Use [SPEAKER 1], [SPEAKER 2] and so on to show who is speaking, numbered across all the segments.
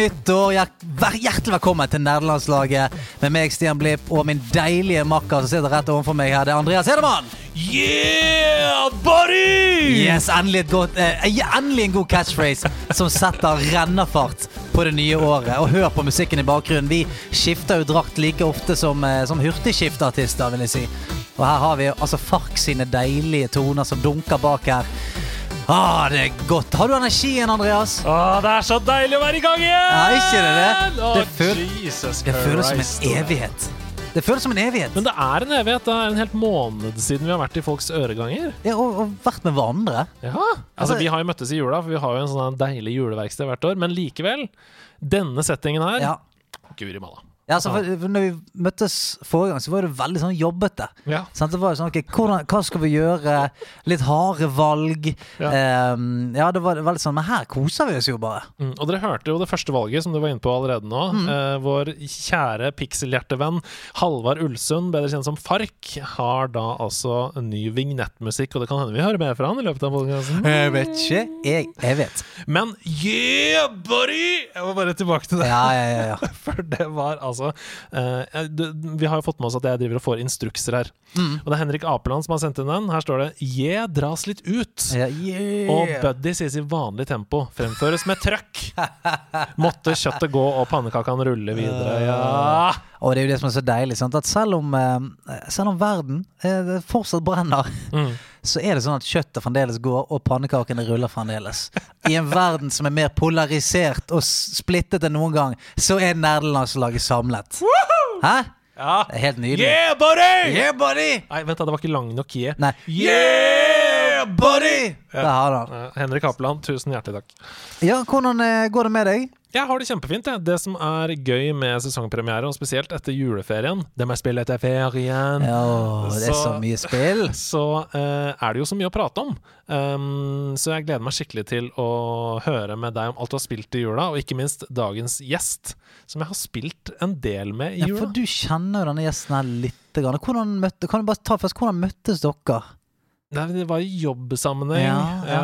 [SPEAKER 1] nytt år, vær- Hjertelig velkommen til Nerdelandslaget med meg, Stian Blipp, og min deilige makker som sitter rett overfor meg her. Det er Andreas Hedemann.
[SPEAKER 2] Yeah, buddy!
[SPEAKER 1] Yes, endelig, godt, eh, endelig en god catchphrase som setter rennafart på det nye året. Og hør på musikken i bakgrunnen. Vi skifter jo drakt like ofte som, eh, som hurtigskifteartister, vil jeg si. Og her har vi altså Fark sine deilige toner som dunker bak her. Ah, det er godt. Har du energien, Andreas?
[SPEAKER 2] Ah, det er så deilig å være i gang igjen!
[SPEAKER 1] Ja, ikke det det? Det føl-
[SPEAKER 2] Jesus
[SPEAKER 1] Det føles som en evighet. Det føles som en evighet.
[SPEAKER 2] Men det er en evighet. Det er en helt måned siden vi har vært i folks øreganger.
[SPEAKER 1] Ja, og, og vært med hverandre.
[SPEAKER 2] Ja,
[SPEAKER 1] Altså-
[SPEAKER 2] altså Vi har jo møttes i jula, for vi har jo en sånn deilig juleverksted hvert år. Men likevel, denne settingen her
[SPEAKER 1] Ja.
[SPEAKER 2] Guri malla.
[SPEAKER 1] Ja, altså, for, for når vi møttes forrige gang, så var det veldig sånn jobbete.
[SPEAKER 2] Ja.
[SPEAKER 1] Sant? Det var jo sånn, ok, hvordan, Hva skal vi gjøre? Litt harde valg.
[SPEAKER 2] Ja.
[SPEAKER 1] Um, ja, det var veldig sånn Men her koser vi oss jo bare.
[SPEAKER 2] Mm, og dere hørte jo det første valget, som du var inne på allerede nå.
[SPEAKER 1] Mm.
[SPEAKER 2] Eh, vår kjære pikselhjertevenn Halvard Ulsund, bedre kjent som Fark, har da altså ny vignettmusikk, og det kan hende vi hører mer fra han i løpet av podkasten.
[SPEAKER 1] Jeg vet ikke. Jeg, jeg vet.
[SPEAKER 2] Men yeah, buddy! Jeg må bare tilbake til det.
[SPEAKER 1] Ja, ja, ja. ja.
[SPEAKER 2] For det var altså du, Vi har jo fått med oss at jeg driver og får instrukser her.
[SPEAKER 1] Mm.
[SPEAKER 2] Og det er Henrik Apeland som har sendt inn den. Her står det 'Je dras litt ut'.
[SPEAKER 1] Yeah, yeah.
[SPEAKER 2] Og Buddy sies i vanlig tempo. Fremføres med trøkk. Måtte kjøttet gå og pannekakene rulle videre. Ja.
[SPEAKER 1] Og det er jo det som er så deilig. Sant? At selv om, eh, selv om verden eh, fortsatt brenner,
[SPEAKER 2] Mm.
[SPEAKER 1] så er det sånn at kjøttet fremdeles går, og pannekakene ruller fremdeles. I en verden som er mer polarisert og splittet enn noen gang, så er nerdelandslaget samlet. Hæ?
[SPEAKER 2] ja.
[SPEAKER 1] Det er helt nydelig.
[SPEAKER 2] Yeah, buddy!
[SPEAKER 1] Yeah, buddy!
[SPEAKER 2] Nei, vent da, det var ikke lang nok yeah.
[SPEAKER 1] Nei.
[SPEAKER 2] Yeah, buddy!
[SPEAKER 1] Der har han.
[SPEAKER 2] Henrik Apeland, tusen hjertelig takk.
[SPEAKER 1] Ja, hvordan eh, går det med deg?
[SPEAKER 2] Jeg har det kjempefint. jeg. Det som er gøy med sesongpremiere, og spesielt etter juleferien Det må jeg spille etter ferien.
[SPEAKER 1] Ja, det er så
[SPEAKER 2] Så-
[SPEAKER 1] mye spill.
[SPEAKER 2] Så uh, er det jo så mye å prate om. Um, så jeg gleder meg skikkelig til å høre med deg om alt du har spilt i jula, og ikke minst dagens gjest, som jeg har spilt en del med i jula.
[SPEAKER 1] Ja, for du kjenner jo denne gjesten her litt. Hvordan møtte, kan du bare ta først, hvordan møttes dere?
[SPEAKER 2] Nei, det var i jobbsammenheng.
[SPEAKER 1] Ja, ja.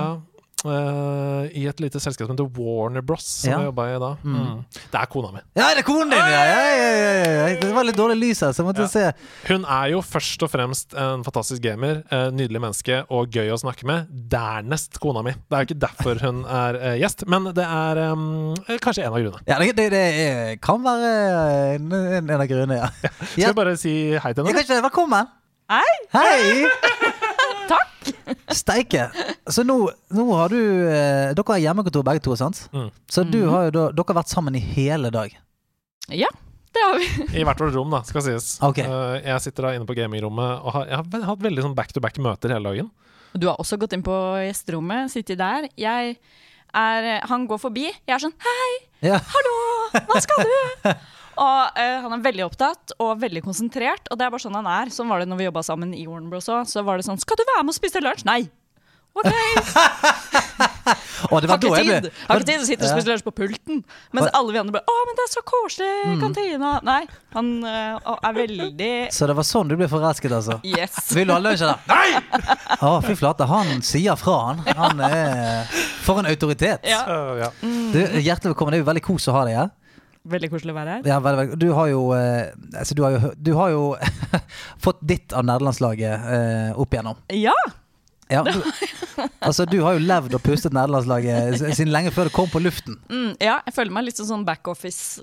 [SPEAKER 2] Uh, I et lite selskap som heter Warner Bros, som
[SPEAKER 1] Ja.
[SPEAKER 2] jeg jobba i da. Mm. Det er kona mi.
[SPEAKER 1] Ja, det er konen din! Ja, ja, ja, ja, ja. Det var litt dårlig lys her, så jeg måtte
[SPEAKER 2] Ja.
[SPEAKER 1] se.
[SPEAKER 2] Hun er jo først og fremst en fantastisk gamer, eh, nydelig menneske og gøy å snakke med. Dernest kona mi. Det er jo ikke derfor hun er uh, gjest, men det er um, kanskje en av grunnene.
[SPEAKER 1] Ja, det, det, det kan være en, en av grunnene, ja.
[SPEAKER 2] Skal vi bare si hei til henne?
[SPEAKER 1] velkommen!
[SPEAKER 3] Hei!
[SPEAKER 1] Hei! Steike. Så nå, nå har du eh, Dere har hjemmekontor begge to, sant?
[SPEAKER 2] Mm.
[SPEAKER 1] Så du har jo da, dere har vært sammen i hele dag.
[SPEAKER 3] Ja, det har vi.
[SPEAKER 2] I hvert vårt rom, da, skal sies.
[SPEAKER 1] Okay.
[SPEAKER 2] Eh, jeg sitter da inne på gamingrommet og har, jeg har hatt veldig sånn back-to-back-møter hele dagen.
[SPEAKER 3] Du har også gått inn på gjesterommet, sittet der. Jeg er Han går forbi. Jeg er sånn Hei,
[SPEAKER 1] Ja.
[SPEAKER 3] hallo, hva skal du? Og eh, han er veldig opptatt og veldig konsentrert, og det er bare sånn han er. Sånn var det når vi jobba sammen i Warner Bros. òg. Så var det sånn Skal du være med og spise lunsj? Nei. OK.
[SPEAKER 1] Det var
[SPEAKER 3] Har ikke
[SPEAKER 1] jeg ble
[SPEAKER 3] tid. Har ikke tid til å sitte og spise lunsj på pulten. Mens alle vi andre bare Å, men det er så koselig i
[SPEAKER 1] Mm.
[SPEAKER 3] kantina. Nei, han eh, er veldig
[SPEAKER 1] Så det var sånn du ble forelsket, altså?
[SPEAKER 3] Yes.
[SPEAKER 1] Vil du ha lunsj, da? Nei! Å, fy flate. Han sier fra, han. Han er For en autoritet.
[SPEAKER 3] Ja.
[SPEAKER 2] Eh, ja.
[SPEAKER 1] Du, hjertelig velkommen. Det er jo veldig kos å ha deg her.
[SPEAKER 3] Veldig koselig å være her.
[SPEAKER 1] Ja, veldig, veldig. Du har jo, eh, altså, du har jo, du har jo fått ditt av nederlandslaget eh, opp igjennom.
[SPEAKER 3] Ja.
[SPEAKER 1] Ja, du, altså, du har jo levd og pustet nederlandslaget siden lenge før det kom på luften.
[SPEAKER 3] Mm, ja, jeg føler meg litt sånn backoffice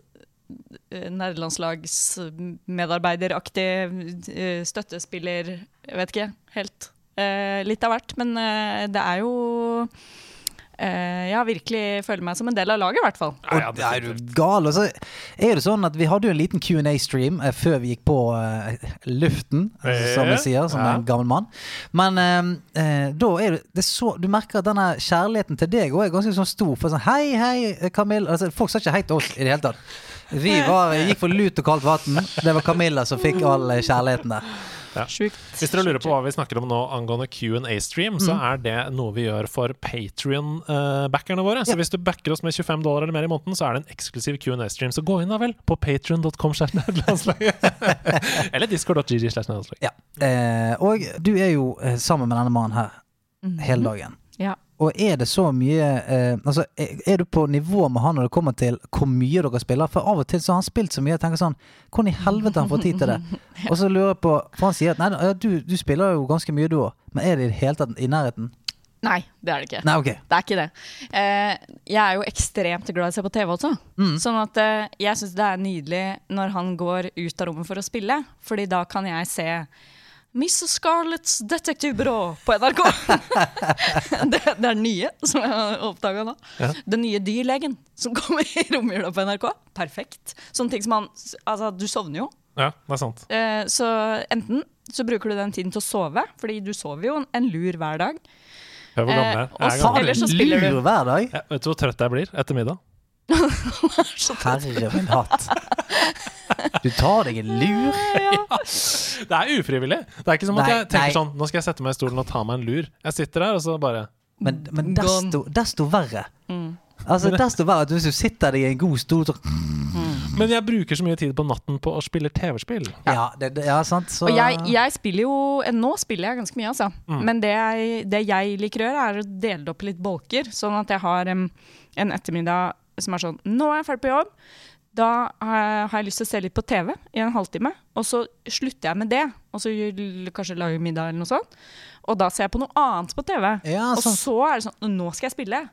[SPEAKER 3] eh, Nederlandslagsmedarbeideraktig eh, støttespiller Jeg vet ikke helt. Eh, litt av hvert. Men eh, det er jo eh, Jeg har virkelig føler meg som en del av laget, i hvert fall.
[SPEAKER 2] Ja, ja,
[SPEAKER 1] er du gal? Altså, er det sånn at Vi hadde jo en liten Q&A-stream eh, før vi gikk på eh, luften, altså, som vi sier, som
[SPEAKER 2] ja.
[SPEAKER 1] en gammel mann. Men eh, eh, da er det, det er så Du merker at denne kjærligheten til deg òg er ganske sånn stor. For sånn Hei, hei, Camilla. Altså, folk sa ikke hei til oss i det hele tatt. Vi var, gikk for lut og kaldt vann. Det var Camilla som fikk all eh, kjærligheten der.
[SPEAKER 3] Sjukt.
[SPEAKER 2] Hvis dere lurer på hva vi snakker om nå angående Q&A-stream, så er det noe vi gjør for Patrion-backerne våre. Så
[SPEAKER 1] Ja.
[SPEAKER 2] hvis du backer oss med 25 dollar eller mer i måneden, så er det en eksklusiv Q&A-stream. Så gå inn da vel på patrion.com eller discord.gg.
[SPEAKER 1] Ja. Eh, og du er jo eh, sammen med denne mannen her hele dagen.
[SPEAKER 3] Ja.
[SPEAKER 1] Og er det så mye eh, Altså, er, du på nivå med han når det kommer til hvor mye dere spiller? For av og til så har han spilt så mye, jeg tenker sånn Hvordan i helvete har han fått tid til det? Og så lurer jeg på For han sier at nei, du, du spiller jo ganske mye du òg, men er det i det hele tatt i nærheten?
[SPEAKER 3] Nei, det er det ikke.
[SPEAKER 1] Nei, okay.
[SPEAKER 3] Det er ikke det. Eh, jeg er jo ekstremt glad i å se på TV også.
[SPEAKER 1] Mm.
[SPEAKER 3] Sånn at eh, jeg syns det er nydelig når han går ut av rommet for å spille, Fordi da kan jeg se Miss Scarlets detektivbyrå på NRK. det, det er den nye som jeg har oppdaga nå.
[SPEAKER 2] Ja.
[SPEAKER 3] Den nye Dyrlegen som kommer i romjula på NRK. Perfekt. Sånne ting som man Altså, du sovner jo.
[SPEAKER 2] Ja, det er sant.
[SPEAKER 3] Eh, så enten så bruker du den tiden til å sove, fordi du sover jo en, lur hver dag.
[SPEAKER 2] Hør hvor gammel jeg
[SPEAKER 3] Eh, og
[SPEAKER 2] Jeg er
[SPEAKER 3] så-
[SPEAKER 2] gammel.
[SPEAKER 3] Eller så spiller du.
[SPEAKER 1] lur hver dag?
[SPEAKER 2] Ja, vet du hvor trøtt jeg blir etter middag?
[SPEAKER 1] Herre min hatt. Du tar deg en lur.
[SPEAKER 2] Det er ufrivillig. Det er ikke som at
[SPEAKER 1] Nei,
[SPEAKER 2] jeg tenker
[SPEAKER 1] nei.
[SPEAKER 2] sånn Nå skal jeg sette meg i stolen og ta meg en lur. Jeg sitter der, og så bare
[SPEAKER 1] Men, men desto, desto verre.
[SPEAKER 3] Mm.
[SPEAKER 1] Altså, desto verre at hvis du sitter deg i en god stol så,
[SPEAKER 2] Men jeg bruker så mye tid på natten på å spille TV-spill.
[SPEAKER 1] ja, det, det, ja, sant. Så
[SPEAKER 3] Og jeg, jeg spiller jo Nå spiller jeg ganske mye, altså.
[SPEAKER 2] Mm.
[SPEAKER 3] Men det jeg, det jeg liker å gjøre, er å dele det opp i litt bolker. Sånn at jeg har um, en ettermiddag som er sånn Nå er jeg ferdig på jobb. Da har jeg, lyst til å se litt på TV i en halvtime. Og så slutter jeg med det. Og så kanskje lager middag eller noe sånt. Og da ser jeg på noe annet på TV.
[SPEAKER 1] Ja,
[SPEAKER 3] og
[SPEAKER 1] sånn.
[SPEAKER 3] så er det sånn Nå skal jeg spille.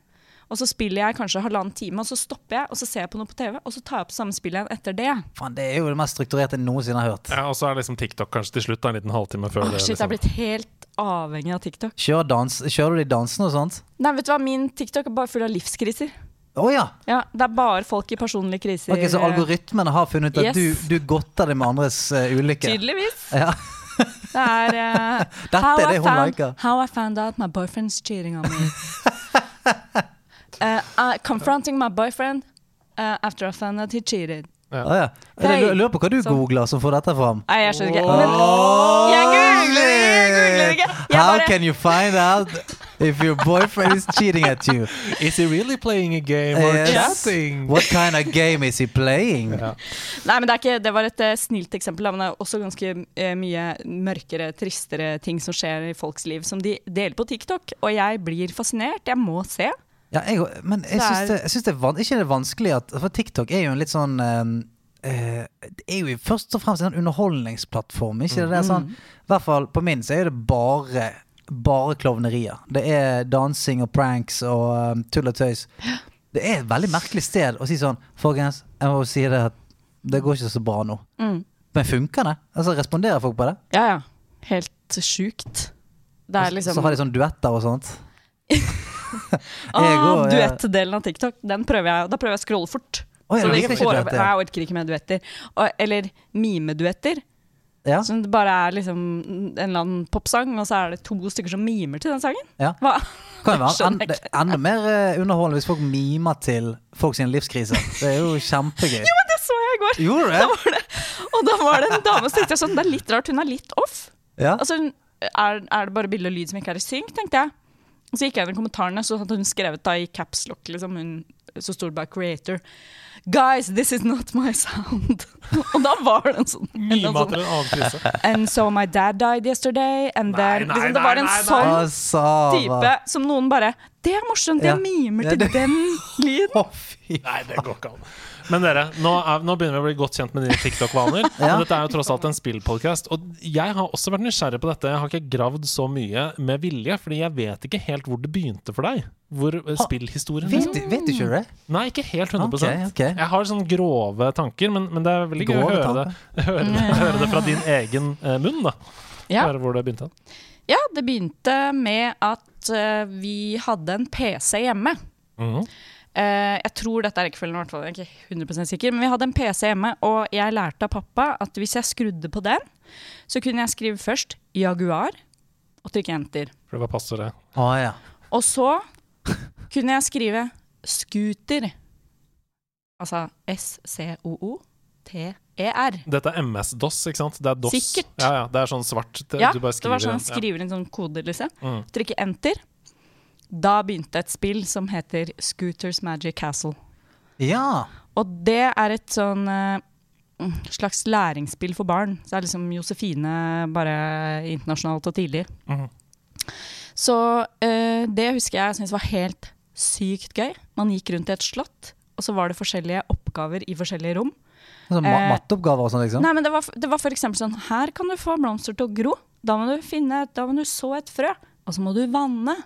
[SPEAKER 3] Og så spiller jeg kanskje halvannen time, og så stopper jeg, og så ser jeg på noe på TV, og så tar jeg opp samme spill igjen etter det.
[SPEAKER 1] Fan, det er jo det mest strukturerte jeg noensinne har hørt.
[SPEAKER 2] Ja, og så er liksom TikTok kanskje til slutt, da, en liten halvtime før
[SPEAKER 3] Åh,
[SPEAKER 2] det.
[SPEAKER 3] shit, jeg er
[SPEAKER 2] Liksom.
[SPEAKER 3] blitt helt avhengig av TikTok.
[SPEAKER 1] Kjører, dans, kjører du de dansene og sånt?
[SPEAKER 3] Nei, vet du hva, min TikTok er bare full av livskriser.
[SPEAKER 1] Å ja!
[SPEAKER 3] Ja, Det er bare folk i personlige kriser.
[SPEAKER 1] Ok, Så algoritmene har funnet ut at
[SPEAKER 3] Yes.
[SPEAKER 1] du, du godter deg med andres uh, ulykke?
[SPEAKER 3] Tydeligvis.
[SPEAKER 1] Ja.
[SPEAKER 3] Det er uh,
[SPEAKER 1] Dette
[SPEAKER 3] how
[SPEAKER 1] er
[SPEAKER 3] I
[SPEAKER 1] det hun
[SPEAKER 3] found-
[SPEAKER 1] liker.
[SPEAKER 3] How I found out my boyfriend's cheating on me. Uh, uh, confronting my boyfriend uh, after I found out he cheated.
[SPEAKER 1] Å ja. Jeg lurer på hva du
[SPEAKER 3] så.
[SPEAKER 1] googler som får dette fram.
[SPEAKER 3] Nei, jeg skjønner ikke. Men jeg googler, jeg googler ikke. Jeg
[SPEAKER 1] How
[SPEAKER 3] bare-
[SPEAKER 1] can you find out if your boyfriend is cheating at you?
[SPEAKER 2] Is he really playing a game or
[SPEAKER 1] Yes.
[SPEAKER 2] chatting?
[SPEAKER 1] What kind of game is he playing?
[SPEAKER 2] Ja.
[SPEAKER 3] Nei, men det, er ikke, det var et uh, snilt eksempel, men det er også ganske uh, mye mørkere, tristere ting som skjer i folks liv, som de deler på TikTok. Og jeg blir fascinert. Jeg må se.
[SPEAKER 1] Ja, jeg, men jeg syns det, jeg syns det er van, ikke det er vanskelig at For TikTok er jo en litt sånn eh, eh, Det er jo først og fremst en underholdningsplattform. Ikke det? det er sånn, I hvert fall på min så er det bare bare klovnerier. Det er dansing og pranks og um, tull og tøys. Det er et veldig merkelig sted å si sånn Folkens, jeg må si det at det går ikke så bra nå.
[SPEAKER 3] Mm.
[SPEAKER 1] Men funker det? Altså Responderer folk på det?
[SPEAKER 3] Ja, ja. Helt sjukt. Det er liksom
[SPEAKER 1] Så har de sånn duetter og sånt?
[SPEAKER 3] ah,
[SPEAKER 1] Jeg jeg-
[SPEAKER 3] Duettdelen av TikTok, den prøver jeg, da prøver jeg å scrolle fort.
[SPEAKER 1] Oh, jeg
[SPEAKER 3] nei, jeg orker ikke med duetter. Og, eller mimeduetter.
[SPEAKER 1] Ja.
[SPEAKER 3] Som det bare er liksom en eller annen popsang, og så er det to stykker som mimer til den sangen.
[SPEAKER 1] Ja.
[SPEAKER 3] Hva?
[SPEAKER 1] Kan være
[SPEAKER 3] Skjønner
[SPEAKER 1] enda, mer eh, underholdende hvis folk mimer til folk sine livskriser. Det er jo kjempegøy.
[SPEAKER 3] Jo, Det så jeg i går! Da
[SPEAKER 1] det,
[SPEAKER 3] og da var det en dame som tenkte sånn, det er litt rart, hun er litt off.
[SPEAKER 1] Ja.
[SPEAKER 3] Altså, er, er det bare bilde og lyd som ikke er i synk, tenkte jeg. Så gikk jeg inn i kommentarene, så hadde hun skrevet da i capslock, liksom, hun, så stod det bare 'creator'. Guys, this is not my sound. og da var det en sånn, en sånn. And so my dad died yesterday. And
[SPEAKER 2] Nei,
[SPEAKER 3] then,
[SPEAKER 2] nei,
[SPEAKER 3] liksom, det var en
[SPEAKER 2] nei, nei.
[SPEAKER 3] sånn type som noen bare Det er morsomt,
[SPEAKER 1] Ja.
[SPEAKER 3] jeg mimer
[SPEAKER 1] Ja,
[SPEAKER 3] til
[SPEAKER 1] det-
[SPEAKER 3] den lyden.
[SPEAKER 1] oh.
[SPEAKER 2] Nei, det går ikke an. Men dere, nå, er, nå begynner vi å bli godt kjent med dine TikTok-vaner.
[SPEAKER 1] Ja.
[SPEAKER 2] Dette er jo tross alt en spillpodkast. Og jeg har også vært nysgjerrig på dette. Jeg har ikke gravd så mye med vilje, fordi jeg vet ikke helt hvor det begynte for deg. Hvor eh, spillhistorien
[SPEAKER 1] Vet, du- vet du ikke det?
[SPEAKER 2] Nei, ikke helt 100
[SPEAKER 1] okay, okay.
[SPEAKER 2] Jeg har sånne grove tanker, men, men det er veldig gøy å høre det, høre, det, høre det fra din egen eh, munn. da
[SPEAKER 3] Ja.
[SPEAKER 2] Høre hvor det begynte.
[SPEAKER 3] ja, det begynte med at eh, vi hadde en PC hjemme.
[SPEAKER 2] Mhm.
[SPEAKER 3] Eh, jeg tror dette er rekkefølgen, i hvert fall. Jeg er ikke 100 sikker. Men vi hadde en PC hjemme, og jeg lærte av pappa at hvis jeg skrudde på den, så kunne jeg skrive først Jaguar og trykke enter.
[SPEAKER 2] For det var passord, det.
[SPEAKER 1] Å ja.
[SPEAKER 3] Og så kunne jeg skrive scooter. Altså S-C-O-O-T-E-R.
[SPEAKER 2] Dette er MS-DOS, ikke sant? Det er DOS.
[SPEAKER 3] Sikkert.
[SPEAKER 2] Ja, ja, det er sånn svart. Det,
[SPEAKER 3] Ja,
[SPEAKER 2] du bare
[SPEAKER 3] det var sånn skriver inn sånn kode, liksom.
[SPEAKER 2] Mm.
[SPEAKER 3] Trykke enter. Da begynte et spill som heter Scooters Magic Castle.
[SPEAKER 1] Ja.
[SPEAKER 3] Og det er et sånn eh, mm, slags læringsspill for barn. Så det er liksom Josefine bare internasjonalt og tidlig.
[SPEAKER 2] Mhm.
[SPEAKER 3] Så uh, det husker jeg syntes var helt sykt gøy. Man gikk rundt i et slott, og så var det forskjellige oppgaver i forskjellige rom.
[SPEAKER 1] Sånn ma
[SPEAKER 3] Eh,
[SPEAKER 1] matteoppgaver og sånn, liksom?
[SPEAKER 3] Nei, men det var, det var eksempel sånn Her kan du få blomster til å gro. Da må du finne Da må du så et frø. Og så må du vanne.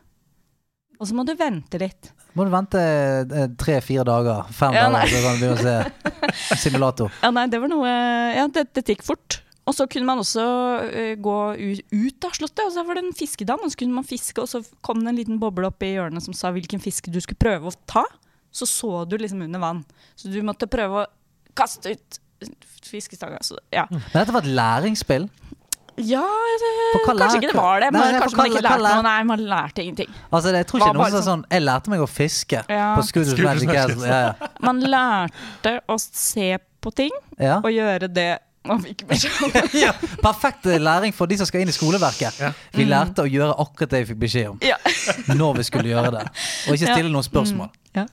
[SPEAKER 3] Og så må du vente litt.
[SPEAKER 1] Må du vente eh, tre-fire dager, fem
[SPEAKER 3] Ja,
[SPEAKER 1] dager, så kan du begynne å se simulator.
[SPEAKER 3] Ja, nei, det var noe Ja, det, det gikk fort. Og så kunne man også eh, gå ut, ut av slottet, og så var det en fiskedam, og så kunne man fiske, og så kom det en liten boble opp i hjørnet som sa hvilken fisk du skulle prøve å ta. Så så du liksom under vann. Så du måtte prøve å kaste ut fiskestanga. Ja.
[SPEAKER 1] Men dette var et læringsspill.
[SPEAKER 3] Ja det, kanskje ikke det var det. Men
[SPEAKER 1] nei, nei,
[SPEAKER 3] kanskje man ikke lærte noe. Nei, man lærte ingenting.
[SPEAKER 1] Altså, jeg tror ikke noen som sa sånn Jeg lærte meg å fiske
[SPEAKER 3] Ja.
[SPEAKER 1] på Scooters Magic Castle. Ja, ja.
[SPEAKER 3] Man lærte å se på ting
[SPEAKER 1] Ja.
[SPEAKER 3] og gjøre det man fikk beskjed om.
[SPEAKER 1] ja. Perfekt læring for de som skal inn i skoleverket. Vi lærte å gjøre akkurat det vi fikk beskjed om.
[SPEAKER 3] Ja.
[SPEAKER 1] Når vi skulle gjøre det. Og ikke stille noen spørsmål.
[SPEAKER 3] Ja.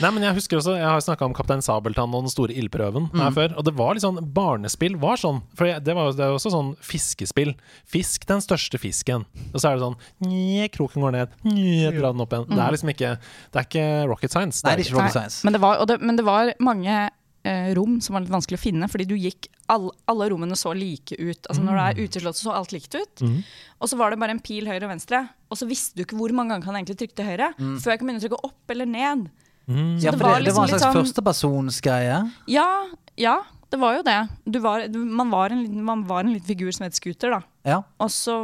[SPEAKER 2] Nei, men Jeg husker også, jeg har snakka om Kaptein Sabeltann og den store ildprøven her før. Og det var litt sånn barnespill var sånn. For det, var, det er også sånn fiskespill. Fisk den største fisken. Og så er det sånn Nye, kroken går ned. Nye, dra den opp igjen. Det er liksom ikke Det er ikke rocket science.
[SPEAKER 1] Nei, det er ikke rocket science.
[SPEAKER 3] Men det var, og det, men det var mange eh, rom som var litt vanskelig å finne, fordi du gikk all, Alle rommene så like ut. Altså Når du er uteslått, så så alt likt ut.
[SPEAKER 2] Mm.
[SPEAKER 3] Og så var det bare en pil høyre og venstre, og så visste du ikke hvor mange ganger han egentlig trykte høyre, før jeg kan begynne å trykke opp eller ned.
[SPEAKER 2] Mm.
[SPEAKER 1] Ja,
[SPEAKER 3] det
[SPEAKER 1] for
[SPEAKER 3] var
[SPEAKER 1] det, det
[SPEAKER 3] liksom
[SPEAKER 1] var en slags
[SPEAKER 3] sånn-
[SPEAKER 1] førstepersonsgreie.
[SPEAKER 3] Ja, ja, det var jo det. Du var, du, man, var en, man var en liten figur som het Scooter, da.
[SPEAKER 1] Ja.
[SPEAKER 3] Og så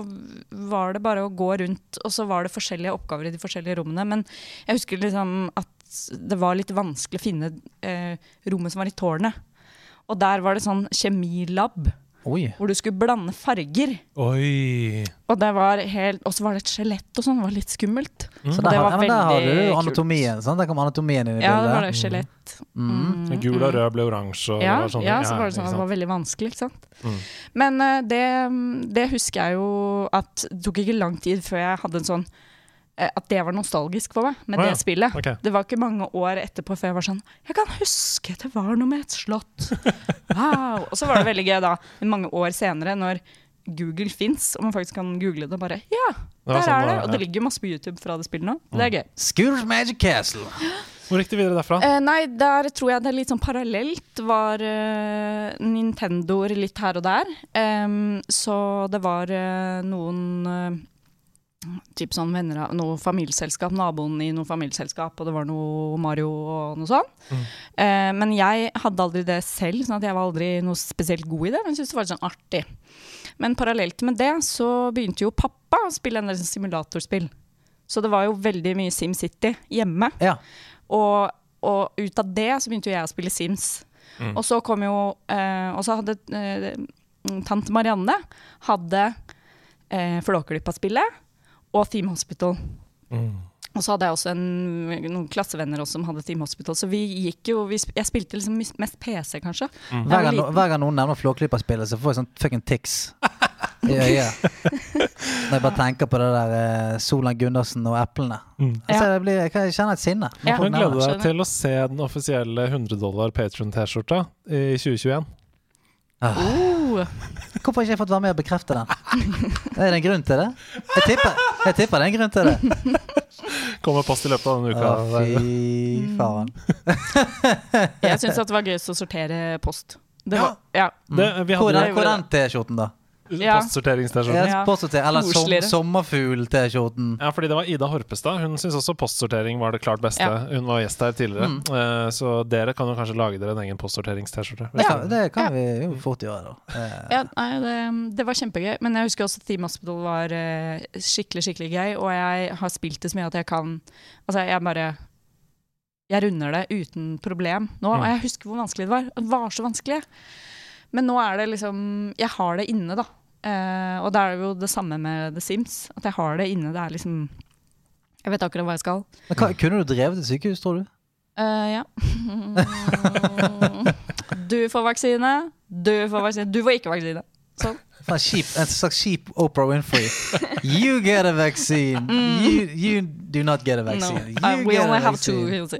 [SPEAKER 3] var det bare å gå rundt, og så var det forskjellige oppgaver i de forskjellige rommene. Men jeg husker liksom at det var litt vanskelig å finne eh, rommet som var i tårnet. Og der var det sånn kjemilab,
[SPEAKER 1] Oi.
[SPEAKER 3] hvor du skulle blande farger.
[SPEAKER 2] Oi.
[SPEAKER 3] Og det var helt, og så var det et skjelett og sånn, det var litt skummelt.
[SPEAKER 1] Så
[SPEAKER 3] Det
[SPEAKER 1] der,
[SPEAKER 3] var
[SPEAKER 1] har- ja, der har du anatomien. Sant? Der kom anatomien inn i
[SPEAKER 3] Ja, det var
[SPEAKER 1] bildet.
[SPEAKER 3] det skjelett.
[SPEAKER 1] Mm.
[SPEAKER 2] Mm. Gul og rød ble oransje. Og
[SPEAKER 3] Ja,
[SPEAKER 2] det var sånn,
[SPEAKER 3] ja, så var det sånn at
[SPEAKER 2] det
[SPEAKER 3] var veldig vanskelig, ikke sant.
[SPEAKER 2] Mm.
[SPEAKER 3] Men uh, det, det husker jeg jo at det tok ikke lang tid før jeg hadde en sånn At det var nostalgisk for meg med
[SPEAKER 2] Å ja,
[SPEAKER 3] det spillet.
[SPEAKER 2] Okay.
[SPEAKER 3] Det var ikke mange år etterpå før jeg var sånn Jeg kan huske det var noe med et slott. Wow! Og så var det veldig gøy da, mange år senere, når Google fins, og man faktisk kan google det bare Ja, der
[SPEAKER 2] sånn
[SPEAKER 3] er det! Og det ligger masse på YouTube fra det spillet nå. Det er gøy.
[SPEAKER 1] Scooters Magic Castle.
[SPEAKER 2] Hvor gikk det videre derfra?
[SPEAKER 3] Eh, nei, der tror jeg det er litt sånn parallelt var uh, Nintendoer litt her og der. Um, så det var uh, noen eh, Typ sånn venner av noe familieselskap, naboen i noe familieselskap, og det var noe Mario og noe sånn.
[SPEAKER 2] Mm.
[SPEAKER 3] Eh, men jeg hadde aldri det selv, sånn at jeg var aldri noe spesielt god i det. Men syntes det var sånn artig. Men parallelt med det så begynte jo pappa å spille en del sånn simulatorspill. Så det var jo veldig mye SimCity hjemme.
[SPEAKER 1] Ja.
[SPEAKER 3] Og, og ut av det så begynte jo jeg å spille Sims.
[SPEAKER 2] Mm.
[SPEAKER 3] Og så kom jo eh, Og så hadde eh, tante Marianne hadde eh, Flåklypa-spillet og Theme Hospital.
[SPEAKER 2] Mm.
[SPEAKER 3] Og så hadde jeg også en, noen klassevenner også som hadde Theme Hospital. Så vi gikk jo vi, Jeg spilte liksom mest PC, kanskje.
[SPEAKER 2] Mm.
[SPEAKER 1] Hver gang, hver gang noen nevner Flåklypa-spillet, så får jeg sånn fucking tics i yeah. Når jeg bare tenker på det der eh, Solan Gundersen og eplene.
[SPEAKER 2] Mm.
[SPEAKER 1] Ser, jeg, blir, jeg kjenner et sinne.
[SPEAKER 3] Ja.
[SPEAKER 2] Men gleder deg til å se den offisielle 100 dollar Patron-T-skjorta i 2021?
[SPEAKER 1] Ah.
[SPEAKER 3] Oh,
[SPEAKER 1] Hvorfor har ikke jeg fått være med og bekrefte den? Er det en grunn til det? Jeg tipper, jeg tipper det er en grunn til det.
[SPEAKER 2] Kommer post i løpet av denne uka.
[SPEAKER 1] Å, fy faen.
[SPEAKER 3] jeg syns det var gøyest å sortere post. Det var, ja.
[SPEAKER 2] Det, vi
[SPEAKER 1] Hvor
[SPEAKER 2] hadde
[SPEAKER 1] er hvor er den T-skjorten, da?
[SPEAKER 3] Ja.
[SPEAKER 2] postsorteringsstasjon.
[SPEAKER 1] Ja,
[SPEAKER 3] Ja.
[SPEAKER 1] postsorter, eller som, sommerfugl-T-skjorten.
[SPEAKER 2] Ja, fordi det var Ida Horpestad. Hun syns også postsortering var det klart beste.
[SPEAKER 3] Ja.
[SPEAKER 2] Hun var gjest her tidligere.
[SPEAKER 1] Mm.
[SPEAKER 2] Uh, så dere kan jo kanskje lage dere en egen postsorterings-T-skjorte.
[SPEAKER 1] Ja, det kan vi jo fort gjøre, da. Uh.
[SPEAKER 3] Ja, nei, det, det var kjempegøy. Men jeg husker også at Team Hospital var uh, skikkelig skikkelig gøy. Og jeg har spilt det så mye at jeg kan Altså, jeg bare Jeg runder det uten problem nå.
[SPEAKER 2] Mm.
[SPEAKER 3] Og jeg husker hvor vanskelig det var. Det var så vanskelig. Men nå er det liksom Jeg har det inne, da. Uh, og det er jo det samme med The Sims. At jeg har det inne. Det er liksom Jeg vet akkurat hva jeg skal.
[SPEAKER 1] Men hva, kunne du drevet et sykehus, tror du?
[SPEAKER 3] Uh, ja. Du får vaksine. Du får vaksine. Du får ikke vaksine. Sånn.
[SPEAKER 1] Faen, kjip, en slags kjip Oprah Winfrey. You get a vaccine. You, you do not get a vaccine. No,
[SPEAKER 3] uh, we
[SPEAKER 1] get a
[SPEAKER 3] only have
[SPEAKER 1] vaccine.
[SPEAKER 3] two.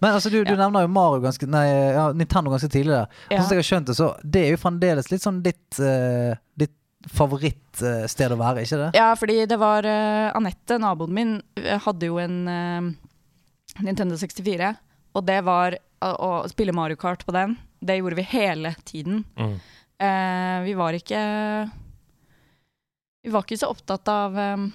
[SPEAKER 1] Men altså, du, du nevner jo Mario ganske Nei, ja, Nintendo ganske tidlig der.
[SPEAKER 3] Yeah.
[SPEAKER 1] Sånn jeg har skjønt det, så det er jo fremdeles litt sånn ditt, uh, ditt favorittsted å være, ikke det?
[SPEAKER 3] Ja, fordi det var eh, Anette, naboen min, eh, hadde jo en eh, Nintendo 64. Og det var å, å spille Mario Kart på den. Det gjorde vi hele tiden.
[SPEAKER 2] Mm.
[SPEAKER 3] Eh, vi var ikke Vi var ikke så opptatt av um,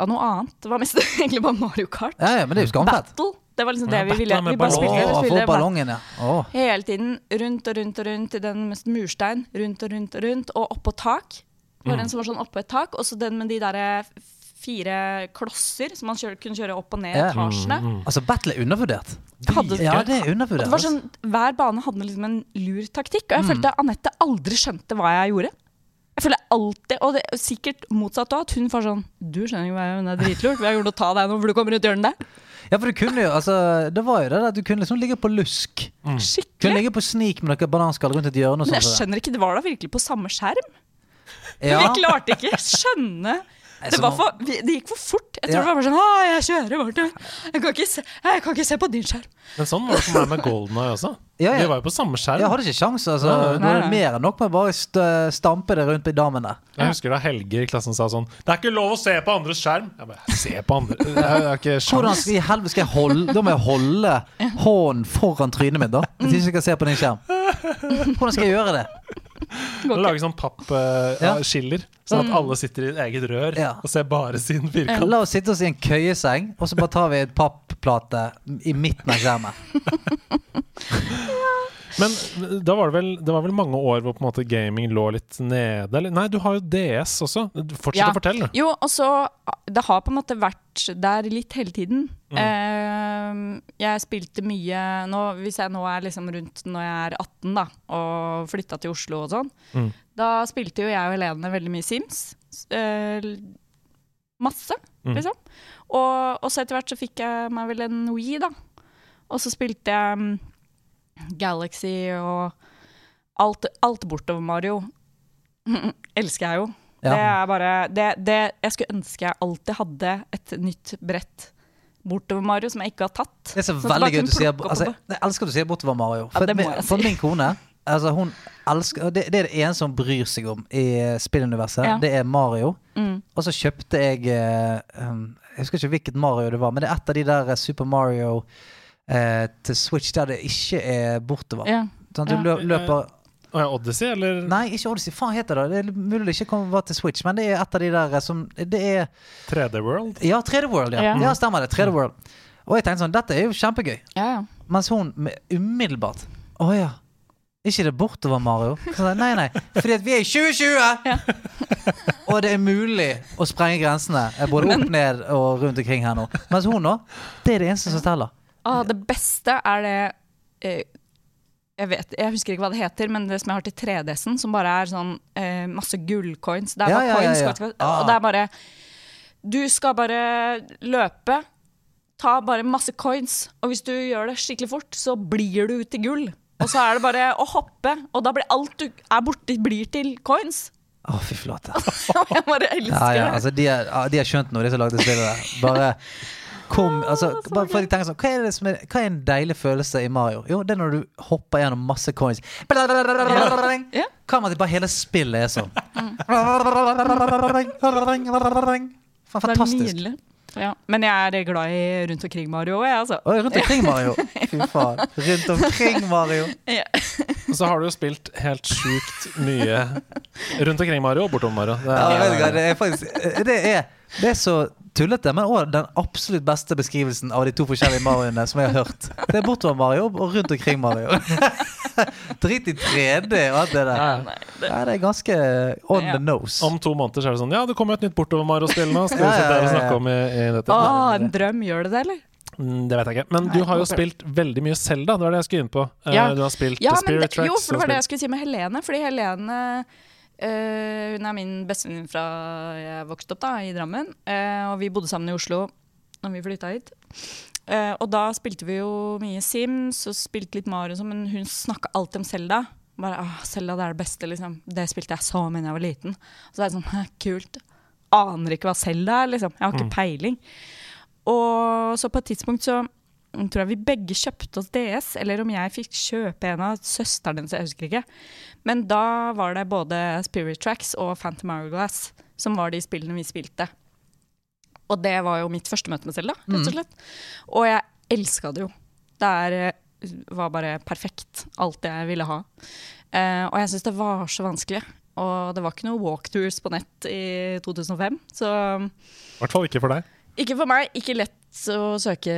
[SPEAKER 3] Av noe annet. Det var mest egentlig bare Mario Kart.
[SPEAKER 1] Ja, ja, men det er jo skamfett.
[SPEAKER 3] Battle. Det var liksom
[SPEAKER 2] Ja,
[SPEAKER 3] det vi ville. Vi bare spilte, vi spilte
[SPEAKER 1] ballongen, ja. oh.
[SPEAKER 3] hele tiden rundt og rundt og rundt i den mest murstein. Rundt og rundt og rundt, og oppå tak. Det var
[SPEAKER 2] Mm.
[SPEAKER 3] en som var sånn oppå et tak, og så den med de derre fire klosser som man kjør, kunne kjøre opp og ned
[SPEAKER 1] Ja.
[SPEAKER 3] etasjene.
[SPEAKER 2] Mm, mm.
[SPEAKER 1] Altså, battle er undervurdert.
[SPEAKER 3] Hadde,
[SPEAKER 1] Ja, det er undervurdert.
[SPEAKER 3] det var
[SPEAKER 1] altså.
[SPEAKER 3] sånn, Hver bane hadde liksom en lur taktikk, og jeg
[SPEAKER 1] Mm.
[SPEAKER 3] følte Anette aldri skjønte hva jeg gjorde. Jeg føler alltid, Og det er sikkert motsatt òg, at hun var sånn Du skjønner jo hva jeg gjør, det er dritlurt. Jeg gjorde å ta deg nå, for du kommer ut hjørnet der.
[SPEAKER 1] Ja, for du kunne jo, altså, det var jo det at du kunne liksom ligge på lusk. Kunne
[SPEAKER 3] Skikkelig.
[SPEAKER 1] ligge på snik med noen bananskall rundt et hjørne og
[SPEAKER 3] Men jeg
[SPEAKER 1] sånn.
[SPEAKER 3] skjønner ikke, det var da virkelig på samme skjerm?
[SPEAKER 1] Ja.
[SPEAKER 3] Vi klarte ikke skjønne. Det, var for, det gikk for fort. Jeg tror
[SPEAKER 1] Ja.
[SPEAKER 3] det var bare sånn Å, jeg kjører bortover. Jeg kan ikke se, jeg kan ikke se på din skjerm.
[SPEAKER 2] Men sånn var det for meg med Golden Eye også.
[SPEAKER 1] Ja, ja.
[SPEAKER 2] Vi var jo på samme skjerm.
[SPEAKER 1] Jeg hadde ikke sjans, altså.
[SPEAKER 2] Nei,
[SPEAKER 1] Det var mer enn nok med bare st stampe det rundt i damene der.
[SPEAKER 2] Jeg husker da Helge i klassen sa sånn Det er ikke lov å se på andres skjerm! Jeg bare, se på andre Jeg har ikke
[SPEAKER 1] Hvordan
[SPEAKER 2] sjans.
[SPEAKER 1] skal, jeg, helvete skal jeg holde Da må jeg holde hånden foran trynet mitt, da. Hvis ikke jeg skal se på din skjerm. Hvordan skal jeg gjøre det?
[SPEAKER 2] Lage sånn pappskiller,
[SPEAKER 1] Ja.
[SPEAKER 2] sånn at alle sitter i et eget rør
[SPEAKER 1] Ja.
[SPEAKER 2] og ser bare sin firkant.
[SPEAKER 1] La oss sitte oss i en køyeseng, og så bare tar vi et papplate i midten av skjermen.
[SPEAKER 2] Men da var det vel Det var vel mange år hvor på en måte gaming lå litt nede? Eller? Nei, du har jo DS også. Fortsett
[SPEAKER 3] Ja.
[SPEAKER 2] å fortelle.
[SPEAKER 3] Jo, og så Det har på en måte vært der litt hele tiden.
[SPEAKER 2] Mm.
[SPEAKER 3] Uh, jeg spilte mye nå, Hvis jeg nå er liksom rundt når jeg er 18 da og flytta til Oslo og sånn,
[SPEAKER 2] Mm.
[SPEAKER 3] da spilte jo jeg og Helene veldig mye Sims. Uh, masse,
[SPEAKER 2] Mm.
[SPEAKER 3] liksom. Og, og så etter hvert så fikk jeg meg vel en Wii, da. Og så spilte jeg mm, Galaxy og alt, alt bortover Mario. Elsker jeg jo. Det er bare det, det, Jeg skulle ønske jeg alltid hadde et nytt brett bortover Mario som jeg ikke har tatt.
[SPEAKER 1] Det er så
[SPEAKER 3] Sånn
[SPEAKER 1] veldig gøy du sier altså, Jeg elsker at du sier bortover Mario.
[SPEAKER 3] Ja,
[SPEAKER 1] For,
[SPEAKER 3] må
[SPEAKER 1] min- for min kone altså, hun elsker, det, det er det eneste hun bryr seg om i spilluniverset.
[SPEAKER 3] Ja.
[SPEAKER 1] Det er Mario.
[SPEAKER 3] Mm.
[SPEAKER 1] Og så kjøpte jeg eh, um, Jeg husker ikke hvilket Mario det var, men det er et av de der Super Mario eh, til Switch der det ikke er bortover.
[SPEAKER 3] Ja.
[SPEAKER 1] Sånn at du lø løper
[SPEAKER 2] Å ja, Odyssey, eller?
[SPEAKER 1] Nei, ikke Odyssey. Faen heter det. Det er mulig det ikke kommer var til Switch, men det er et av de der eh, som Det er
[SPEAKER 2] 3D World?
[SPEAKER 1] Ja, 3D World, ja.
[SPEAKER 3] Ja.
[SPEAKER 1] Ja, stemmer det. 3D World. Og jeg tenkte sånn Dette er jo kjempegøy.
[SPEAKER 3] Ja, ja.
[SPEAKER 1] Mens hun med, umiddelbart Å ja. Ikke det bortover, Mario? Så, jeg, nei, nei. Fordi at vi er i 2020! og det er mulig å sprenge grensene eh, både opp, ned og rundt omkring her nå. Mens hun nå, det er det eneste som teller.
[SPEAKER 3] Ah, det beste er det eh, jeg, vet, jeg husker ikke hva det heter, men det som jeg har til 3DS-en, som bare er sånn eh, masse gullcoins. Det er
[SPEAKER 1] Ja,
[SPEAKER 3] bare
[SPEAKER 1] ja, ja,
[SPEAKER 3] coins,
[SPEAKER 1] ja.
[SPEAKER 3] coins,
[SPEAKER 1] Ah.
[SPEAKER 3] og det er bare Du skal bare løpe. Ta bare masse coins, og hvis du gjør det skikkelig fort, så blir du til gull. Og så er det bare å hoppe, og da blir alt du er borte, blir til coins.
[SPEAKER 1] Å, fy flate.
[SPEAKER 3] jeg bare elsker
[SPEAKER 1] Ja, ja,
[SPEAKER 3] det.
[SPEAKER 1] altså, de, de har skjønt noe, de som lagde spillet der. Bare kom altså, bare for de tenker sånn, hva er, det som er, hva er en deilig følelse i Mario? Jo, det er når du hopper gjennom masse coins.
[SPEAKER 3] Ja.
[SPEAKER 1] Kan man at bare hele spillet er sånn. Fantastisk.
[SPEAKER 3] Ja. Men jeg er glad i rundt omkring Mario òg, jeg, altså.
[SPEAKER 1] Oi, rundt omkring Mario. Fy faen. Rundt omkring Mario.
[SPEAKER 3] Ja.
[SPEAKER 2] Og så har du jo spilt helt sjukt mye rundt omkring Mario og bortom Mario. Det
[SPEAKER 1] Ja,
[SPEAKER 2] er,
[SPEAKER 1] vet det er faktisk Det er, det er så tullete, men òg den absolutt beste beskrivelsen av de to forskjellige Marioene som jeg har hørt. Det er bortover Mario og rundt omkring Mario. Drit i 3D og alt det der.
[SPEAKER 3] Nei, det,
[SPEAKER 1] Ja, det er ganske on
[SPEAKER 3] Ja.
[SPEAKER 1] the nose.
[SPEAKER 2] Om to måneder så er det sånn Ja, det kommer et nytt bortover Mario-spill nå. Skal vi sitte her og snakke om i, i dette?
[SPEAKER 3] Å, en drøm. Gjør det det, eller?
[SPEAKER 2] Mm, Det vet jeg ikke. Men du har jo spilt veldig mye Selda. Det var det jeg skulle inn på. Eh,
[SPEAKER 3] Ja.
[SPEAKER 2] Du har spilt
[SPEAKER 3] Ja,
[SPEAKER 2] The
[SPEAKER 3] men
[SPEAKER 2] Spirit
[SPEAKER 3] det,
[SPEAKER 2] Tracks.
[SPEAKER 3] jo, for det var det jeg skulle si med Helene. Fordi Helene eh, Hun er min bestevenninne fra jeg vokste opp da, i Drammen. Uh, og vi bodde sammen i Oslo når vi flytta hit. Uh, og da spilte vi jo mye Sims og spilte litt Mario, sånn, men hun snakka alltid om Selda. Bare ah, Selda, det er det beste, liksom. Det spilte jeg så mye da jeg var liten. Og så er det sånn kult. Aner ikke hva Selda er, liksom. Jeg har ikke
[SPEAKER 2] Mm.
[SPEAKER 3] peiling. Og så på et tidspunkt så tror jeg vi begge kjøpte oss DS, eller om jeg fikk kjøpe en av søsteren hennes, jeg husker ikke. Men da var det både Spirit Tracks og Phantom Hourglass som var de spillene vi spilte. Og det var jo mitt første møte med Selda, rett og slett. Og jeg elska det jo. Det er, eh, var bare perfekt. Alt jeg ville ha. Uh, og jeg syns det var så vanskelig. Og det var ikke noe walktours på nett i 2005. Så
[SPEAKER 2] I hvert fall ikke for deg.
[SPEAKER 3] Ikke for meg. Ikke lett å søke,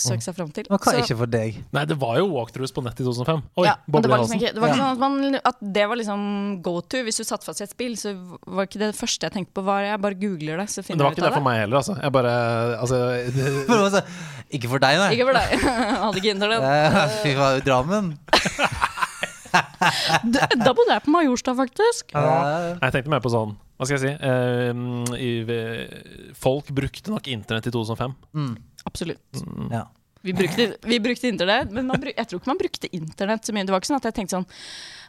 [SPEAKER 3] søke seg fram til.
[SPEAKER 1] Hva
[SPEAKER 3] Så-
[SPEAKER 1] ikke for deg?
[SPEAKER 2] Nei, det var jo walkthroughs på nett i 2005. Oi,
[SPEAKER 3] ja, det var liksom ikke, det var ikke
[SPEAKER 1] Ja.
[SPEAKER 3] sånn at, man, at det var liksom go to. Hvis du satt fast i et spill, så var ikke det første jeg tenkte på. Var jeg bare googler det, så
[SPEAKER 2] Men
[SPEAKER 3] av
[SPEAKER 2] det var ikke det for meg heller, altså. Jeg bare Altså det,
[SPEAKER 1] det Ikke for deg, nei.
[SPEAKER 3] Ikke for deg. Hadde ikke internett.
[SPEAKER 1] Eh, Fy faen, Drammen.
[SPEAKER 3] Da bodde jeg på Majorstad, faktisk.
[SPEAKER 1] Ja.
[SPEAKER 2] Jeg tenkte mer på sånn Hva skal jeg si? Eh, i, eh, folk brukte nok internett i 2005.
[SPEAKER 1] mm,
[SPEAKER 3] Absolutt.
[SPEAKER 1] ja.
[SPEAKER 3] Vi brukte, vi brukte internett, men man, jeg tror ikke man brukte internett så mye. Det var ikke sånn at jeg tenkte sånn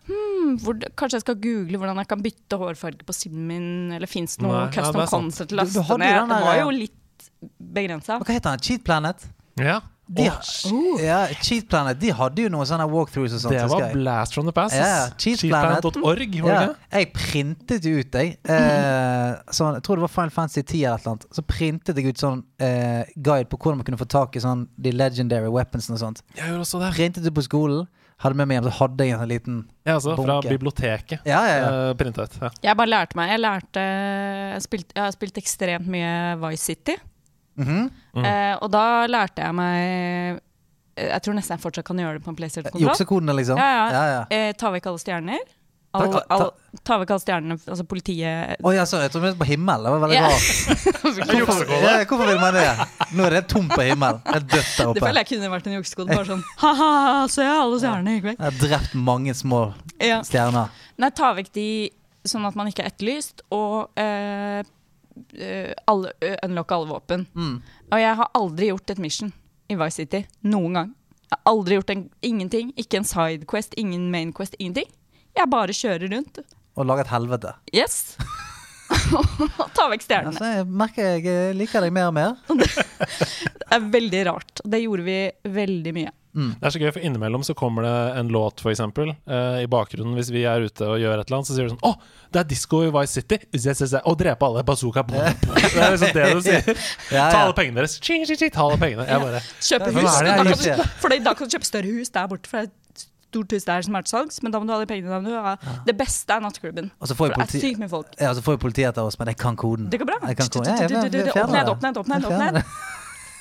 [SPEAKER 3] hmm, hvor, Kanskje jeg skal google hvordan jeg kan bytte hårfarge på SIM-en min, eller fins det noe
[SPEAKER 2] Nei, ja,
[SPEAKER 3] custom
[SPEAKER 2] det er
[SPEAKER 3] concept til å laste ned? Det var jo litt begrensa.
[SPEAKER 1] Hva heter den? Cheat Planet?
[SPEAKER 2] Ja.
[SPEAKER 1] De,
[SPEAKER 2] oh.
[SPEAKER 1] ja, Cheat Planet De hadde jo noen sånne walkthroughs og sånt.
[SPEAKER 2] det var blast from the past.
[SPEAKER 1] Ja,
[SPEAKER 2] Cheatplanet.org, Cheat
[SPEAKER 1] Ja, jeg printet jo ut, jeg. Eh, sånn, jeg tror det var Final Fantasy 10 eller et eller annet. Så printet jeg ut sånn eh, guide på hvordan man kunne få tak i sånn de legendary weaponsene og sånt.
[SPEAKER 2] Jeg gjorde også det.
[SPEAKER 1] Printet det på skolen. Hadde med meg hjem, så hadde jeg en sånn liten
[SPEAKER 2] Ja, altså, fra biblioteket.
[SPEAKER 1] Ja, ja, ja.
[SPEAKER 2] Uh, Printa. Ja.
[SPEAKER 3] Jeg bare lærte meg. Jeg lærte jeg, spilte, jeg har spilt ekstremt mye Vice City.
[SPEAKER 1] Mhm.
[SPEAKER 2] -hmm.
[SPEAKER 3] Eh, og da lærte jeg meg eh, Jeg tror nesten jeg fortsatt kan gjøre det på en PlayStation-kontroll.
[SPEAKER 1] Juksekodene, liksom.
[SPEAKER 3] Ja, ja.
[SPEAKER 1] ja, ja.
[SPEAKER 3] Eh, ta vekk alle stjerner. All,
[SPEAKER 1] Ta- ta-
[SPEAKER 3] all, ta vekk alle stjernene, altså politiet
[SPEAKER 1] Å ja, sorry, jeg trodde vi var på himmel. Det var veldig rart. Hvorfor, ja, hvorfor vil man det? Nå er det tomt på himmel. Det er dødt der
[SPEAKER 3] Det føler jeg kunne vært en juksekode. Bare sånn ha-ha, se alle stjernene gikk vekk.
[SPEAKER 1] Jeg har drept mange små
[SPEAKER 3] Ja.
[SPEAKER 1] stjerner.
[SPEAKER 3] Nei, ta vekk de sånn at man ikke er etterlyst, og eh, alle, uh, unlocke alle våpen.
[SPEAKER 1] Mm.
[SPEAKER 3] Og jeg har aldri gjort et mission i Vice City. Noen gang. Jeg har aldri gjort en, ingenting. Ikke en sidequest, ingen mainquest, ingenting. Jeg bare kjører rundt.
[SPEAKER 1] Og lager et helvete.
[SPEAKER 3] Yes. Ta vekk stjernene.
[SPEAKER 1] Altså, jeg merker jeg eh, liker deg mer og mer.
[SPEAKER 3] Det er veldig rart. Det gjorde vi veldig mye.
[SPEAKER 2] Det er så gøy, for innimellom så kommer det en låt, for eksempel, eh, i bakgrunnen hvis vi er ute og gjør et eller annet, så sier du sånn Å, det er disko i Vice City! Yes, yes, yes. Og drepe alle. Bazooka. Det er liksom det du sier.
[SPEAKER 1] Ja,
[SPEAKER 2] Ta alle pengene deres. Ching, ching, ching, ta alle pengene. Jeg bare
[SPEAKER 3] Kjøpe hus. Da kan, fordi da kan du kjøpe større hus der borte. For det er stort hus der som er til salgs, men da må du ha de pengene. Du ha. Det beste er nattklubben.
[SPEAKER 1] Og så får jo politi ja, politiet etter oss, men jeg kan koden.
[SPEAKER 3] Det går bra.
[SPEAKER 1] Jeg kan koden. Ja, jeg, jeg, jeg, jeg,
[SPEAKER 3] Opp ned,
[SPEAKER 1] fjerner
[SPEAKER 3] opp ned, opp ned, opp ned.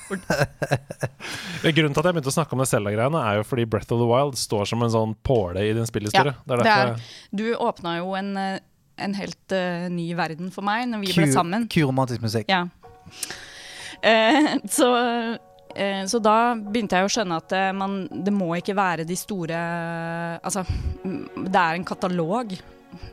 [SPEAKER 1] det.
[SPEAKER 2] Grunnen til at jeg begynte å snakke om det Zelda-greiene, er jo fordi Breath of the Wild står som en sånn påle i din spillhistorie.
[SPEAKER 3] Ja,
[SPEAKER 2] det er derfor
[SPEAKER 3] Du åpna jo en, eh, en helt uh, ny verden for meg når vi ble sammen.
[SPEAKER 1] Ku romantisk musikk.
[SPEAKER 3] Ja. Uh, så, uh, så da begynte jeg å skjønne at man, det må ikke være de store Altså, det er en katalog.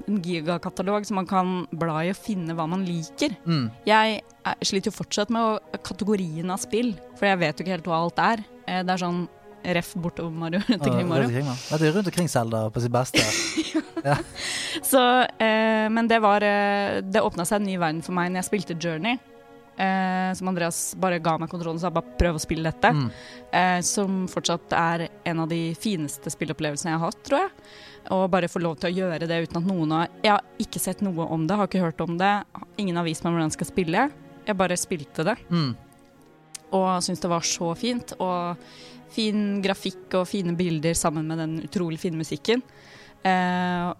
[SPEAKER 3] En gigakatalog som man kan bla i og finne hva man liker.
[SPEAKER 1] Mm.
[SPEAKER 3] Jeg er, sliter jo fortsatt med kategorien av spill, for jeg vet jo ikke helt hva alt er. Eh, det er sånn ref bortover Mario rundt
[SPEAKER 1] Ja,
[SPEAKER 3] omkring Mario.
[SPEAKER 1] omkring, det er rundt omkring Zelda på sitt beste.
[SPEAKER 3] Så, eh, men det var eh, Det åpna seg en ny verden for meg når jeg spilte Journey. Eh, som Andreas bare ga meg kontrollen og sa bare prøv å spille dette.
[SPEAKER 1] Mm.
[SPEAKER 3] Eh, som fortsatt er en av de fineste spillopplevelsene jeg har hatt, tror jeg. Og bare få lov til å gjøre det uten at noen har Jeg har ikke sett noe om det, har ikke hørt om det. Ingen har vist meg hvordan jeg skal spille. Jeg bare spilte det
[SPEAKER 1] Mm.
[SPEAKER 3] og syntes det var så fint. Og fin grafikk og fine bilder sammen med den utrolig fine musikken. Eh,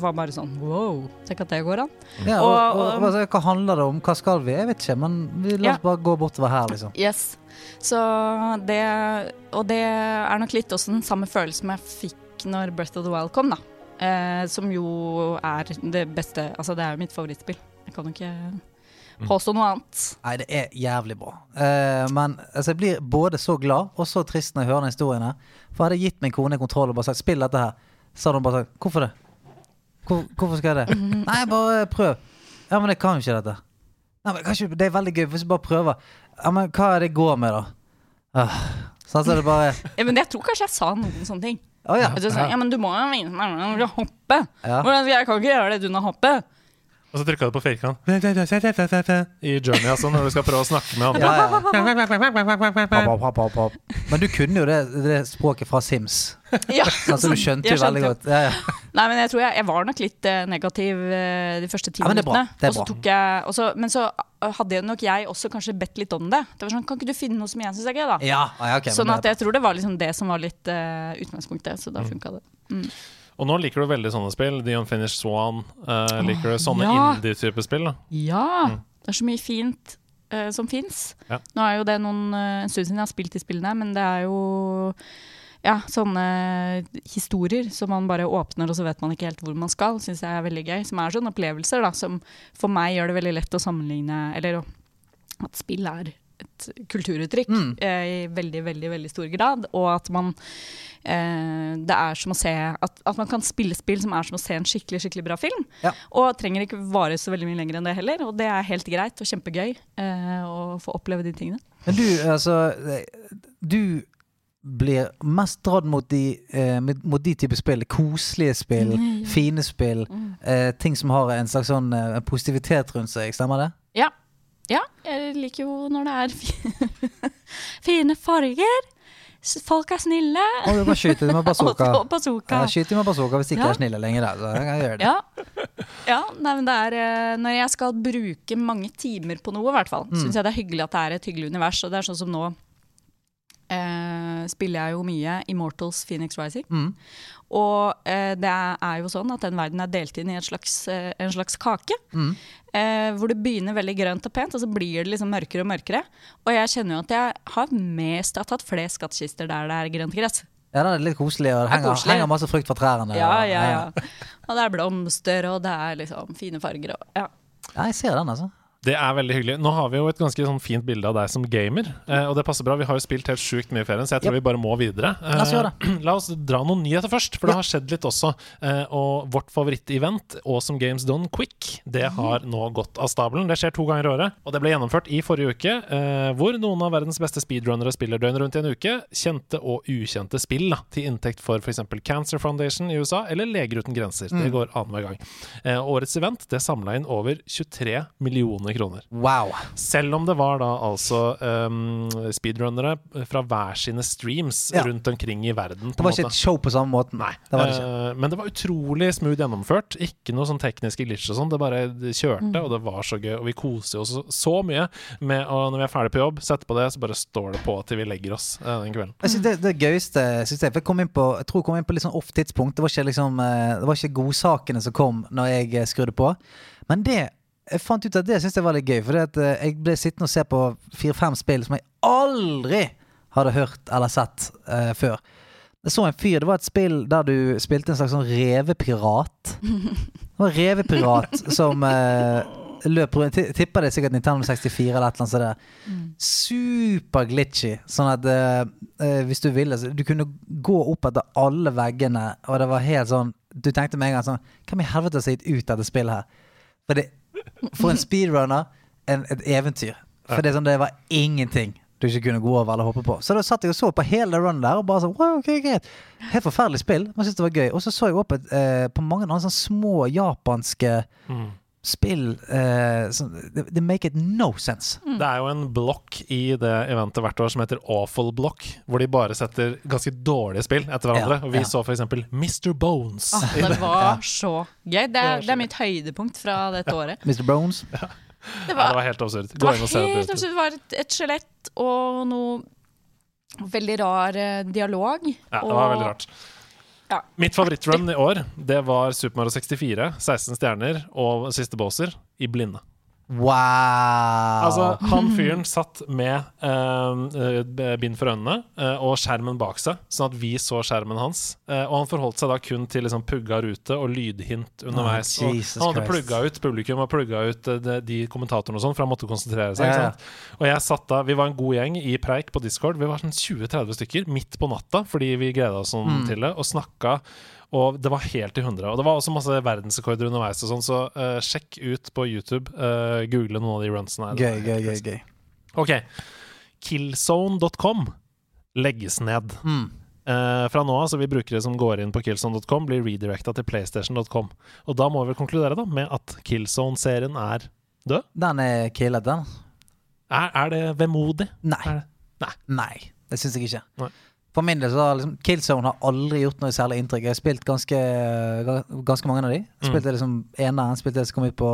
[SPEAKER 3] var bare sånn wow, tenk at det går an.
[SPEAKER 1] Ja, og,
[SPEAKER 3] Og-
[SPEAKER 1] og,
[SPEAKER 3] og-
[SPEAKER 1] hva, hva handler det om? Hva skal vi? Jeg vet ikke, men vi la
[SPEAKER 3] Ja.
[SPEAKER 1] oss bare gå bortover her, liksom.
[SPEAKER 3] Yes. Så det Og det er nok litt også den samme følelsen jeg fikk når Breath of the Wild kom, da. Eh, som jo er det beste Altså, det er jo mitt favorittspill. Jeg kan jo ikke påstå noe annet.
[SPEAKER 1] Nei, det er jævlig bra. Uh, men altså, jeg blir både så glad og så trist når jeg hører den historien her. For hadde jeg gitt min kone kontroll og bare sagt 'spill dette her', så hadde hun bare sagt 'hvorfor det'? Hvor, hvorfor skal jeg det? Nei, bare prøv. Ja, men jeg kan jo ikke dette. Nei, men kanskje, Det er veldig gøy hvis du bare prøver. Ja, men hva er det går med, da? Uh, sånn så er det bare
[SPEAKER 3] Ja, men jeg tror kanskje jeg sa noen sånne ting.
[SPEAKER 1] Oh, ja.
[SPEAKER 3] Så, ja, men du må jo hoppe.
[SPEAKER 1] Ja.
[SPEAKER 3] Jeg kan ikke gjøre det du å hoppe.
[SPEAKER 2] Og så trykka du på firkant i Journey, altså, når du skal prøve å snakke med andre.
[SPEAKER 1] Men du kunne jo det, det språket fra Sims.
[SPEAKER 3] Ja,
[SPEAKER 1] Altså, du skjønte jo veldig godt. Ja, ja.
[SPEAKER 3] Nei, men jeg tror jeg, jeg var nok litt eh, negativ eh, de første ti minuttene. Så så, men så eh, hadde nok jeg også kanskje bedt litt om det. Det var sånn, Kan ikke du finne noe som jeg syns er gøy, da?
[SPEAKER 1] Ja, okay,
[SPEAKER 3] sånn at jeg tror det var liksom det som var litt uh, utgangspunktet. Så da funka det.
[SPEAKER 2] Og nå liker du veldig sånne spill. The Unfinished Swan. Uh, liker du sånne
[SPEAKER 3] ja.
[SPEAKER 2] indie-type spill? da
[SPEAKER 3] Ja! Det er så mye fint uh, som fins.
[SPEAKER 2] Ja.
[SPEAKER 3] Nå er jo det noen, uh, en stund siden jeg har spilt de spillene, men det er jo ja, sånne historier som man bare åpner, og så vet man ikke helt hvor man skal. Syns jeg er veldig gøy. Som er sånne opplevelser da, som for meg gjør det veldig lett å sammenligne Eller at spill er et kulturuttrykk
[SPEAKER 1] Mm.
[SPEAKER 3] eh, i veldig, veldig veldig stor grad. Og at man eh, Det er som å se at, at man kan spille spill som er som å se en skikkelig skikkelig bra film.
[SPEAKER 1] Ja.
[SPEAKER 3] Og trenger ikke vare så veldig mye lenger enn det heller. Og det er helt greit og kjempegøy eh, å få oppleve de tingene.
[SPEAKER 1] Men du, altså Du blir mest dratt mot de, eh, mot de type spill. Koselige spill,
[SPEAKER 3] Mm.
[SPEAKER 1] fine spill. Eh, ting som har en slags sånn eh, positivitet rundt seg. Stemmer det?
[SPEAKER 3] Ja. Ja, jeg liker jo når det er fine farger. Folk er snille.
[SPEAKER 1] Og du kan skyte dem med bazooka.
[SPEAKER 3] Og bazooka.
[SPEAKER 1] Ja, skyter med bazooka hvis ikke
[SPEAKER 3] Ja.
[SPEAKER 1] er snille lenger. Da. kan jeg gjøre det.
[SPEAKER 3] Ja. ja nei, men det er eh, Når jeg skal bruke mange timer på noe, i hvert fall,
[SPEAKER 1] Mm.
[SPEAKER 3] syns jeg det er hyggelig at det er et hyggelig univers. Og det er sånn som nå eh, spiller jeg jo mye Immortals Phoenix Rising.
[SPEAKER 1] Mm.
[SPEAKER 3] Og eh, det er, jo sånn at den verden er delt inn i et slags, eh, en slags kake.
[SPEAKER 1] Mm.
[SPEAKER 3] Eh, hvor det begynner veldig grønt og pent, og så blir det liksom mørkere og mørkere. Og jeg kjenner jo at jeg har mest, jeg har tatt flest skattkister der det er grønt gress.
[SPEAKER 1] Ja, det er litt koselig, og det
[SPEAKER 3] Det er
[SPEAKER 1] henger, henger masse frukt fra trærne.
[SPEAKER 3] Ja, ja, ja. Og det er blomster, og det er liksom fine farger. Og, ja.
[SPEAKER 1] Ja, jeg ser den, altså.
[SPEAKER 2] Det er veldig hyggelig. Nå har vi jo et ganske sånn fint bilde av deg som gamer, eh, og det passer bra. Vi har jo spilt helt sjukt mye i ferien, så jeg tror vi bare må videre. Eh,
[SPEAKER 1] La oss gjøre
[SPEAKER 2] La oss dra noen nyheter først, for det har skjedd litt også. Eh, og vårt favorittevent, Awesome Games Done Quick, det har nå gått av stabelen. Det skjer to ganger i året, og det ble gjennomført i forrige uke, eh, hvor noen av verdens beste speedrunnere spiller døgnet rundt i en uke. Kjente og ukjente spill da, til inntekt for f.eks. Cancer Foundation i USA eller Leger uten grenser. Det går annenhver gang. Eh, årets event det samla inn over 23 millioner kroner.
[SPEAKER 1] Wow.
[SPEAKER 2] Selv om det var da altså um, speedrunnere fra hver sine streams
[SPEAKER 1] Ja.
[SPEAKER 2] rundt omkring i verden. på
[SPEAKER 1] Det var ikke
[SPEAKER 2] måte.
[SPEAKER 1] et show på samme måten. Nei. Det var det ikke.
[SPEAKER 2] Uh, men det var utrolig smooth gjennomført. Ikke noe sånn tekniske glitch og sånn. Det bare kjørte, kjørte, og det var så gøy. Og vi koser oss så, så mye med å når vi er ferdig på jobb, sette på det, så bare står det på til vi legger oss uh, den kvelden.
[SPEAKER 1] Jeg synes det, det gøyeste synes jeg, for jeg, kom inn på, jeg tror jeg kom inn på litt sånn off-tidspunkt. Det var ikke liksom eh, Det var ikke godsakene som kom når jeg skrudde på. Men det jeg fant ut at det syns jeg var litt gøy. For jeg ble sittende og se på fire-fem spill som jeg aldri hadde hørt eller sett uh, før. Jeg så en fyr, Det var et spill der du spilte en slags sånn revepirat. Det var en revepirat som uh, løp rundt ti- Tipper det er sikkert Nintendo 64 eller et eller annet sånt. der. Super glitchy. Sånn at uh, eh, hvis du ville så Du kunne gå opp etter alle veggene, og det var helt sånn Du tenkte med en gang sånn Hvem i helvete har sett ut dette spillet her? For, det, for en speedrunner, en, et eventyr. For det, sånn, det var ingenting du ikke kunne gå over eller hoppe på. Så da satt jeg og så på hele runnen der og bare sånn wow, okay, greit. Helt forferdelig spill, men syntes det var gøy. Og så så jeg opp et, eh, på mange andre sånne små japanske spill uh, det make it no sense.
[SPEAKER 2] Det er jo en blokk i det eventet hvert år som heter Awful Block, hvor de bare setter ganske dårlige spill etter hverandre.
[SPEAKER 1] Ja,
[SPEAKER 2] og vi
[SPEAKER 1] ja.
[SPEAKER 2] så for eksempel Mr. Bones.
[SPEAKER 3] Ah, det
[SPEAKER 2] det.
[SPEAKER 3] var så gøy. Det
[SPEAKER 2] var
[SPEAKER 3] er, det er mitt høydepunkt fra dette året.
[SPEAKER 1] Mr. Bones.
[SPEAKER 3] Det
[SPEAKER 2] Ja, det
[SPEAKER 3] var,
[SPEAKER 2] var helt absurd.
[SPEAKER 3] det
[SPEAKER 2] Gå
[SPEAKER 3] var
[SPEAKER 2] inn og se det
[SPEAKER 3] helt absurd. Det var et, et skjelett og noe veldig rar eh, dialog.
[SPEAKER 2] Ja, det var veldig rart.
[SPEAKER 3] Ja.
[SPEAKER 2] Mitt favorittrun i år, det var Super Mario 64, 16 stjerner og siste båser i blinde.
[SPEAKER 1] Wow!
[SPEAKER 2] Altså, han fyren satt med eh, eh, bind for øynene eh, og skjermen bak seg, sånn at vi så skjermen hans. Eh, og han forholdt seg da kun til liksom pugga rute og lydhint underveis.
[SPEAKER 1] Ah,
[SPEAKER 2] og han hadde plugga ut publikum og plugga ut eh, de, de kommentatorene og sånn, for han måtte konsentrere seg. Sant? Og jeg satt da, Vi var en god gjeng i preik på Discord. Vi var sånn 20-30 stykker midt på natta fordi vi gleda oss sånn
[SPEAKER 1] Mm.
[SPEAKER 2] til det, og snakka. Og det var helt i hundre. Og det var også masse verdensrekorder underveis. og sånn, Så uh, sjekk ut på YouTube. Uh, google noen av de runsene.
[SPEAKER 1] Gøy, gøy, gøy. gøy.
[SPEAKER 2] Ok. Killzone.com legges ned.
[SPEAKER 1] Mm.
[SPEAKER 2] Uh, fra nå av så vil brukere som går inn på killzone.com, bli redirecta til playstation.com. Og da må vi konkludere da med at Killzone-serien er død.
[SPEAKER 1] Den er killet, den.
[SPEAKER 2] Er, er det vemodig?
[SPEAKER 1] Nei.
[SPEAKER 2] Er det? Nei.
[SPEAKER 1] Nei, det syns jeg ikke.
[SPEAKER 2] Nei.
[SPEAKER 1] For min del så har liksom Killzone har aldri gjort noe særlig inntrykk. Jeg har spilt ganske, ga- ganske mange av de.
[SPEAKER 2] Mm.
[SPEAKER 1] Spilte liksom eneren, spilte det som kom ut på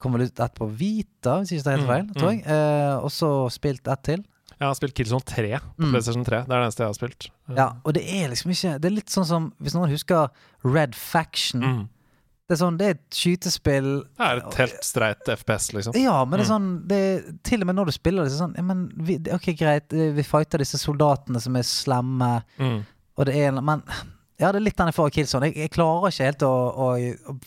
[SPEAKER 1] Kom vel ut ett på Vita, hvis ikke det er helt
[SPEAKER 2] Mm,
[SPEAKER 1] feil. tror jeg eh, Og så spilt ett til.
[SPEAKER 2] Jeg har spilt Killzone 3 på
[SPEAKER 1] Mm.
[SPEAKER 2] PlayStation 3. Det er det eneste jeg har spilt.
[SPEAKER 1] Ja, og det er liksom ikke Det er litt sånn som Hvis noen husker Red Faction.
[SPEAKER 2] Mm.
[SPEAKER 1] Det er sånn, det er et skytespill
[SPEAKER 2] Det er et helt streit FPS, liksom.
[SPEAKER 1] Ja, men det er
[SPEAKER 2] Mm.
[SPEAKER 1] sånn det er, Til og med når du spiller det, så er sånn ja, men vi, Ok, greit, eh, vi fighter disse soldatene som er slemme,
[SPEAKER 2] Mm.
[SPEAKER 1] og det er Men ja, det er litt den jeg får av Killzone. Jeg, jeg klarer ikke helt å, å, å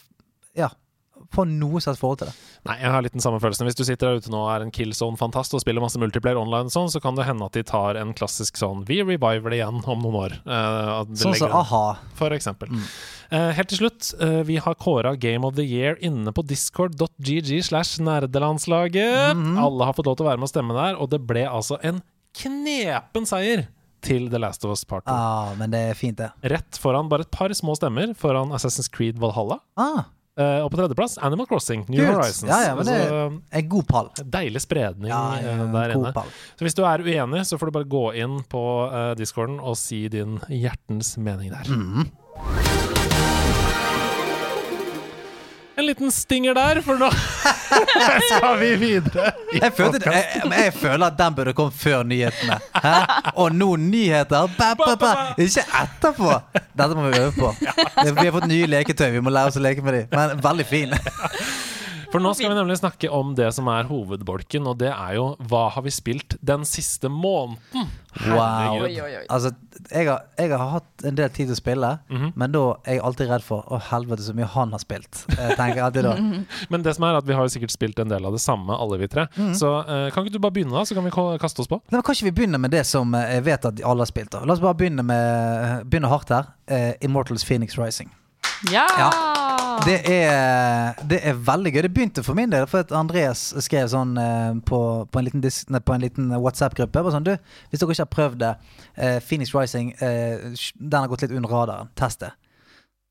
[SPEAKER 1] få noe slags forhold til det.
[SPEAKER 2] Nei, jeg har litt den samme følelsen. Hvis du sitter der ute nå og er en Killzone-fantast og spiller masse multiplayer online, sånn, så kan det hende at de tar en klassisk sånn Vi reviver det igjen om noen år. Uh,
[SPEAKER 1] Sånn som a-ha.
[SPEAKER 2] for eksempel.
[SPEAKER 1] Mm.
[SPEAKER 2] Uh, helt til slutt, uh, vi har kåra Game of the Year inne på discord.gg slash nerdelandslaget.
[SPEAKER 1] Mhm.
[SPEAKER 2] Alle har fått lov til å være med og stemme der, og det ble altså en knepen seier til The Last of Us Part 2.
[SPEAKER 1] Ah, men det er fint, det.
[SPEAKER 2] Rett foran bare et par små stemmer foran Assassin's Creed Valhalla.
[SPEAKER 1] Ah,
[SPEAKER 2] Eh, og på tredjeplass Animal Crossing, New
[SPEAKER 1] Kult.
[SPEAKER 2] Horizons.
[SPEAKER 1] Ja, ja, men det-
[SPEAKER 2] er,
[SPEAKER 1] en god pall.
[SPEAKER 2] deilig spredning
[SPEAKER 1] Ja,
[SPEAKER 2] eh, der inne.
[SPEAKER 1] pall.
[SPEAKER 2] Så hvis du er uenig, så får du bare gå inn på uh, discorden og si din hjertens mening der.
[SPEAKER 1] Mhm.
[SPEAKER 2] En liten stinger der, for nå skal vi videre.
[SPEAKER 1] Jeg,
[SPEAKER 2] føler,
[SPEAKER 1] jeg, jeg føler at den burde komme før nyhetene. Hæ? Og nå nyheter! Ba, ba, ba. Ikke etterpå! Dette må vi øve på. Vi har fått nye leketøy, vi må lære oss å leke med dem. Men veldig fin.
[SPEAKER 2] For nå skal vi nemlig snakke om det som er hovedbolken, og det er jo hva har vi spilt den siste måneden?
[SPEAKER 1] Wow.
[SPEAKER 3] Oi, oi, oi.
[SPEAKER 1] Altså, jeg har, jeg har hatt en del tid til å spille,
[SPEAKER 2] Mhm.
[SPEAKER 1] men da er jeg alltid redd for Å, helvete, så mye han har spilt. Jeg tenker alltid da.
[SPEAKER 2] Men det som er at vi har sikkert spilt en del av det samme, alle vi tre.
[SPEAKER 1] Mhm.
[SPEAKER 2] Så uh, kan ikke du bare begynne, da, så kan vi kaste oss på?
[SPEAKER 1] Nei, men kan ikke vi begynne med det som eh, jeg vet at alle har spilt? da La oss bare begynne, med, begynne hardt her. Uh, Immortals Phoenix Rising.
[SPEAKER 3] Ja!
[SPEAKER 1] Det er, det er veldig gøy. Det begynte for min del for at Andreas skrev sånn eh, på, på en liten, liten WhatsApp-gruppe. Sånn, hvis dere ikke har prøvd det, eh, Phoenix Rising, eh, den har gått litt under radaren. Test det.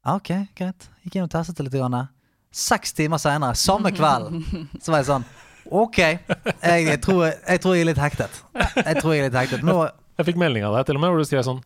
[SPEAKER 1] Ah, ok, greit. Gikk inn og testet det litt. Grann. Seks timer seinere, samme kveld, så var jeg sånn Ok, jeg, jeg, tror, jeg tror jeg er litt hektet. Jeg tror jeg er litt hektet. Nå,
[SPEAKER 2] Jeg fikk melding av deg til og med, hvor du skrev sånn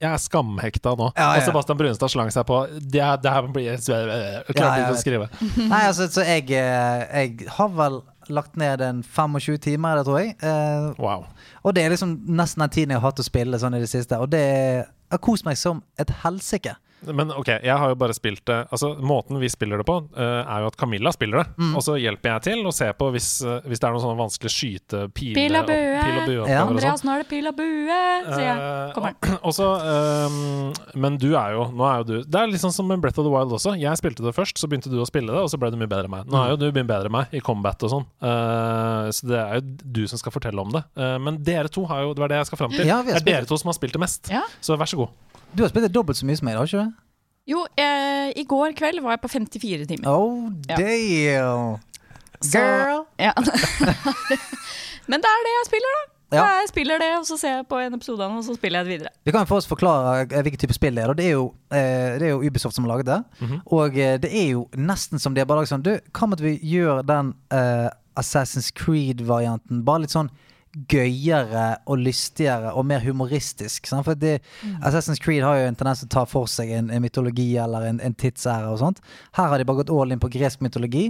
[SPEAKER 2] jeg er skamhekta nå.
[SPEAKER 1] Ja, ja.
[SPEAKER 2] Og Sebastian Brunstad slang seg på. Det, det her blir jeg
[SPEAKER 1] jeg
[SPEAKER 2] ikke å skrive.
[SPEAKER 1] Nei, altså, så jeg, eh, jeg har vel lagt ned en 25 timer i det, tror jeg. Eh,
[SPEAKER 2] Wow.
[SPEAKER 1] Og det er liksom nesten den tiden jeg har hatt å spille sånn i det siste. Og det jeg har kost meg som et helsike.
[SPEAKER 2] Men ok, jeg har jo bare spilt det Altså, måten vi spiller det på, uh, er jo at Camilla spiller det.
[SPEAKER 1] Mm.
[SPEAKER 2] Og så hjelper jeg til og ser på hvis, uh, hvis det er noen sånne vanskelige skyte, pile,
[SPEAKER 3] Pil og
[SPEAKER 2] bue.
[SPEAKER 3] bue.
[SPEAKER 2] pil og bue-oppgaver
[SPEAKER 1] Ja.
[SPEAKER 3] Andreas, nå er det pil og bue, sier jeg. Kommer
[SPEAKER 2] og- og så, ehm, men du er jo Nå er jo du Det er litt sånn som med Breath of the Wild også. Jeg spilte det først, så begynte du å spille det, og så ble du mye bedre enn meg. Nå er jo du mye bedre enn meg i combat og sånn, Eh, så det er jo du som skal fortelle om det. Men dere to har jo Det var det jeg skal fram til.
[SPEAKER 1] Ja,
[SPEAKER 2] det er dere to som har spilt det mest.
[SPEAKER 3] Ja.
[SPEAKER 2] Så vær så god.
[SPEAKER 1] Du har spilt det dobbelt så mye som meg, har ikke du?
[SPEAKER 3] Jo, eh, i går kveld var jeg på 54 timer.
[SPEAKER 1] Oh,
[SPEAKER 3] Ja.
[SPEAKER 1] damn!
[SPEAKER 3] Så-
[SPEAKER 1] Girl!
[SPEAKER 3] Ja. Men det er det jeg spiller, da.
[SPEAKER 1] Ja.
[SPEAKER 3] Jeg spiller det, og så ser jeg på en episode og så spiller jeg det videre.
[SPEAKER 1] Vi kan jo for oss forklare eh, hvilken type spill det er. Det er jo, eh, det er jo Ubisoft som har laget det.
[SPEAKER 2] Mhm.
[SPEAKER 1] Og eh, det er jo nesten som de har bare laget sånn Du, hva om vi gjør den uh, Assassin's Creed-varianten bare litt sånn gøyere og lystigere og mer humoristisk. Sant? For det, Assassin's Creed har jo en tendens til å ta for seg en, en mytologi eller en, en tidsære og sånt. Her har de bare gått all in på gresk mytologi.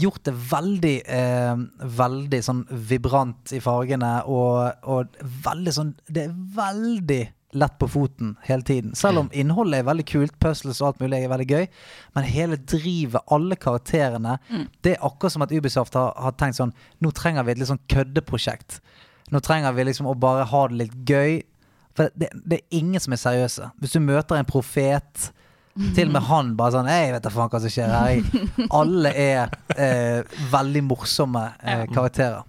[SPEAKER 1] Gjort det veldig eh, Veldig sånn vibrant i fargene og, og veldig sånn Det er veldig lett på foten hele tiden. Selv om innholdet er veldig kult, puzzles og alt mulig er veldig gøy. Men hele drivet, alle karakterene Det er akkurat som at Ubisoft har, har tenkt sånn Nå trenger vi et litt sånn køddeprosjekt. Nå trenger vi liksom å bare ha det litt gøy. For det, det er ingen som er seriøse. Hvis du møter en profet til og med han bare sånn Jeg vet da faen hva som skjer her. Alle er eh, veldig morsomme eh, karakterer.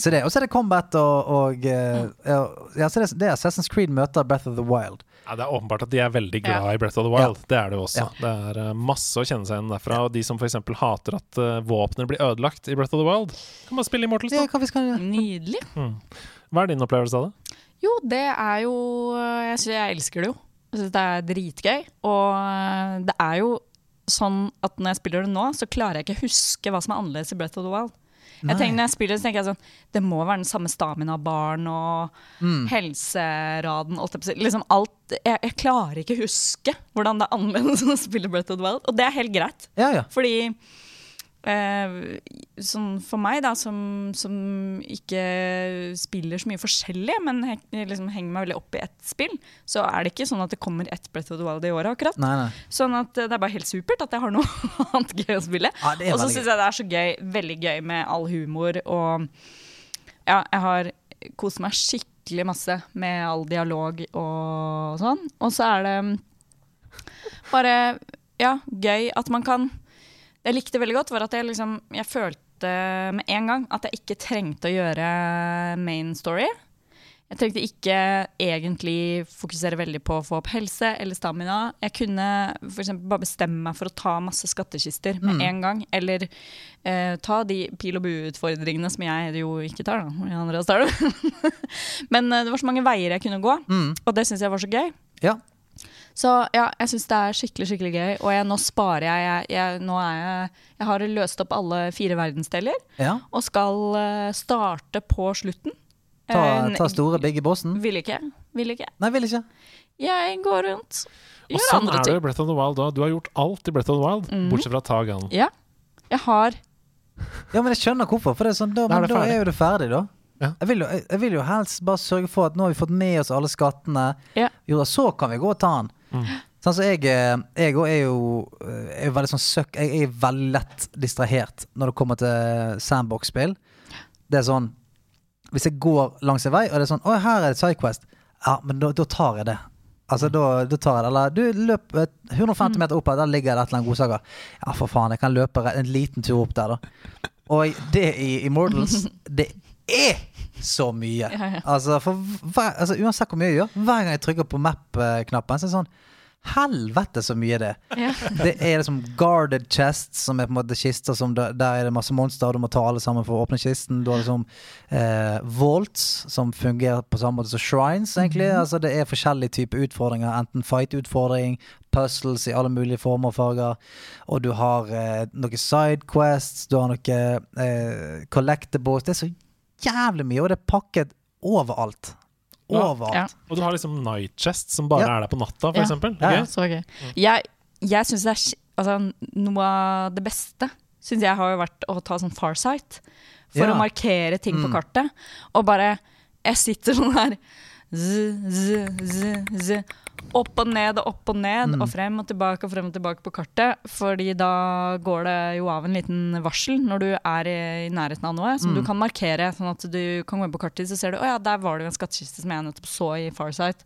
[SPEAKER 1] Så det, Og så er det Combat og, og eh, ja, ja, så det, det er Assassin's Creed møter Breath of the Wild.
[SPEAKER 2] Ja, det er åpenbart at de er veldig glad
[SPEAKER 3] Ja.
[SPEAKER 2] i Breath of the Wild. Det er det jo også.
[SPEAKER 1] Ja.
[SPEAKER 2] Det er eh, masse å kjenne seg igjen derfra. Og de som f.eks. hater at uh, våpener blir ødelagt i Breath of the Wild, kan bare spille Immortals, da.
[SPEAKER 1] skal?
[SPEAKER 3] Nydelig.
[SPEAKER 2] Hva er din opplevelse av det?
[SPEAKER 3] Jo, det er jo Jeg, synes jeg elsker det jo. Jeg synes det er dritgøy. Og eh, det er jo sånn at når jeg spiller det nå, så klarer jeg ikke å huske hva som er annerledes i Breath of the Wild. Jeg tenker, når jeg spiller så tenker jeg sånn Det må være den samme stamina-baren og
[SPEAKER 1] Mm.
[SPEAKER 3] helseraden. alt Liksom alt jeg, jeg klarer ikke å huske hvordan det er annerledes å spille Breath of the Wild. Og det er helt greit.
[SPEAKER 1] Ja, ja.
[SPEAKER 3] Fordi sånn for meg, da, som, som ikke spiller så mye forskjellig, men he, liksom henger meg veldig opp i ett spill, så er det ikke sånn at det kommer ett Brett of the Wild i året, akkurat.
[SPEAKER 1] Nei, nei.
[SPEAKER 3] Sånn at eh, det er bare helt supert at jeg har noe annet gøy å spille.
[SPEAKER 1] Ja,
[SPEAKER 3] Og så syns jeg det er så gøy, veldig gøy med all humor og Ja, jeg har kost meg skikkelig masse med all dialog og sånn. Og så er det bare ja, gøy at man kan jeg likte veldig godt, var at jeg liksom Jeg følte med en gang at jeg ikke trengte å gjøre main story. Jeg trengte ikke egentlig fokusere veldig på å få opp helse eller stamina. Jeg kunne for eksempel bare bestemme meg for å ta masse skattkister med en gang. Eller eh, ta de pil og bue-utfordringene som jeg jo ikke tar, da. Andreas tar det. Men eh, det var så mange veier jeg kunne gå,
[SPEAKER 1] Mm.
[SPEAKER 3] og det syns jeg var så gøy.
[SPEAKER 1] Ja.
[SPEAKER 3] Så ja, jeg syns det er skikkelig skikkelig gøy. Og jeg, nå sparer jeg, jeg, jeg Nå er jeg Jeg har løst opp alle fire verdensdeler
[SPEAKER 1] ja.
[SPEAKER 3] og skal eh, starte på slutten.
[SPEAKER 1] Ta,
[SPEAKER 3] Eh,
[SPEAKER 1] ta store bigge bossen.
[SPEAKER 3] Vil ikke. Vil ikke.
[SPEAKER 1] Nei, vil ikke.
[SPEAKER 3] Jeg går rundt.
[SPEAKER 2] Og sånn
[SPEAKER 3] andre
[SPEAKER 2] er det i Breath of the Wild da. Du har gjort alt i Breath of the Wild,
[SPEAKER 3] mm.
[SPEAKER 2] bortsett fra Tagan.
[SPEAKER 3] Ja. Jeg har
[SPEAKER 1] Ja, men jeg skjønner hvorfor. For det er sånn, da,
[SPEAKER 2] Da er det
[SPEAKER 1] da er jo det ferdig, da.
[SPEAKER 2] Ja.
[SPEAKER 1] Jeg, vil jo, jeg, jeg vil jo helst bare sørge for at nå har vi fått med oss alle skattene.
[SPEAKER 3] Ja.
[SPEAKER 1] Jo, da, så kan vi gå og ta den.
[SPEAKER 2] Mm.
[SPEAKER 1] Sånn, så jeg, eh, jeg er jo eh, er veldig sånn søk, Jeg er veldig lett distrahert når det kommer til sandbox-spill. Det er sånn Hvis jeg går langs en vei, og det er sånn Å, her er det Sidequest. Ja, men da, da tar jeg det. Altså, da, da tar jeg det. Eller du, løp eh, 150 meter opp her, der ligger det et eller annet godsaker. Ja, for faen, jeg kan løpe en liten tur opp der, da. Og det i Immortals, det er så mye.
[SPEAKER 3] Ja, ja.
[SPEAKER 1] Altså, hver, altså, uansett hvor mye jeg gjør, hver gang jeg trykker på map-knappen, så er det sånn Helvete så mye det er.
[SPEAKER 3] ja.
[SPEAKER 1] Det er liksom guarded chests, som er på en måte kister som der, der er det masse monstre, og du må ta alle sammen for å åpne kisten. Du har liksom eh, vaults, som fungerer på samme måte som shrines, egentlig. Altså Det er forskjellige typer utfordringer. Enten fight-utfordring, puzzles i alle mulige former og farger. Og du har eh, noen sidequests, du har noen eh, collectables Det er så jævlig mye, og det er pakket overalt. Overalt.
[SPEAKER 3] Ja.
[SPEAKER 2] Og du har liksom Night Chest, som bare
[SPEAKER 1] Ja.
[SPEAKER 2] er der på natta, for
[SPEAKER 3] Ja.
[SPEAKER 2] eksempel.
[SPEAKER 3] Så gøy. Jeg, jeg syns det er altså, Noe av det beste syns jeg har jo vært å ta sånn Farsight. For
[SPEAKER 1] Ja.
[SPEAKER 3] å markere ting på
[SPEAKER 1] Mm.
[SPEAKER 3] kartet. Og bare Jeg sitter sånn her z, z, z, z, Opp og ned og opp og ned,
[SPEAKER 1] Mm.
[SPEAKER 3] og frem og tilbake og frem og tilbake på kartet. Fordi da går det jo av en liten varsel når du er i, i nærheten av noe, som
[SPEAKER 1] Mm.
[SPEAKER 3] du kan markere. Sånn at du kan gå inn på kartet, så ser du å ja, der var det jo en skattkiste som jeg nettopp så i Farsight.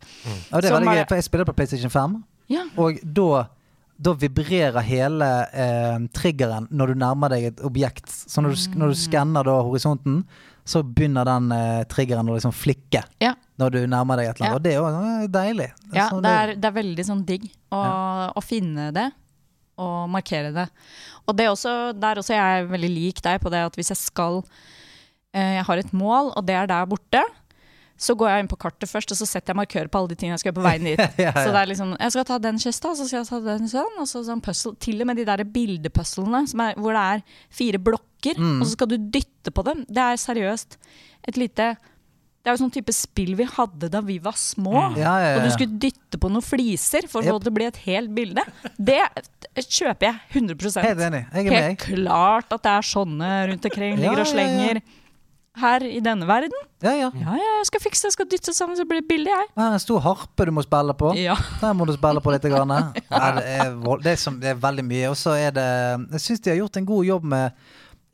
[SPEAKER 1] og det er veldig gøy, for jeg spiller på PlayStation 5.
[SPEAKER 3] Ja.
[SPEAKER 1] Og da, da vibrerer hele eh, triggeren når du nærmer deg et objekt. Så når du, når du skanner da horisonten, så begynner den eh, triggeren å liksom flikke
[SPEAKER 3] Ja.
[SPEAKER 1] Når du nærmer deg et eller annet.
[SPEAKER 3] Ja.
[SPEAKER 1] Og det er jo eh, deilig.
[SPEAKER 3] Ja,
[SPEAKER 1] sånn
[SPEAKER 3] det er, det er veldig sånn digg å,
[SPEAKER 1] Ja.
[SPEAKER 3] å finne det og markere det. Og det er også, der også er veldig lik deg på det at hvis jeg skal eh, Jeg har et mål, og det er der borte. Så går jeg inn på kartet først, og så setter jeg markør på alle de tingene jeg skal gjøre på veien dit.
[SPEAKER 1] ja,
[SPEAKER 3] Så det er liksom, Jeg skal ta den kista, så skal jeg ta den sånn. Og så sånn puzzle. Til og med de der bildepuzzlene som er, hvor det er fire blokker,
[SPEAKER 1] Mm.
[SPEAKER 3] og så skal du dytte på dem. Det er seriøst et lite Det er jo sånn type spill vi hadde da vi var små.
[SPEAKER 1] Ja, ja,
[SPEAKER 3] Og du skulle dytte på noen fliser for å
[SPEAKER 1] Jep.
[SPEAKER 3] få det bli et helt bilde. Det kjøper jeg 100
[SPEAKER 1] Helt enig. Jeg er med,
[SPEAKER 3] Helt klart at det er sånne rundt omkring, ligger og
[SPEAKER 1] ja, ja.
[SPEAKER 3] slenger. Her i denne verden.
[SPEAKER 1] Ja, ja.
[SPEAKER 3] Ja, ja, jeg skal fikse det, jeg skal dytte sammen, så blir det bilde, jeg.
[SPEAKER 1] Her er en stor harpe du må spille på.
[SPEAKER 3] Ja.
[SPEAKER 1] Der må du spille på litt. Grann. Ja, det, er, det, er som, det er veldig mye. Og så er det Jeg syns de har gjort en god jobb med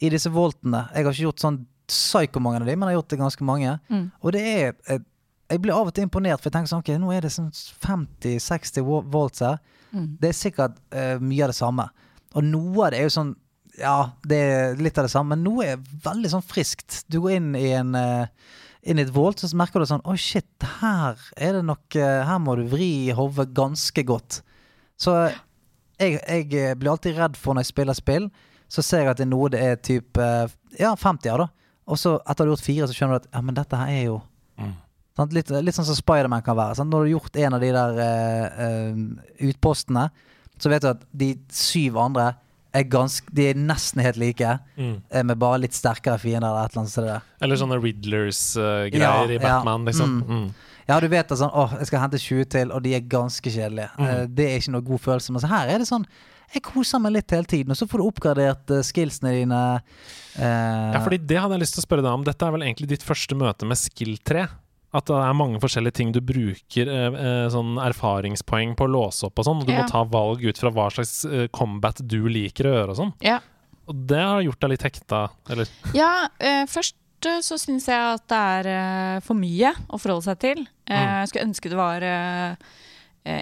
[SPEAKER 1] i disse voltene. Jeg har ikke gjort sånn psyko mange av de, men jeg har gjort det ganske mange.
[SPEAKER 3] Mm.
[SPEAKER 1] Og det er eh, Jeg blir av og til imponert, for jeg tenker sånn Ok, nå er det sånn 50-60 volts her.
[SPEAKER 3] Mm.
[SPEAKER 1] Det er sikkert uh, mye av det samme. Og noe av det er jo sånn Ja, det er litt av det samme, men noe er veldig sånn friskt. Du går inn i en uh, inn i et volt, så merker du sånn Oi, shit, her er det nok Her må du vri hodet ganske godt. Så jeg, jeg blir alltid redd for når jeg spiller spill. Så ser jeg at det er noe det er typ eh, Ja, 50 av, da. Og så etter du har gjort fire, så skjønner du at ja, men dette her er jo
[SPEAKER 2] Mm.
[SPEAKER 1] Sant? Litt, litt sånn som Spiderman kan være. Sant? Når du har gjort en av de der uh, uh, utpostene, så vet du at de syv andre er, ganske, de er nesten helt like,
[SPEAKER 2] Mm.
[SPEAKER 1] eh, med bare litt sterkere fiender eller et eller annet. sånt.
[SPEAKER 2] Eller sånne Riddlers-greier
[SPEAKER 1] Ja,
[SPEAKER 2] i
[SPEAKER 1] ja.
[SPEAKER 2] Batman, liksom.
[SPEAKER 1] Mm.
[SPEAKER 2] Mm.
[SPEAKER 1] Ja, du vet at sånn, åh, jeg skal hente 20 til, og de er ganske kjedelige.
[SPEAKER 2] Mm.
[SPEAKER 1] Det er ikke noe god følelse. Men så her er det sånn Jeg koser meg litt hele tiden, og så får du oppgradert eh, skillsene dine. eh,
[SPEAKER 2] Ja, fordi det hadde jeg lyst til å spørre deg om. Dette er vel egentlig ditt første møte med skill 3? At det er mange forskjellige ting du bruker eh, eh, sånn erfaringspoeng på å låse opp og sånn, og du
[SPEAKER 3] Ja.
[SPEAKER 2] må ta valg ut fra hva slags eh, combat du liker å gjøre og sånn.
[SPEAKER 3] Ja.
[SPEAKER 2] Og det har gjort deg litt hekta, eller?
[SPEAKER 3] Ja, eh, først så syns jeg at det er eh, for mye å forholde seg til. Eh,
[SPEAKER 2] Mm.
[SPEAKER 3] Jeg skulle ønske det var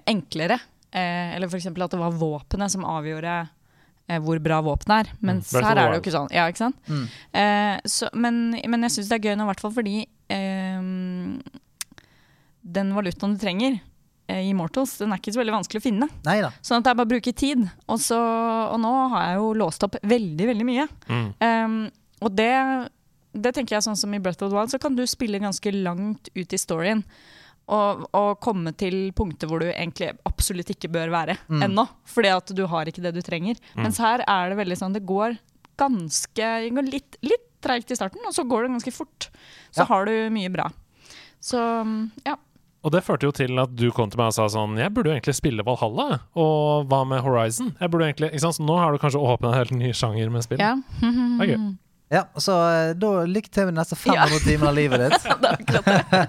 [SPEAKER 3] enklere. Eh, eller f.eks. at det var våpenet som avgjorde eh, hvor bra våpenet er. Mens
[SPEAKER 2] mm.
[SPEAKER 3] her er det jo ikke sånn. Ja, ikke sant?
[SPEAKER 1] Mm.
[SPEAKER 3] Eh, så, men, men jeg syns det er gøy nå, i hvert fall fordi eh, den valutaen du trenger eh, i Immortals, den er ikke så veldig vanskelig å finne.
[SPEAKER 1] Neida.
[SPEAKER 3] Sånn at det er bare å bruke tid. Og, så, og nå har jeg jo låst opp veldig, veldig mye.
[SPEAKER 2] Mm.
[SPEAKER 3] Um, og det, det tenker jeg sånn som i Breath of the Wild, så kan du spille ganske langt ut i storyen. Og, og komme til punkter hvor du egentlig absolutt ikke bør være
[SPEAKER 1] Mm.
[SPEAKER 3] ennå. Fordi at du har ikke det du trenger.
[SPEAKER 2] Mm.
[SPEAKER 3] Mens her er det veldig sånn Det går ganske det går litt, litt treigt i starten, og så går det ganske fort. Så
[SPEAKER 1] Ja.
[SPEAKER 3] har du mye bra. Så ja.
[SPEAKER 2] Og det førte jo til at du kom til meg og sa sånn Jeg burde jo egentlig spille Valhalla, og hva med Horizon? Jeg burde egentlig, ikke sant? Så nå har du kanskje åpna en helt ny sjanger med spill.
[SPEAKER 3] ja.
[SPEAKER 2] er gøy.
[SPEAKER 1] Ja, så eh, da lykke til med de neste 500
[SPEAKER 3] Ja.
[SPEAKER 1] timene av livet ditt.
[SPEAKER 3] det er akkurat det.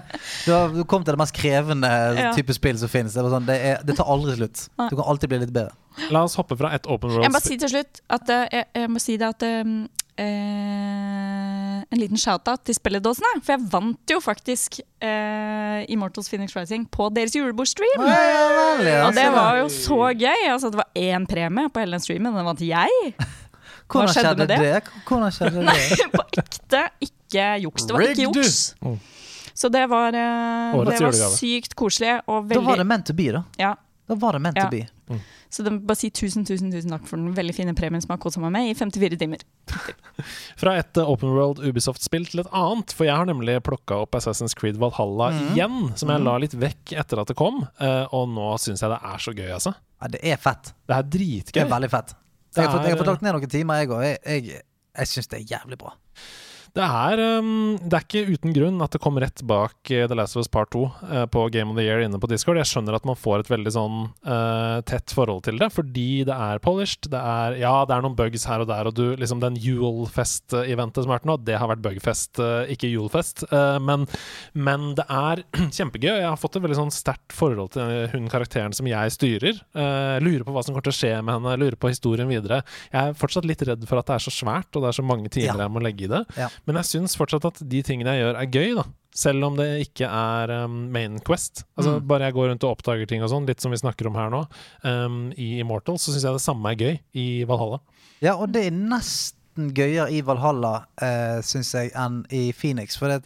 [SPEAKER 1] Du har du kom til det mest krevende
[SPEAKER 3] Ja.
[SPEAKER 1] type spill som finnes. Det, var sånn, det, er, det tar aldri slutt. Du kan alltid bli litt bedre.
[SPEAKER 2] La oss hoppe fra et open world
[SPEAKER 3] Jeg må bare si til slutt at eh, jeg, jeg må si det at um, eh, En liten shout-out til spilledåsene. For jeg vant jo faktisk eh, Immortals Phoenix Rising på deres julebordstream.
[SPEAKER 1] Ja, ja, ja.
[SPEAKER 3] Og det var jo så gøy. Altså, det var én premie på hele den streamen, den vant jeg.
[SPEAKER 1] Hvordan
[SPEAKER 3] Hva skjedde
[SPEAKER 1] skjedde
[SPEAKER 3] det?
[SPEAKER 1] det? Hvordan skjedde det?
[SPEAKER 3] på ekte, ikke juks. Det var ikke juks.
[SPEAKER 2] Mm.
[SPEAKER 3] Så det var, eh, det var sykt koselig og
[SPEAKER 1] Da var det meant to be, da.
[SPEAKER 3] ja.
[SPEAKER 1] Da var det meant
[SPEAKER 3] Ja.
[SPEAKER 1] to be.
[SPEAKER 3] Så det, bare si tusen, tusen, tusen takk for den veldig fine premien som jeg har kost meg med i 54 timer.
[SPEAKER 2] Fra et eh, open world Ubisoft-spill til et annet. For jeg har nemlig plukka opp Assassin's Creed Valhalla
[SPEAKER 1] mm.
[SPEAKER 2] igjen, som jeg
[SPEAKER 1] Mhm.
[SPEAKER 2] la litt vekk etter at det kom. eh, og nå syns jeg det er så gøy, altså.
[SPEAKER 1] Ja, det er fett.
[SPEAKER 2] Det er dritgøy.
[SPEAKER 1] Det er veldig fett. Jeg har fått, jeg har fått lagt ned noen timer, jeg òg. Jeg, jeg, jeg syns det er jævlig bra.
[SPEAKER 2] Det er, um, det er ikke uten grunn at det kom rett bak eh, The Last of Us Part 2 eh, på Game of the Year inne på Discord. Jeg skjønner at man får et veldig sånn uh, tett forhold til det, fordi det er polished. Det er, ja, det er noen bugs her og der, og du, liksom den Julefest-eventet som har vært nå, det har vært bugfest, ikke julefest. Uh, men, men det er kjempegøy. Jeg har fått et veldig sånn sterkt forhold til hun karakteren som jeg styrer. Uh, lurer på hva som kommer til å skje med henne, lurer på historien videre. Jeg er fortsatt litt redd for at det er så svært, og det er så mange timer
[SPEAKER 1] Ja.
[SPEAKER 2] jeg må legge i det.
[SPEAKER 1] Ja.
[SPEAKER 2] Men jeg syns fortsatt at de tingene jeg gjør, er gøy, da. Selv om det ikke er um, main quest. Altså
[SPEAKER 1] Mm.
[SPEAKER 2] Bare jeg går rundt og oppdager ting og sånn, litt som vi snakker om her nå, um, i Immortal, så syns jeg det samme er gøy i Valhalla.
[SPEAKER 1] Ja, og det er nesten gøyere i Valhalla, uh, syns jeg, enn i Phoenix. For det,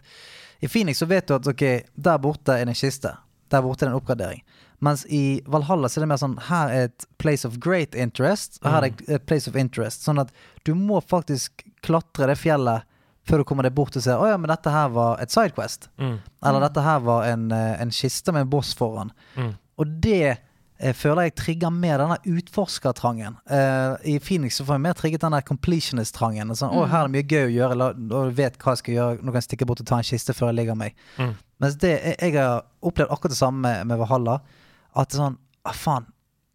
[SPEAKER 1] i Phoenix så vet du at ok, der borte er det en kiste. Der borte er det en oppgradering. Mens i Valhalla så er det mer sånn her er et place of great interest, og her er et place of interest. Sånn at du må faktisk klatre det fjellet før du kommer deg bort og ser å ja, men dette her var et sidequest.
[SPEAKER 2] Mm.
[SPEAKER 1] Eller dette her var en, eh, en kiste med en boss foran.
[SPEAKER 2] Mm.
[SPEAKER 1] Og det eh, føler jeg trigger mer denne utforskertrangen. Eh, I Phoenix så får jeg mer trigget denne completionist-trangen. Sånn, å, her er det mye gøy å gjøre, la, og du vet hva jeg skal gjøre. Nå kan jeg stikke bort og ta en kiste før jeg ligger meg.
[SPEAKER 2] Mm.
[SPEAKER 1] Mens det, jeg, jeg har opplevd akkurat det samme med, med Valhalla. At det er sånn ah, faen,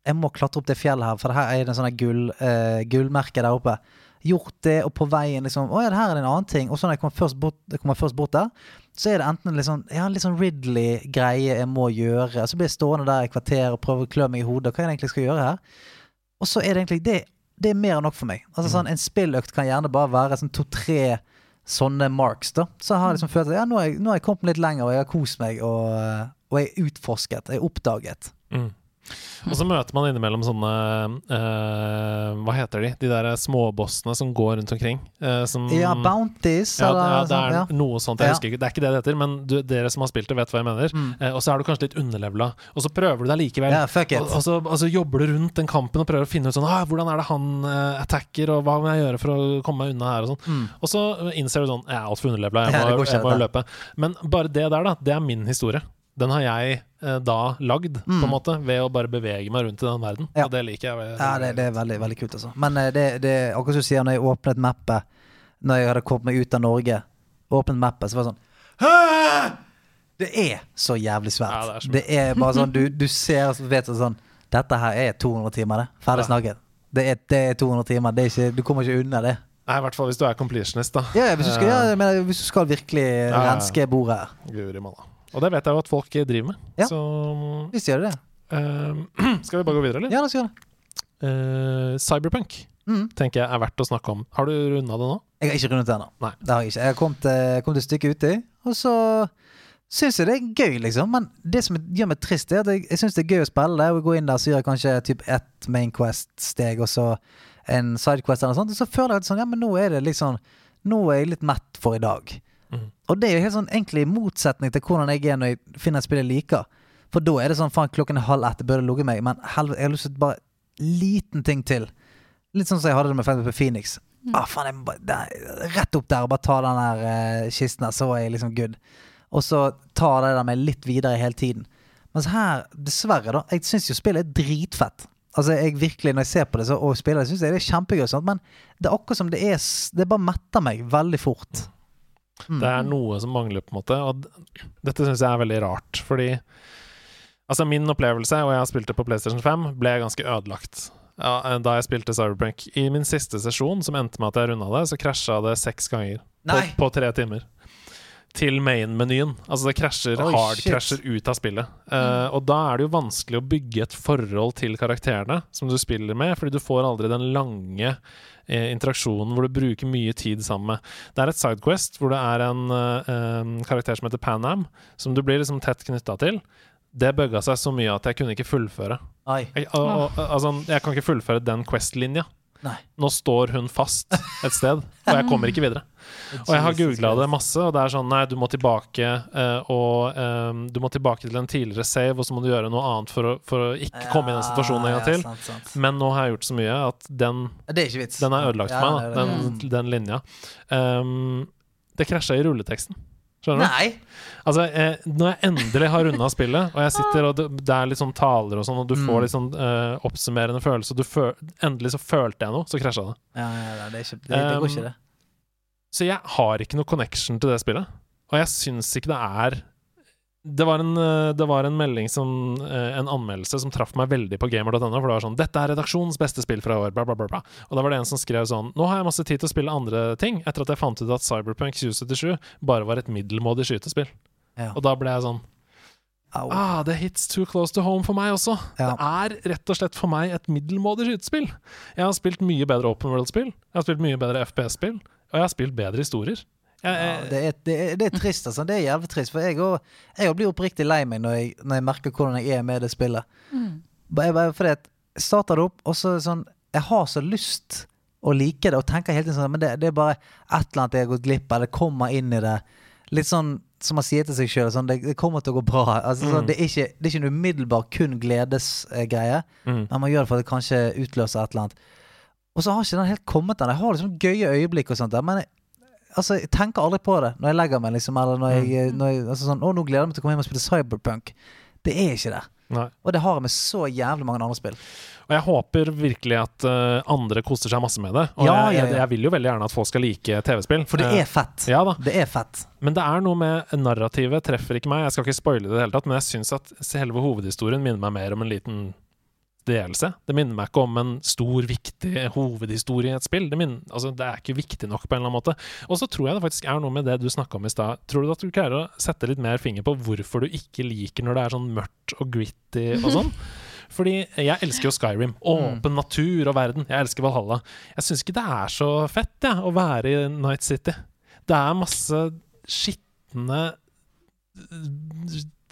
[SPEAKER 1] jeg må klatre opp det fjellet her, for det her er det sånn gull, eh, gullmerke der oppe. Gjort det, og på veien liksom Å ja, det her er en annen ting. Og så når jeg kommer først bort, kommer først bort der, så er det enten en litt sånn, ja, litt sånn Ridley-greie jeg må gjøre. Og Så blir jeg stående der i kvarter og prøve å klø meg i hodet. Hva er det egentlig jeg skal gjøre her? Og så er det egentlig det, det er mer enn nok for meg. Altså sånn, En spilløkt kan gjerne bare være sånn to-tre sånne marks. da Så har jeg liksom følt at ja, nå har jeg, nå har jeg kommet litt lenger, og jeg har kost meg, og, og jeg er utforsket. Jeg er oppdaget.
[SPEAKER 2] Mm. Og så møter man innimellom sånne uh, Hva heter de? De der småbossene som går rundt omkring. Uh, som,
[SPEAKER 1] Ja, Bounties,
[SPEAKER 2] ja, ja, det er
[SPEAKER 1] sånn, ja.
[SPEAKER 2] noe sånt. Jeg husker ikke, Det er ikke det det heter, men du, dere som har spilt det, vet hva jeg mener.
[SPEAKER 1] Mm.
[SPEAKER 2] Uh, og så er du kanskje litt underlevela, og så prøver du deg likevel.
[SPEAKER 1] Yeah, fuck it.
[SPEAKER 2] Og, og, så, og så jobber du rundt den kampen og prøver å finne ut sånn ah, Hvordan er det han attacker, og hva må jeg gjøre for å komme meg unna her? Og sånn
[SPEAKER 1] Mm.
[SPEAKER 2] Og så innser du sånn Jeg er altfor underlevela, jeg må, jeg må løpe. Men bare det der, da, det er min historie. Den har jeg eh, da lagd, på en
[SPEAKER 1] Mm.
[SPEAKER 2] måte, ved å bare bevege meg rundt i den verden.
[SPEAKER 1] Ja.
[SPEAKER 2] Og det liker jeg.
[SPEAKER 1] Ja, det, det er veldig, veldig kult, altså. Men eh, det, det akkurat som du sier, når jeg åpnet mappet Når jeg hadde kommet meg ut av Norge, åpnet mappet, så var det sånn «Hæ?» Det er så jævlig svært.
[SPEAKER 2] Ja, det er så
[SPEAKER 1] det er bare sånn Du, du ser og vet sånn Dette her er 200 timer, det. Ferdig snakket. Det er, det er 200 timer. Det er ikke, du kommer ikke unna det.
[SPEAKER 2] Nei, i hvert fall hvis du er completionist, da.
[SPEAKER 1] Ja, hvis, du skal, ja, hvis du skal virkelig renske bordet her.
[SPEAKER 2] Guri malla. Og det vet jeg jo at folk driver med.
[SPEAKER 1] Ja.
[SPEAKER 2] Så
[SPEAKER 1] Visst gjør det det.
[SPEAKER 2] eh, Skal vi bare gå videre, eller?
[SPEAKER 1] Ja, la oss gjøre det.
[SPEAKER 2] Eh, Cyberpunk
[SPEAKER 1] Mm.
[SPEAKER 2] tenker jeg er verdt å snakke om. Har du runda det nå?
[SPEAKER 1] Jeg har ikke rundet det ennå. Det har jeg ikke. Jeg har kommet, eh, kommet et stykke uti, og så syns jeg det er gøy, liksom. Men det som gjør meg trist, er at jeg, jeg syns det er gøy å spille det. Og gå inn der så gjør jeg kanskje typ ett Main Quest-steg, og så en Sidequest eller noe sånt. Og så føler jeg at sånn, ja, men nå er det liksom Nå er jeg litt mett for i dag. Og det er jo helt sånn egentlig i motsetning til hvordan jeg er når jeg finner et spill jeg liker. For da er det sånn faen, klokken er halv ett, jeg burde ligget meg. Men helvete, jeg har lyst til bare liten ting til. Litt sånn som jeg hadde det med på Phoenix. Ah, faen, jeg må bare, er rett opp der og bare ta den der uh, kisten der, så er jeg liksom good. Og så tar det der meg litt videre hele tiden. Mens her, dessverre, da, jeg syns jo spillet er dritfett. Altså, jeg virkelig, Når jeg ser på det så, og spiller det, syns jeg det er kjempegøy, men det er akkurat som det er Det bare metter meg veldig fort. Mm.
[SPEAKER 2] Det er noe som mangler, på en måte. Og dette syns jeg er veldig rart, fordi Altså, min opplevelse, og jeg har spilt det på PlayStation 5, ble ganske ødelagt. Ja, eh, da jeg spilte Cyberprank I min siste sesjon, som endte med at jeg runda det, så krasja det seks ganger. På, på tre timer. Til main-menyen. Altså det krasjer, hard-krasjer ut av spillet. Eh, og da er det jo vanskelig å bygge et forhold til karakterene som du spiller med, fordi du får aldri den lange eh, interaksjonen hvor du bruker mye tid sammen med. Det er et sidequest hvor det er en, eh, en karakter som heter Panam, som du blir liksom tett knytta til. Det bugga seg så mye at jeg kunne ikke fullføre. Jeg, og, og, altså, jeg kan ikke fullføre den Quest-linja.
[SPEAKER 1] Nei.
[SPEAKER 2] Nå står hun fast et sted, og jeg kommer ikke videre. Og jeg har googla det masse, og det er sånn Nei, du må tilbake eh, og um, Du må tilbake til en tidligere save, og så må du gjøre noe annet for å, for å ikke komme i den situasjonen en gang
[SPEAKER 1] Ja,
[SPEAKER 2] til.
[SPEAKER 1] sant, sant.
[SPEAKER 2] Men nå har jeg gjort så mye at den,
[SPEAKER 1] Det er
[SPEAKER 2] den er ødelagt
[SPEAKER 1] Ja,
[SPEAKER 2] for meg, da, den, den linja. Um, det krasja i rulleteksten. Skjønner du?
[SPEAKER 1] Nei!
[SPEAKER 2] Altså, eh, når jeg endelig har runda spillet, og jeg sitter og det, er litt sånn taler og sånn, og du
[SPEAKER 1] Mm.
[SPEAKER 2] får litt sånn eh, oppsummerende følelse, og du føl, endelig så følte jeg noe, så krasja det.
[SPEAKER 1] Ja, ja, ja, det, er ikke, det, det går ikke, det.
[SPEAKER 2] Så jeg har ikke noe connection til det spillet. Og jeg syns ikke det er det var, en, eh, det var en melding som eh, En anmeldelse som traff meg veldig på gamer.no. For det var sånn 'Dette er redaksjonens beste spill fra år', bla, bla, bla, bla. Og da var det en som skrev sånn 'Nå har jeg masse tid til å spille andre ting', etter at jeg fant ut at Cyberpunk 2077 bare var et middelmådig skytespill.
[SPEAKER 1] Ja.
[SPEAKER 2] Og da ble jeg sånn
[SPEAKER 1] Au.
[SPEAKER 2] Ah, det hits too close to home for meg også.
[SPEAKER 1] Ja.
[SPEAKER 2] Det er rett og slett for meg et middelmådig skytespill. Jeg har spilt mye bedre open world-spill, jeg har spilt mye bedre FPS-spill, og jeg har spilt bedre historier.
[SPEAKER 1] Ja,
[SPEAKER 2] jeg,
[SPEAKER 1] det, er, det, er, det er trist, altså. Det er jævlig trist. For jeg òg jeg blir oppriktig lei meg når jeg, når jeg merker hvordan jeg er med det spillet. Bare, bare fordi at jeg starter det opp, og så sånn Jeg har så lyst å like det, og tenker hele tiden sånn Men det, det er bare et eller annet jeg har gått glipp av. Det kommer inn i det. Litt sånn som man sier til seg sjøl. Sånn, det, det kommer til å gå bra. Altså, sånn,
[SPEAKER 2] Mm.
[SPEAKER 1] det, er ikke, det er ikke en umiddelbar kun gledesgreie,
[SPEAKER 2] mm.
[SPEAKER 1] men man gjør det for at det kanskje utløser et eller annet. Og så har ikke den helt kommet den. Jeg har liksom gøye øyeblikk og sånt der, men jeg, altså, jeg tenker aldri på det når jeg legger meg, liksom. Eller når jeg,
[SPEAKER 2] Mm.
[SPEAKER 1] når jeg altså sånn Å, nå gleder jeg meg til å komme hjem og spille Cyberpunk. Det er ikke det.
[SPEAKER 2] Nei.
[SPEAKER 1] Og det har jeg med så jævlig mange andre spill.
[SPEAKER 2] Og jeg håper virkelig at uh, andre koser seg masse med det. Og
[SPEAKER 1] Ja,
[SPEAKER 2] jeg, jeg, jeg vil jo veldig gjerne at folk skal like TV-spill.
[SPEAKER 1] For det
[SPEAKER 2] Eh,
[SPEAKER 1] er fett.
[SPEAKER 2] Ja.
[SPEAKER 1] Det er fett.
[SPEAKER 2] Men det er noe med narrativet treffer ikke meg. Jeg skal ikke spoile det i det hele tatt, men jeg syns at selve hovedhistorien minner meg mer om en liten delelse. Det minner meg ikke om en stor, viktig hovedhistorie i et spill. Det, minner, altså, det er ikke viktig nok på en eller annen måte. Og så tror jeg det faktisk er noe med det du snakka om i stad. Tror du at du klarer å sette litt mer finger på hvorfor du ikke liker når det er sånn mørkt og gritty og sånn? Fordi jeg elsker jo Skyrim. Åpen natur og verden. Jeg elsker Valhalla. Jeg syns ikke det er så fett ja, å være i Night City. Det er masse skitne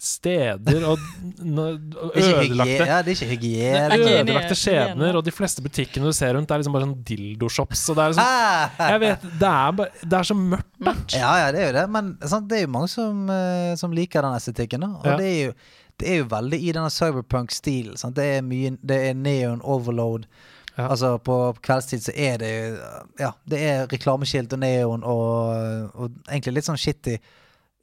[SPEAKER 2] steder og,
[SPEAKER 1] er
[SPEAKER 2] ødelagte
[SPEAKER 1] ja, det er ikke hygiene.
[SPEAKER 3] Er.
[SPEAKER 2] Ødelagte skjebner, og de fleste butikkene du ser rundt, er liksom bare sånn dildoshops. Og det er liksom
[SPEAKER 1] Ah!
[SPEAKER 2] Jeg vet, det er, bare, det er så mørkt.
[SPEAKER 1] Ja, ja, det er jo det. Men sant, det er jo mange som, eh, som liker den estetikken. Da. Og
[SPEAKER 2] Ja.
[SPEAKER 1] det, er jo, det er jo veldig i denne cyberpunk-stilen. Det er mye Det er neon overload.
[SPEAKER 2] Ja.
[SPEAKER 1] Altså På kveldstid så er det jo Ja, det er reklameskilt og neon og, og egentlig litt sånn shitty.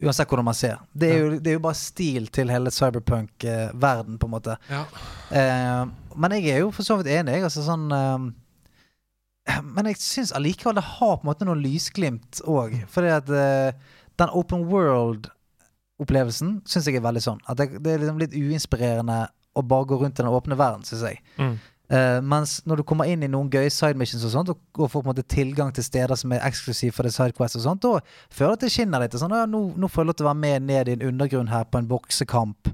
[SPEAKER 1] Uansett hvordan man ser. Det er, jo, det er jo bare stil til hele cyberpunk-verden, på en måte.
[SPEAKER 2] Ja.
[SPEAKER 1] Eh, men jeg er jo for så vidt enig. jeg, Altså sånn eh, Men jeg syns allikevel det har på en måte noen lysglimt òg. Fordi at eh, den open world-opplevelsen syns jeg er veldig sånn. At det, det er liksom litt uinspirerende å bare gå rundt i den åpne verden, syns jeg.
[SPEAKER 2] Mm.
[SPEAKER 1] Eh, mens når du kommer inn i noen gøye side missions og sånt, og, og får på en måte tilgang til steder som er eksklusive for det sidequest og sånt, da føler jeg at det skinner litt. Sånn, ja, nå, nå får jeg lov til å være med ned i en undergrunn her på en boksekamp.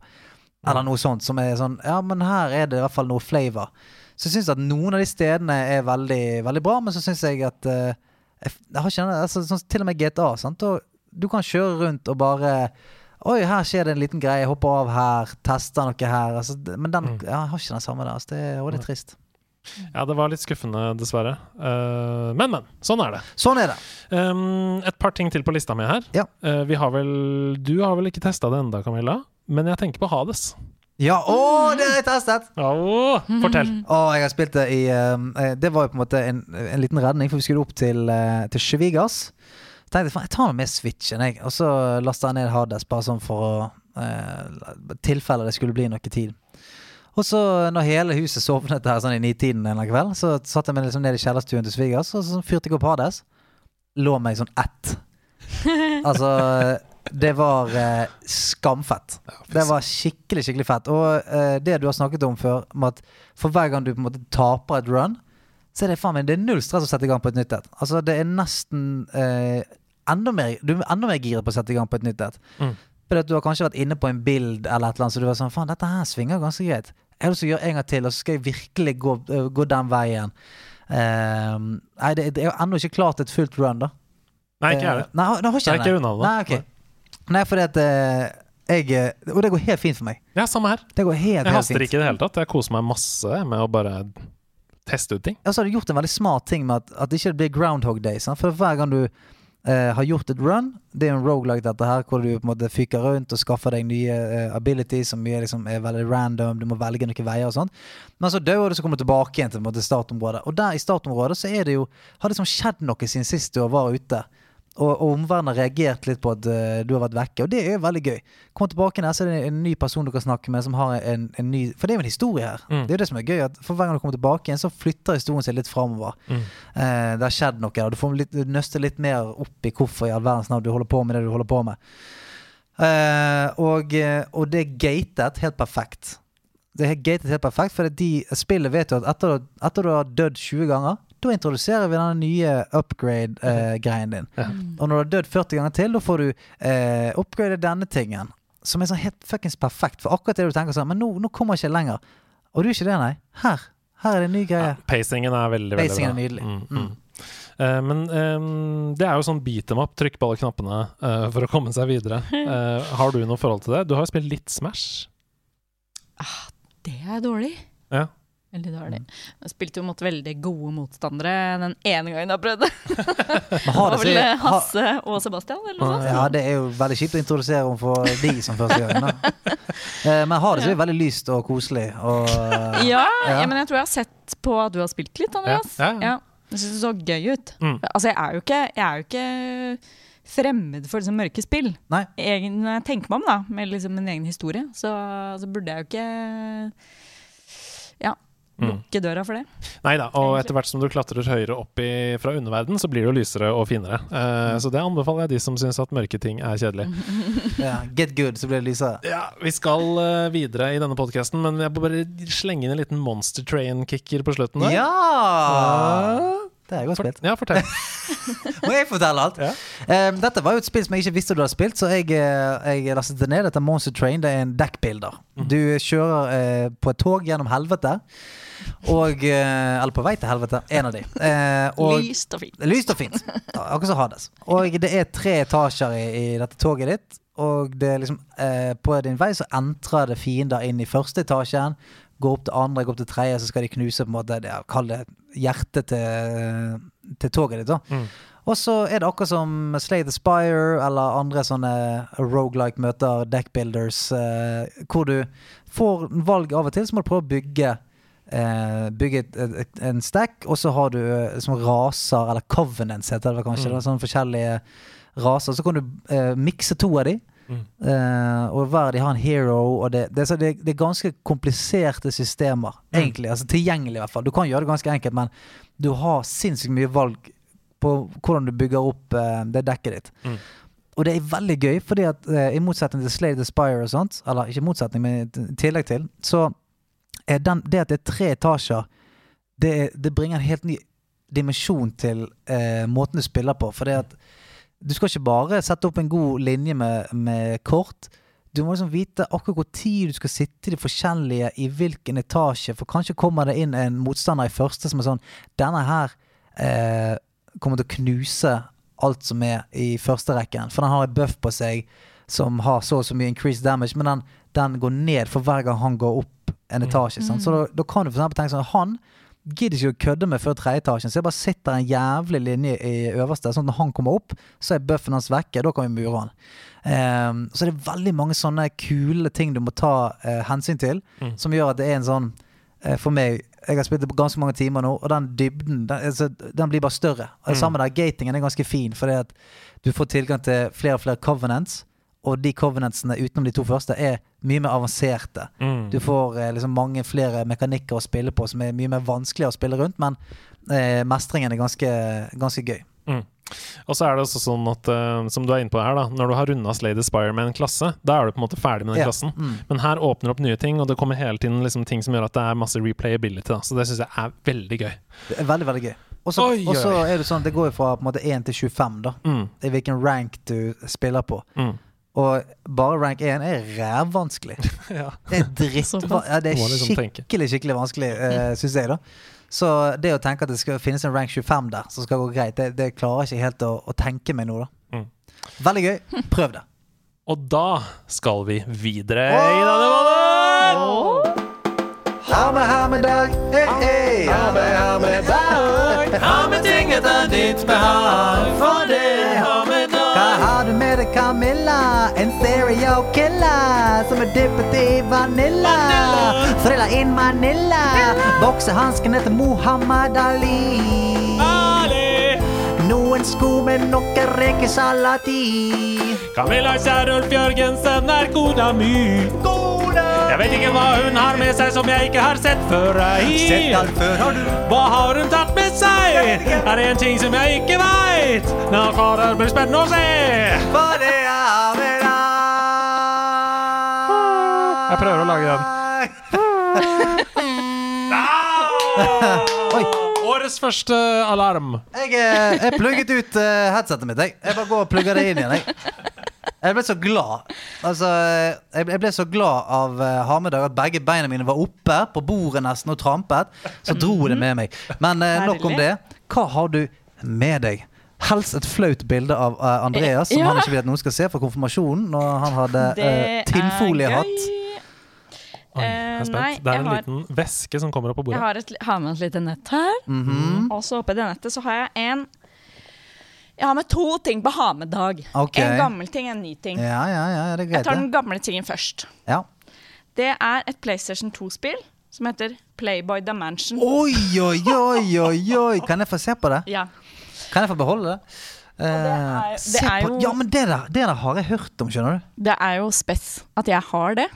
[SPEAKER 1] Eller noe sånt som er sånn Ja, men her er det i hvert fall noe flavor. Så jeg syns at noen av de stedene er veldig, veldig bra, men så syns jeg at uh, jeg, jeg har ikke altså, sånn, Til og med GTA. Sant? Og du kan kjøre rundt og bare Oi, her skjer det en liten greie. Jeg hopper av her. Tester noe her. Altså, men den
[SPEAKER 2] Mm.
[SPEAKER 1] ja, har ikke den samme der. Altså, det, og det er trist.
[SPEAKER 2] ja, det var litt skuffende, dessverre. Uh, men, men. Sånn er det.
[SPEAKER 1] Sånn er det.
[SPEAKER 2] Um, et par ting til på lista mi her.
[SPEAKER 1] Ja.
[SPEAKER 2] Uh, vi har vel Du har vel ikke testa det enda, Camilla? Men jeg tenker på Hades.
[SPEAKER 1] Ja, å, det har jeg testet!
[SPEAKER 2] Å, fortell.
[SPEAKER 1] Å, jeg har spilt det i um, eh, Det var jo på en måte en, en liten redning, for vi skulle opp til, uh, til Chevigas. Så tenkte jeg jeg tar med Switchen, jeg. Og så lasta jeg ned Hades, bare sånn for å eh, tilfelle det skulle bli noe tid. Og så når hele huset sovnet her sånn i nitiden en eller kveld, så satte jeg meg liksom ned i kjellerstuen til svigers, og så fyrte jeg opp Hades. Lå meg sånn ett. Altså Det var eh, skamfett. Det var skikkelig, skikkelig fett. Og eh, det du har snakket om før, om at for hver gang du på en måte taper et run, så er det faen meg Det er null stress å sette i gang på et nytt et. Altså, det er nesten eh, enda mer Du er enda mer giret på å sette i gang på et nytt et.
[SPEAKER 2] Mm.
[SPEAKER 1] Fordi du har kanskje vært inne på en bild eller et eller annet, så du var sånn Faen, dette her svinger ganske greit. Jeg har lyst til å gjøre en gang til, og så skal jeg virkelig gå, øh, gå den veien. Eh, nei, det, det er ennå ikke klart et fullt run, da.
[SPEAKER 2] Nei, ikke jeg.
[SPEAKER 1] Eh, Nei, det har ikke
[SPEAKER 2] Jeg
[SPEAKER 1] det. Nei, okay. Nei, fordi at eh, jeg eh, Og det går helt fint for meg.
[SPEAKER 2] Ja, samme her.
[SPEAKER 1] Det går helt,
[SPEAKER 2] Jeg haster ikke i det hele tatt. Jeg koser meg masse med å bare teste ut ting.
[SPEAKER 1] Og så har du gjort en veldig smart ting med at, at det ikke blir Groundhog Day. Sant? For hver gang du eh, har gjort et run Det er en roguelike dette her, hvor du på en måte fyker rundt og skaffer deg nye eh, abilities som er, liksom, er veldig random. Du må velge noen veier og sånt. Men så dør du, så kommer du tilbake igjen til måte, startområdet. Og der i startområdet så er det jo har det liksom skjedd noe siden sist du var ute. Og, og omverdenen har reagert litt på at eh, du har vært vekke, og det er veldig gøy. Kommer tilbake her, så er det en ny person du kan snakke med, som har en, en ny For det er jo en historie her.
[SPEAKER 2] Mm.
[SPEAKER 1] Det er jo det som er gøy. For hver gang du kommer tilbake igjen, så flytter historien seg litt framover.
[SPEAKER 2] Mm.
[SPEAKER 1] Eh, det har skjedd noe og Du får litt, du nøster litt mer opp i hvorfor i all verdens navn du holder på med det du holder på med. Eh, og, og det er gatet helt perfekt. Det er gatet helt perfekt, for de, spillet vet jo at etter, etter du har dødd 20 ganger, da introduserer vi denne nye upgrade-greien din.
[SPEAKER 2] Ja.
[SPEAKER 1] Og når du har dødd 40 ganger til, da får du eh, upgrade denne tingen. Som er sånn helt fuckings perfekt. For akkurat det du tenker sånn Men nå, nå kommer jeg ikke lenger. Og du er ikke det, nei. Her. Her er det en ny greie.
[SPEAKER 2] Ja, pacingen er veldig, veldig
[SPEAKER 1] Pacingen
[SPEAKER 2] bra.
[SPEAKER 1] er nydelig.
[SPEAKER 2] Mm,
[SPEAKER 1] Mm.
[SPEAKER 2] Eh, men um, det er jo sånn beat them up, trykk på alle knappene uh, for å komme seg videre. Uh, har du noe forhold til det? Du har jo spilt litt Smash.
[SPEAKER 3] Det er dårlig.
[SPEAKER 2] Ja.
[SPEAKER 3] Veldig dårlig. Jeg spilte jo mot veldig gode motstandere den ene gangen jeg prøvde.
[SPEAKER 1] Har
[SPEAKER 3] var
[SPEAKER 1] det
[SPEAKER 3] vel eh, Hasse og Sebastian, eller noe sånt.
[SPEAKER 1] Ja, det er jo veldig kjipt å introdusere henne for de som første gang. Da. Eh, Men har det så veldig lyst og koselig. Og,
[SPEAKER 3] Ja,
[SPEAKER 1] Ja.
[SPEAKER 3] ja, men jeg tror jeg har sett på at du har spilt litt, Andreas.
[SPEAKER 2] Ja, ja.
[SPEAKER 3] Jeg syns det så gøy ut.
[SPEAKER 2] Mm.
[SPEAKER 3] Altså, jeg er jo ikke, jeg er jo ikke fremmed for liksom mørke spill.
[SPEAKER 1] Nei.
[SPEAKER 3] Egen, når jeg tenker meg om, da, med liksom min egen historie, så, så burde jeg jo ikke
[SPEAKER 2] Mm.
[SPEAKER 3] Lukke døra for det.
[SPEAKER 2] Nei da, og etter hvert som du klatrer høyere opp i, fra underverden, så blir det jo lysere og finere. Uh, så det anbefaler jeg de som syns at mørke ting er kjedelig.
[SPEAKER 1] Ja, get good, så blir det lysere.
[SPEAKER 2] Ja, Vi skal uh, videre i denne podkasten, men jeg må bare slenge inn en liten Monster Train-kicker på slutten. der.
[SPEAKER 1] Ja! Det har jeg godt
[SPEAKER 2] For,
[SPEAKER 1] spilt.
[SPEAKER 2] ja, fortell.
[SPEAKER 1] Må jeg fortelle alt?
[SPEAKER 2] Ja.
[SPEAKER 1] Um, dette var jo et spill som jeg ikke visste du hadde spilt, så jeg, eh, jeg lastet det ned. Dette er Monster Train. Det er en dekkbilder.
[SPEAKER 2] Mm.
[SPEAKER 1] Du kjører uh, på et tog gjennom helvete. Og eh, Eller på vei til helvete. En av de. Eh, og,
[SPEAKER 3] Lyst og fint.
[SPEAKER 1] Lyst og fint. Akkurat som Hades. Og det er tre etasjer i, i dette toget ditt. og det er liksom eh, På din vei så entrer det fiender inn i første etasjen. Går opp til andre, går opp til tredje, så skal de knuse på en måte det, Kall det hjertet til, til toget ditt. da
[SPEAKER 2] Mm.
[SPEAKER 1] Og så er det akkurat som Slay the Spire eller andre sånne rogelike møter, deckbuilders, eh, hvor du får valg av og til, så må du prøve å bygge eh, Bygge en stack, og så har du eh, som raser, eller covenants heter det kanskje.
[SPEAKER 2] Mm.
[SPEAKER 1] Sånne forskjellige raser. Så kan du eh, mikse to av de.
[SPEAKER 2] Mm.
[SPEAKER 1] Uh, og hver de har en hero, og det, det, det, det er ganske kompliserte systemer,
[SPEAKER 2] Mm.
[SPEAKER 1] egentlig. Altså tilgjengelig, i hvert fall. Du kan gjøre det ganske enkelt, men du har sinnssykt mye valg på hvordan du bygger opp uh, det dekket ditt.
[SPEAKER 2] Mm.
[SPEAKER 1] Og det er veldig gøy, fordi at uh, i motsetning til Slade the Spire og sånt, eller ikke motsetning, men i tillegg til, så den, det at det er tre etasjer, det, det bringer en helt ny dimensjon til eh, måten du spiller på. For det at du skal ikke bare sette opp en god linje med, med kort. Du må liksom vite akkurat hvor tid du skal sitte i de forskjellige i hvilken etasje. For kanskje kommer det inn en motstander i første som er sånn Denne her eh, kommer til å knuse alt som er i første rekken. For den har en buff på seg som har så og så mye increased damage, men den, den går ned for hver gang han går opp en etasje. sånn, Så da, da kan du for tenke sånn Han gidder ikke å kødde med før tredje etasjen, så jeg bare sitter en jævlig linje i øverste. Sånn at når han kommer opp, så er bøffen hans vekke. Da kan vi mure han. Um, så det er veldig mange sånne kule ting du må ta uh, hensyn til,
[SPEAKER 2] Mm.
[SPEAKER 1] som gjør at det er en sånn uh, For meg Jeg har spilt det på ganske mange timer nå, og den dybden den, altså, den blir bare større. Og det
[SPEAKER 2] Mm.
[SPEAKER 1] samme der, Gatingen er ganske fin, fordi at du får tilgang til flere og flere covenants. Og de covenantsene utenom de to første er mye mer avanserte.
[SPEAKER 2] Mm.
[SPEAKER 1] Du får eh, liksom mange flere mekanikker å spille på som er mye mer vanskeligere å spille rundt, men eh, mestringen er ganske, ganske gøy.
[SPEAKER 2] Og så er det også sånn at, uh, som du er inne på her, da når du har runda Slade Spire med en klasse, da er du på en måte ferdig med den
[SPEAKER 1] Ja,
[SPEAKER 2] klassen.
[SPEAKER 1] mm.
[SPEAKER 2] Men her åpner opp nye ting, og det kommer hele tiden liksom ting som gjør at det er masse replayability. Da. Så det syns jeg er veldig gøy.
[SPEAKER 1] Det er veldig, veldig gøy. Og så er det sånn, det går jo fra på en måte 1 til 25, da.
[SPEAKER 2] Mm.
[SPEAKER 1] I hvilken rank du spiller på.
[SPEAKER 2] Mm.
[SPEAKER 1] Og bare rank 1 er rævvanskelig.
[SPEAKER 2] Ja.
[SPEAKER 1] Det er dritt ja, Det er
[SPEAKER 2] liksom
[SPEAKER 1] skikkelig skikkelig vanskelig, uh, syns jeg. da Så det å tenke at det skal finnes en rank 25 der som skal gå greit, det, det klarer jeg ikke helt å, å tenke meg nå. da
[SPEAKER 2] Mm.
[SPEAKER 1] Veldig gøy. Prøv det.
[SPEAKER 2] Og da skal vi videre i denne måneden!
[SPEAKER 1] Ha med, ha med dag. Hey, hey. Ha med, ha med dag.
[SPEAKER 2] Ha med ting etter ditt behag, for
[SPEAKER 1] Hva du Camilla? En stereo killer som er dyppet i vanilla. Frilla in Manila. Boksehansken heter Muhammad Ali.
[SPEAKER 2] Ali!
[SPEAKER 1] Noen sko med noe rekesalat i.
[SPEAKER 2] Camilla Kjærulf Jørgensen er kona mi. Jeg vet ikke hva hun har med seg som jeg ikke har sett før.
[SPEAKER 1] Sett alt før, har du.
[SPEAKER 2] Hva har hun tatt med seg? Er det en ting som jeg ikke veit? Nå får det bli spennende å se.
[SPEAKER 1] Hva det er med deg.
[SPEAKER 2] Jeg prøver å lage den.
[SPEAKER 1] Oi.
[SPEAKER 2] Årets første alarm.
[SPEAKER 1] Jeg, eh, jeg plugget ut eh, headsetet mitt. Jeg, jeg bare går og plugger det inn igjen. Jeg. Jeg ble så glad. Altså, jeg jeg ble så glad av uh, Hamedag at begge beina mine var oppe på bordet nesten og trampet. Så dro det med meg. Men eh, nok om det. Hva har du med deg? Helst et flaut bilde av eh, Andreas, som
[SPEAKER 3] Ja.
[SPEAKER 1] han ikke vil at noen skal se fra konfirmasjonen når han hadde uh, tinnfoliehatt.
[SPEAKER 2] Oi, jeg
[SPEAKER 3] Eh,
[SPEAKER 2] er spent.
[SPEAKER 3] nei,
[SPEAKER 2] det er en
[SPEAKER 3] har-
[SPEAKER 2] liten væske som kommer opp på
[SPEAKER 3] Jeg
[SPEAKER 2] bordet.
[SPEAKER 3] har, et, har med et lite nett her.
[SPEAKER 1] Mhm.
[SPEAKER 3] Og så oppi det nettet så har jeg en Jeg har med to ting på ha med-dag.
[SPEAKER 1] Ok.
[SPEAKER 3] En gammel ting, en ny ting.
[SPEAKER 1] Ja, ja, ja, det
[SPEAKER 3] Jeg tar den gamle tingen først.
[SPEAKER 1] Ja.
[SPEAKER 3] Det er et PlayStation 2-spill som heter Playboy Dimension.
[SPEAKER 1] Oi, oi, oi, oi, oi! Kan jeg få se på det?
[SPEAKER 3] Ja.
[SPEAKER 1] Kan jeg få beholde det? Det
[SPEAKER 3] er- det er jo-
[SPEAKER 1] Ja, men det der, det der har jeg hørt om, skjønner du.
[SPEAKER 3] Det er jo spess at jeg har det.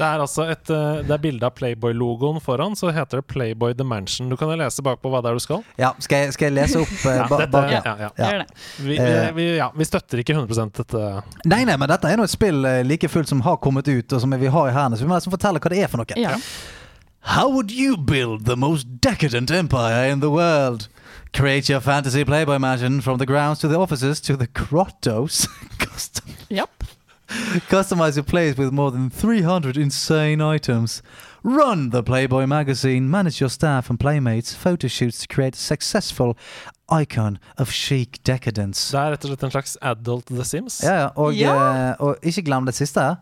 [SPEAKER 2] Det er altså et eh, Det er bilde av Playboy-logoen foran, så heter det Playboy The Mansion. Du kan jo lese bakpå hva det er du skal.
[SPEAKER 1] Ja, skal jeg, skal jeg lese opp eh,
[SPEAKER 2] Ja,
[SPEAKER 1] ba,
[SPEAKER 2] dette-
[SPEAKER 1] bak
[SPEAKER 2] ja, ja.
[SPEAKER 1] Ja.
[SPEAKER 2] Vi,
[SPEAKER 1] Eh.
[SPEAKER 2] vi, vi, ja, vi støtter ikke 100 dette.
[SPEAKER 1] Nei, nei, men dette er nå et spill eh, like fullt som har kommet ut, og som vi har i hendene. Så vi må nesten fortelle hva det er for noe.
[SPEAKER 3] Ja.
[SPEAKER 1] How would you build the most decadent empire in the world? Create your fantasy Playboy mansion from the grounds to the offices to the grottos. Custom-
[SPEAKER 3] Japp.
[SPEAKER 1] Customize your plays with more than 300 insane items. Run the Playboy magazine. Manage your staff and playmates. Photo shoots to create a successful icon of chic decadence.
[SPEAKER 2] Det er rett og slett en slags adult The Sims.
[SPEAKER 1] Ja, ja. Og,
[SPEAKER 3] Ja.
[SPEAKER 1] eh, og ikke glem det siste.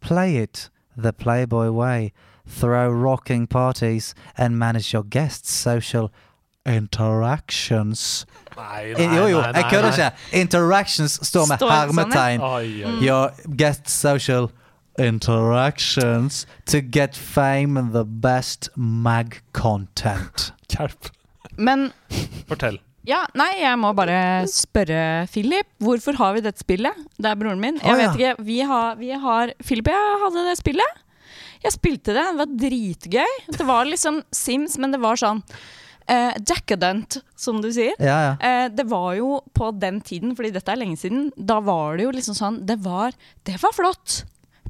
[SPEAKER 1] Play it the Playboy way. Throw rocking parties and manage your guests' social interactions.
[SPEAKER 2] Nei,
[SPEAKER 1] nei, jo, jo, jeg kødder ikke. Interactions står med
[SPEAKER 3] Står det sånn, ja?
[SPEAKER 1] hermetegn.
[SPEAKER 2] Oi.
[SPEAKER 1] Your guests' social interactions to get fame and the best mag content.
[SPEAKER 2] Hjelp.
[SPEAKER 3] Men
[SPEAKER 2] Fortell.
[SPEAKER 3] ja, nei, jeg må bare spørre Philip. Hvorfor har vi dette spillet? Det er broren min. Jeg vet ikke, vi har, vi har Philip og jeg hadde det spillet. Jeg spilte det, det var dritgøy. Det var liksom Sims, men det var sånn eh, decadent, som du sier.
[SPEAKER 1] Ja, ja.
[SPEAKER 3] Eh, det var jo på den tiden, fordi dette er lenge siden, da var det jo liksom sånn Det var, det var flott.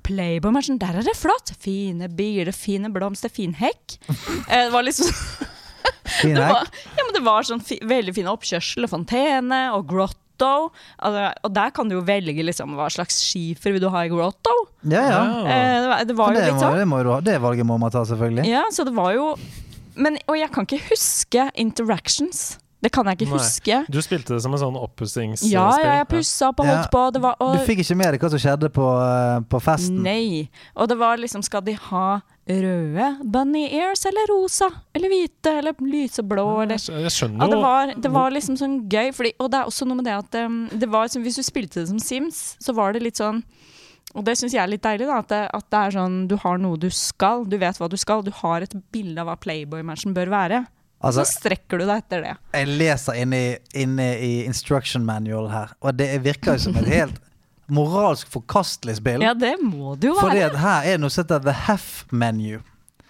[SPEAKER 3] Playboy-matchen, der er det flott. Fine biler, fine blomster, fin hekk. Eh, det var liksom
[SPEAKER 1] Fin
[SPEAKER 3] det
[SPEAKER 1] hekk.
[SPEAKER 3] ja, men det var sånn fi, veldig fine oppkjørsel og fontene og grotto. Altså, og der kan du jo velge liksom, hva slags skifer vil du ha i grotto.
[SPEAKER 1] Ja, ja.
[SPEAKER 3] Eh, det, var, det var jo
[SPEAKER 1] det, må,
[SPEAKER 3] sånn.
[SPEAKER 1] det, må det valget må man ta, selvfølgelig.
[SPEAKER 3] Ja, så det var jo men, Og jeg kan ikke huske interactions. Det kan jeg ikke
[SPEAKER 2] Nei.
[SPEAKER 3] huske.
[SPEAKER 2] Du spilte det som en sånn oppussingsspill.
[SPEAKER 3] Ja, ja, jeg pussa opp og
[SPEAKER 1] Ja.
[SPEAKER 3] holdt på. Det var, og,
[SPEAKER 1] Du fikk ikke med deg hva som skjedde på, eh, på festen?
[SPEAKER 3] Nei. Og det var liksom Skal de ha røde bunny ears eller rosa? Eller hvite eller lyseblå eller
[SPEAKER 2] Jeg skj- Jeg
[SPEAKER 3] ja,
[SPEAKER 2] skjønner
[SPEAKER 3] det,
[SPEAKER 2] jo
[SPEAKER 3] var, det var liksom sånn gøy. Fordi, og det er også noe med det at um, det var, som, Hvis du spilte det som Sims, så var det litt sånn Og det syns jeg er litt deilig. da At det, at det er sånn du har noe du skal. Du vet hva du skal. Du har et bilde av hva Playboy-matchen bør være.
[SPEAKER 1] Altså,
[SPEAKER 3] så strekker du deg etter det.
[SPEAKER 1] jeg leser inne i, inne i instruction manual her, og det virker jo som et helt moralsk forkastelig spill.
[SPEAKER 3] Ja, det må det jo
[SPEAKER 1] Fordi
[SPEAKER 3] være.
[SPEAKER 1] at her er det noe som heter The Half Menu.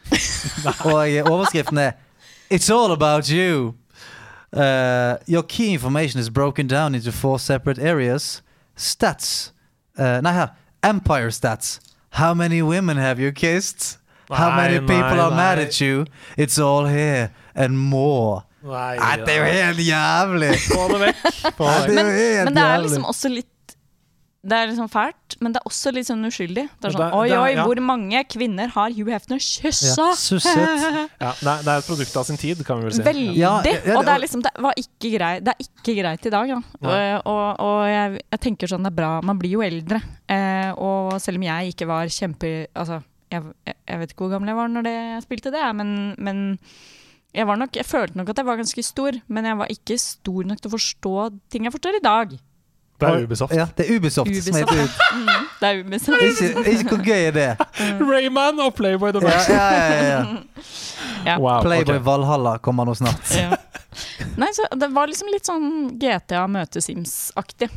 [SPEAKER 1] og overskriften er It's all about you. Uh, your key information is broken down into four separate areas. Stats. Uh, nei, her. Empire stats. How many women have you kissed? How
[SPEAKER 2] Nei,
[SPEAKER 1] many people
[SPEAKER 2] nei,
[SPEAKER 1] are mad at you? It's all here and more.
[SPEAKER 2] Nei,
[SPEAKER 1] Nei, det er jo helt jævlig!
[SPEAKER 2] Få det vekk. Få det
[SPEAKER 1] helt
[SPEAKER 3] Men det er liksom også litt Det er liksom fælt, men det er også litt sånn uskyldig. Det er sånn Oi,
[SPEAKER 2] det er-
[SPEAKER 3] oi,
[SPEAKER 2] ja.
[SPEAKER 3] hvor mange kvinner har Hugh Hefner kyssa?
[SPEAKER 1] Ja.
[SPEAKER 2] Ja, det, er, det er et produkt av sin tid, kan vi vel si.
[SPEAKER 3] Veldig.
[SPEAKER 1] Ja, ja,
[SPEAKER 3] og det er liksom Det var ikke greit Det er ikke greit i dag, da.
[SPEAKER 2] Nei.
[SPEAKER 3] Og, og, og jeg, jeg tenker sånn det er bra Man blir jo eldre. Eh, og selv om jeg ikke var kjempe Altså, jeg, jeg, jeg vet ikke hvor gammel jeg var når det, jeg spilte det, men, men jeg, var nok, jeg følte nok at jeg var ganske stor, men jeg var ikke stor nok til å forstå ting jeg forstår i dag.
[SPEAKER 2] Det er Ubisoft.
[SPEAKER 1] Ja, det er Ubisoft, som heter ut.
[SPEAKER 3] Mm, det er Ubisoft.
[SPEAKER 1] Ikke, ikke hvor gøy er det?
[SPEAKER 2] Rayman og Playboy The
[SPEAKER 1] Ja,
[SPEAKER 2] Max.
[SPEAKER 1] ja, ja, ja.
[SPEAKER 3] Ja.
[SPEAKER 2] Wow,
[SPEAKER 1] Playboy
[SPEAKER 2] okay.
[SPEAKER 1] Valhalla kommer nå snart.
[SPEAKER 3] Ja. Nei, så det var liksom litt sånn GTA møte Sims-aktig.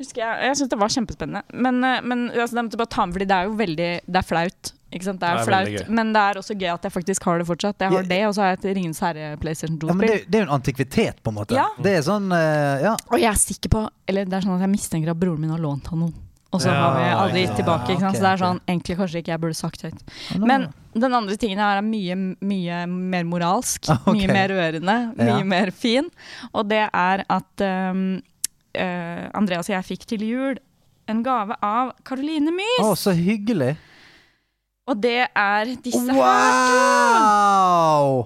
[SPEAKER 3] Husker Jeg Jeg syns det var kjempespennende. Men, eh, men altså, det, måtte bare ta med, fordi det er jo veldig Det er flaut. Ikke sant? Det er,
[SPEAKER 2] Det er
[SPEAKER 3] flaut, men det er også gøy at jeg faktisk har det fortsatt. Jeg har
[SPEAKER 1] Ja.
[SPEAKER 3] det, og så har jeg et Ringens herre PlayStation 2-spill.
[SPEAKER 1] det, det er jo en antikvitet, på en måte.
[SPEAKER 3] Ja.
[SPEAKER 1] Det er sånn uh, Ja.
[SPEAKER 3] og jeg er sikker på Eller det er sånn at jeg mistenker at broren min har lånt han noe. Og så
[SPEAKER 2] Ja,
[SPEAKER 3] har vi aldri gitt tilbake. Ikke sant?
[SPEAKER 1] Ja,
[SPEAKER 3] Så det er sånn, egentlig kanskje ikke jeg burde sagt høyt. Men den andre tingen her er mye, mye mer moralsk.
[SPEAKER 1] Okay.
[SPEAKER 3] Mye mer rørende. Mye
[SPEAKER 1] Ja.
[SPEAKER 3] mer fin. Og det er at um, uh, Andreas og jeg fikk til jul en gave av Caroline Mys.
[SPEAKER 1] Å, så hyggelig.
[SPEAKER 3] Og det er disse her.
[SPEAKER 1] Wow!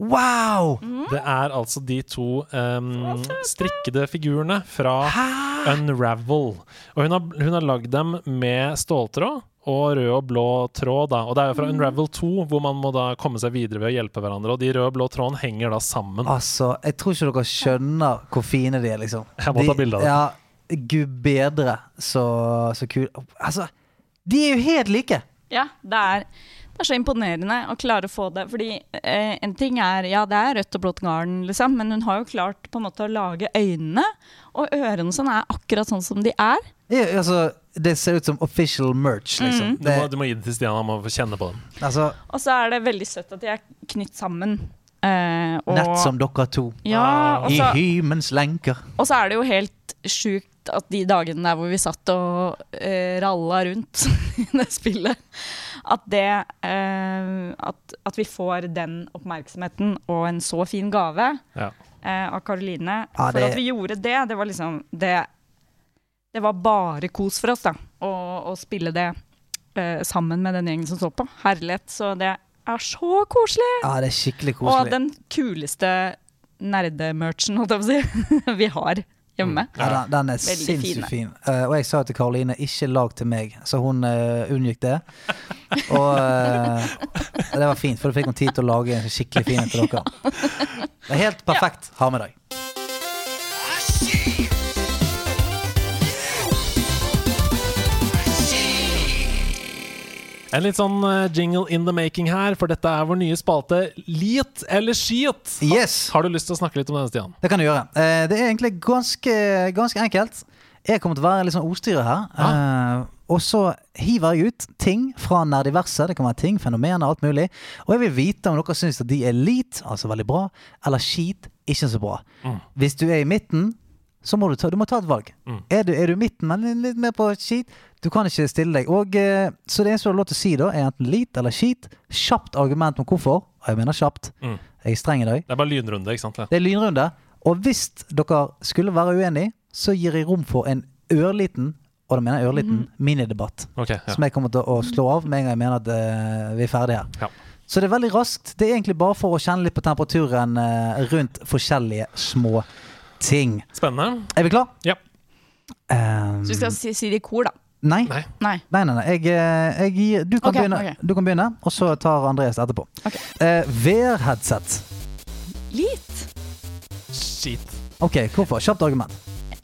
[SPEAKER 1] Wow!
[SPEAKER 2] Det er altså de to um, strikkede figurene fra Unravel. Og hun har, hun har lagd dem med ståltråd og rød og blå tråd. Da. Og det er jo fra Unravel 2, hvor man må da komme seg videre ved å hjelpe hverandre. Og de røde og blå trådene henger da sammen.
[SPEAKER 1] Altså, jeg tror ikke dere skjønner hvor fine de er, liksom.
[SPEAKER 2] Jeg må ta bilde av det.
[SPEAKER 1] Ja, gud bedre, så, så kul. Altså, de er jo helt like!
[SPEAKER 3] Ja, det er, det er så imponerende å klare å få det. Fordi eh, en ting er Ja, det er rødt og blått garn, liksom, men hun har jo klart på en måte å lage øynene. Og ørene sånn er akkurat sånn som de er.
[SPEAKER 1] Ja, altså, det ser ut som official merch, liksom.
[SPEAKER 2] Du må, du må gi det til Stian, han må få kjenne på den.
[SPEAKER 1] altså,
[SPEAKER 3] Og så er det veldig søtt at de er knytt sammen. Eh, og,
[SPEAKER 1] nett som dere to.
[SPEAKER 3] Ja, og
[SPEAKER 1] I hymens lenker.
[SPEAKER 3] og så er det jo helt sjukt at de dagene der hvor vi satt og eh, ralla rundt i det spillet, at det eh, at, at vi får den oppmerksomheten og en så fin gave
[SPEAKER 2] Ja.
[SPEAKER 3] eh, av Karoline.
[SPEAKER 1] Ja,
[SPEAKER 3] For at vi gjorde det, det var liksom det, det var bare kos for oss, da. Å, å spille det eh, sammen med den gjengen som så på. Herlighet. Så det er så koselig!
[SPEAKER 1] Ja, det er skikkelig
[SPEAKER 3] Og den kuleste nerdemerchen, holdt jeg på å si, vi har hjemme.
[SPEAKER 1] Ja, den, den er sinnssykt fin. Uh, og jeg sa til Karoline 'ikke lag til meg', så hun uh, unngikk det. Og uh, det var fint, for da fikk hun tid til å lage en skikkelig fin en til dere. Det er helt perfekt. Ha med deg.
[SPEAKER 2] En litt sånn eh, jingle in the making her, for dette er vår nye spalte Liet eller skiet.
[SPEAKER 1] Yes!
[SPEAKER 2] Har du lyst til å snakke litt om denne, Stian?
[SPEAKER 1] Det kan du gjøre. Eh, det er egentlig ganske, ganske enkelt. Jeg kommer til å være litt sånn ordstyrer her. Ja. og så hiver jeg ut ting fra nerdiverset. Det kan være ting, fenomener, alt mulig. Og jeg vil vite om dere syns at de er lit, altså veldig bra, eller skit, ikke så bra. Hvis du er i midten, så må du ta, du må ta et valg. Er, du, er du midten, men litt mer på skit, du kan ikke stille deg. Og, eh, så det eneste du har lov til å si da, er enten lit eller skit. Kjapt argument om hvorfor. Og jeg mener kjapt.
[SPEAKER 2] Mm.
[SPEAKER 1] Jeg er streng i dag.
[SPEAKER 2] Det er bare lynrunde, ikke sant?
[SPEAKER 1] Det er lynrunde. Og hvis dere skulle være uenige, så gir jeg rom for en ørliten, og da mener jeg ørliten, minidebatt.
[SPEAKER 2] Okay, ja.
[SPEAKER 1] Som jeg kommer til å slå av med en gang jeg mener at uh, vi er ferdige her.
[SPEAKER 2] Ja.
[SPEAKER 1] Så det er veldig raskt. Det er egentlig bare for å kjenne litt på temperaturen uh, rundt forskjellige små ting.
[SPEAKER 2] Spennende.
[SPEAKER 1] Er vi klar?
[SPEAKER 2] Ja.
[SPEAKER 1] Um,
[SPEAKER 3] Så vi skal si, si det i kor, da.
[SPEAKER 1] nei.
[SPEAKER 2] Nei.
[SPEAKER 3] Nei.
[SPEAKER 1] Nei, nei. Jeg, eh, jeg du, kan
[SPEAKER 3] okay,
[SPEAKER 1] begynne,
[SPEAKER 3] ok.
[SPEAKER 1] du kan begynne, og så tar Andreas etterpå.
[SPEAKER 3] Ok.
[SPEAKER 1] Eh, VR-headset.
[SPEAKER 3] Litt.
[SPEAKER 2] Skit.
[SPEAKER 1] Ok, hvorfor? Kjapt argument.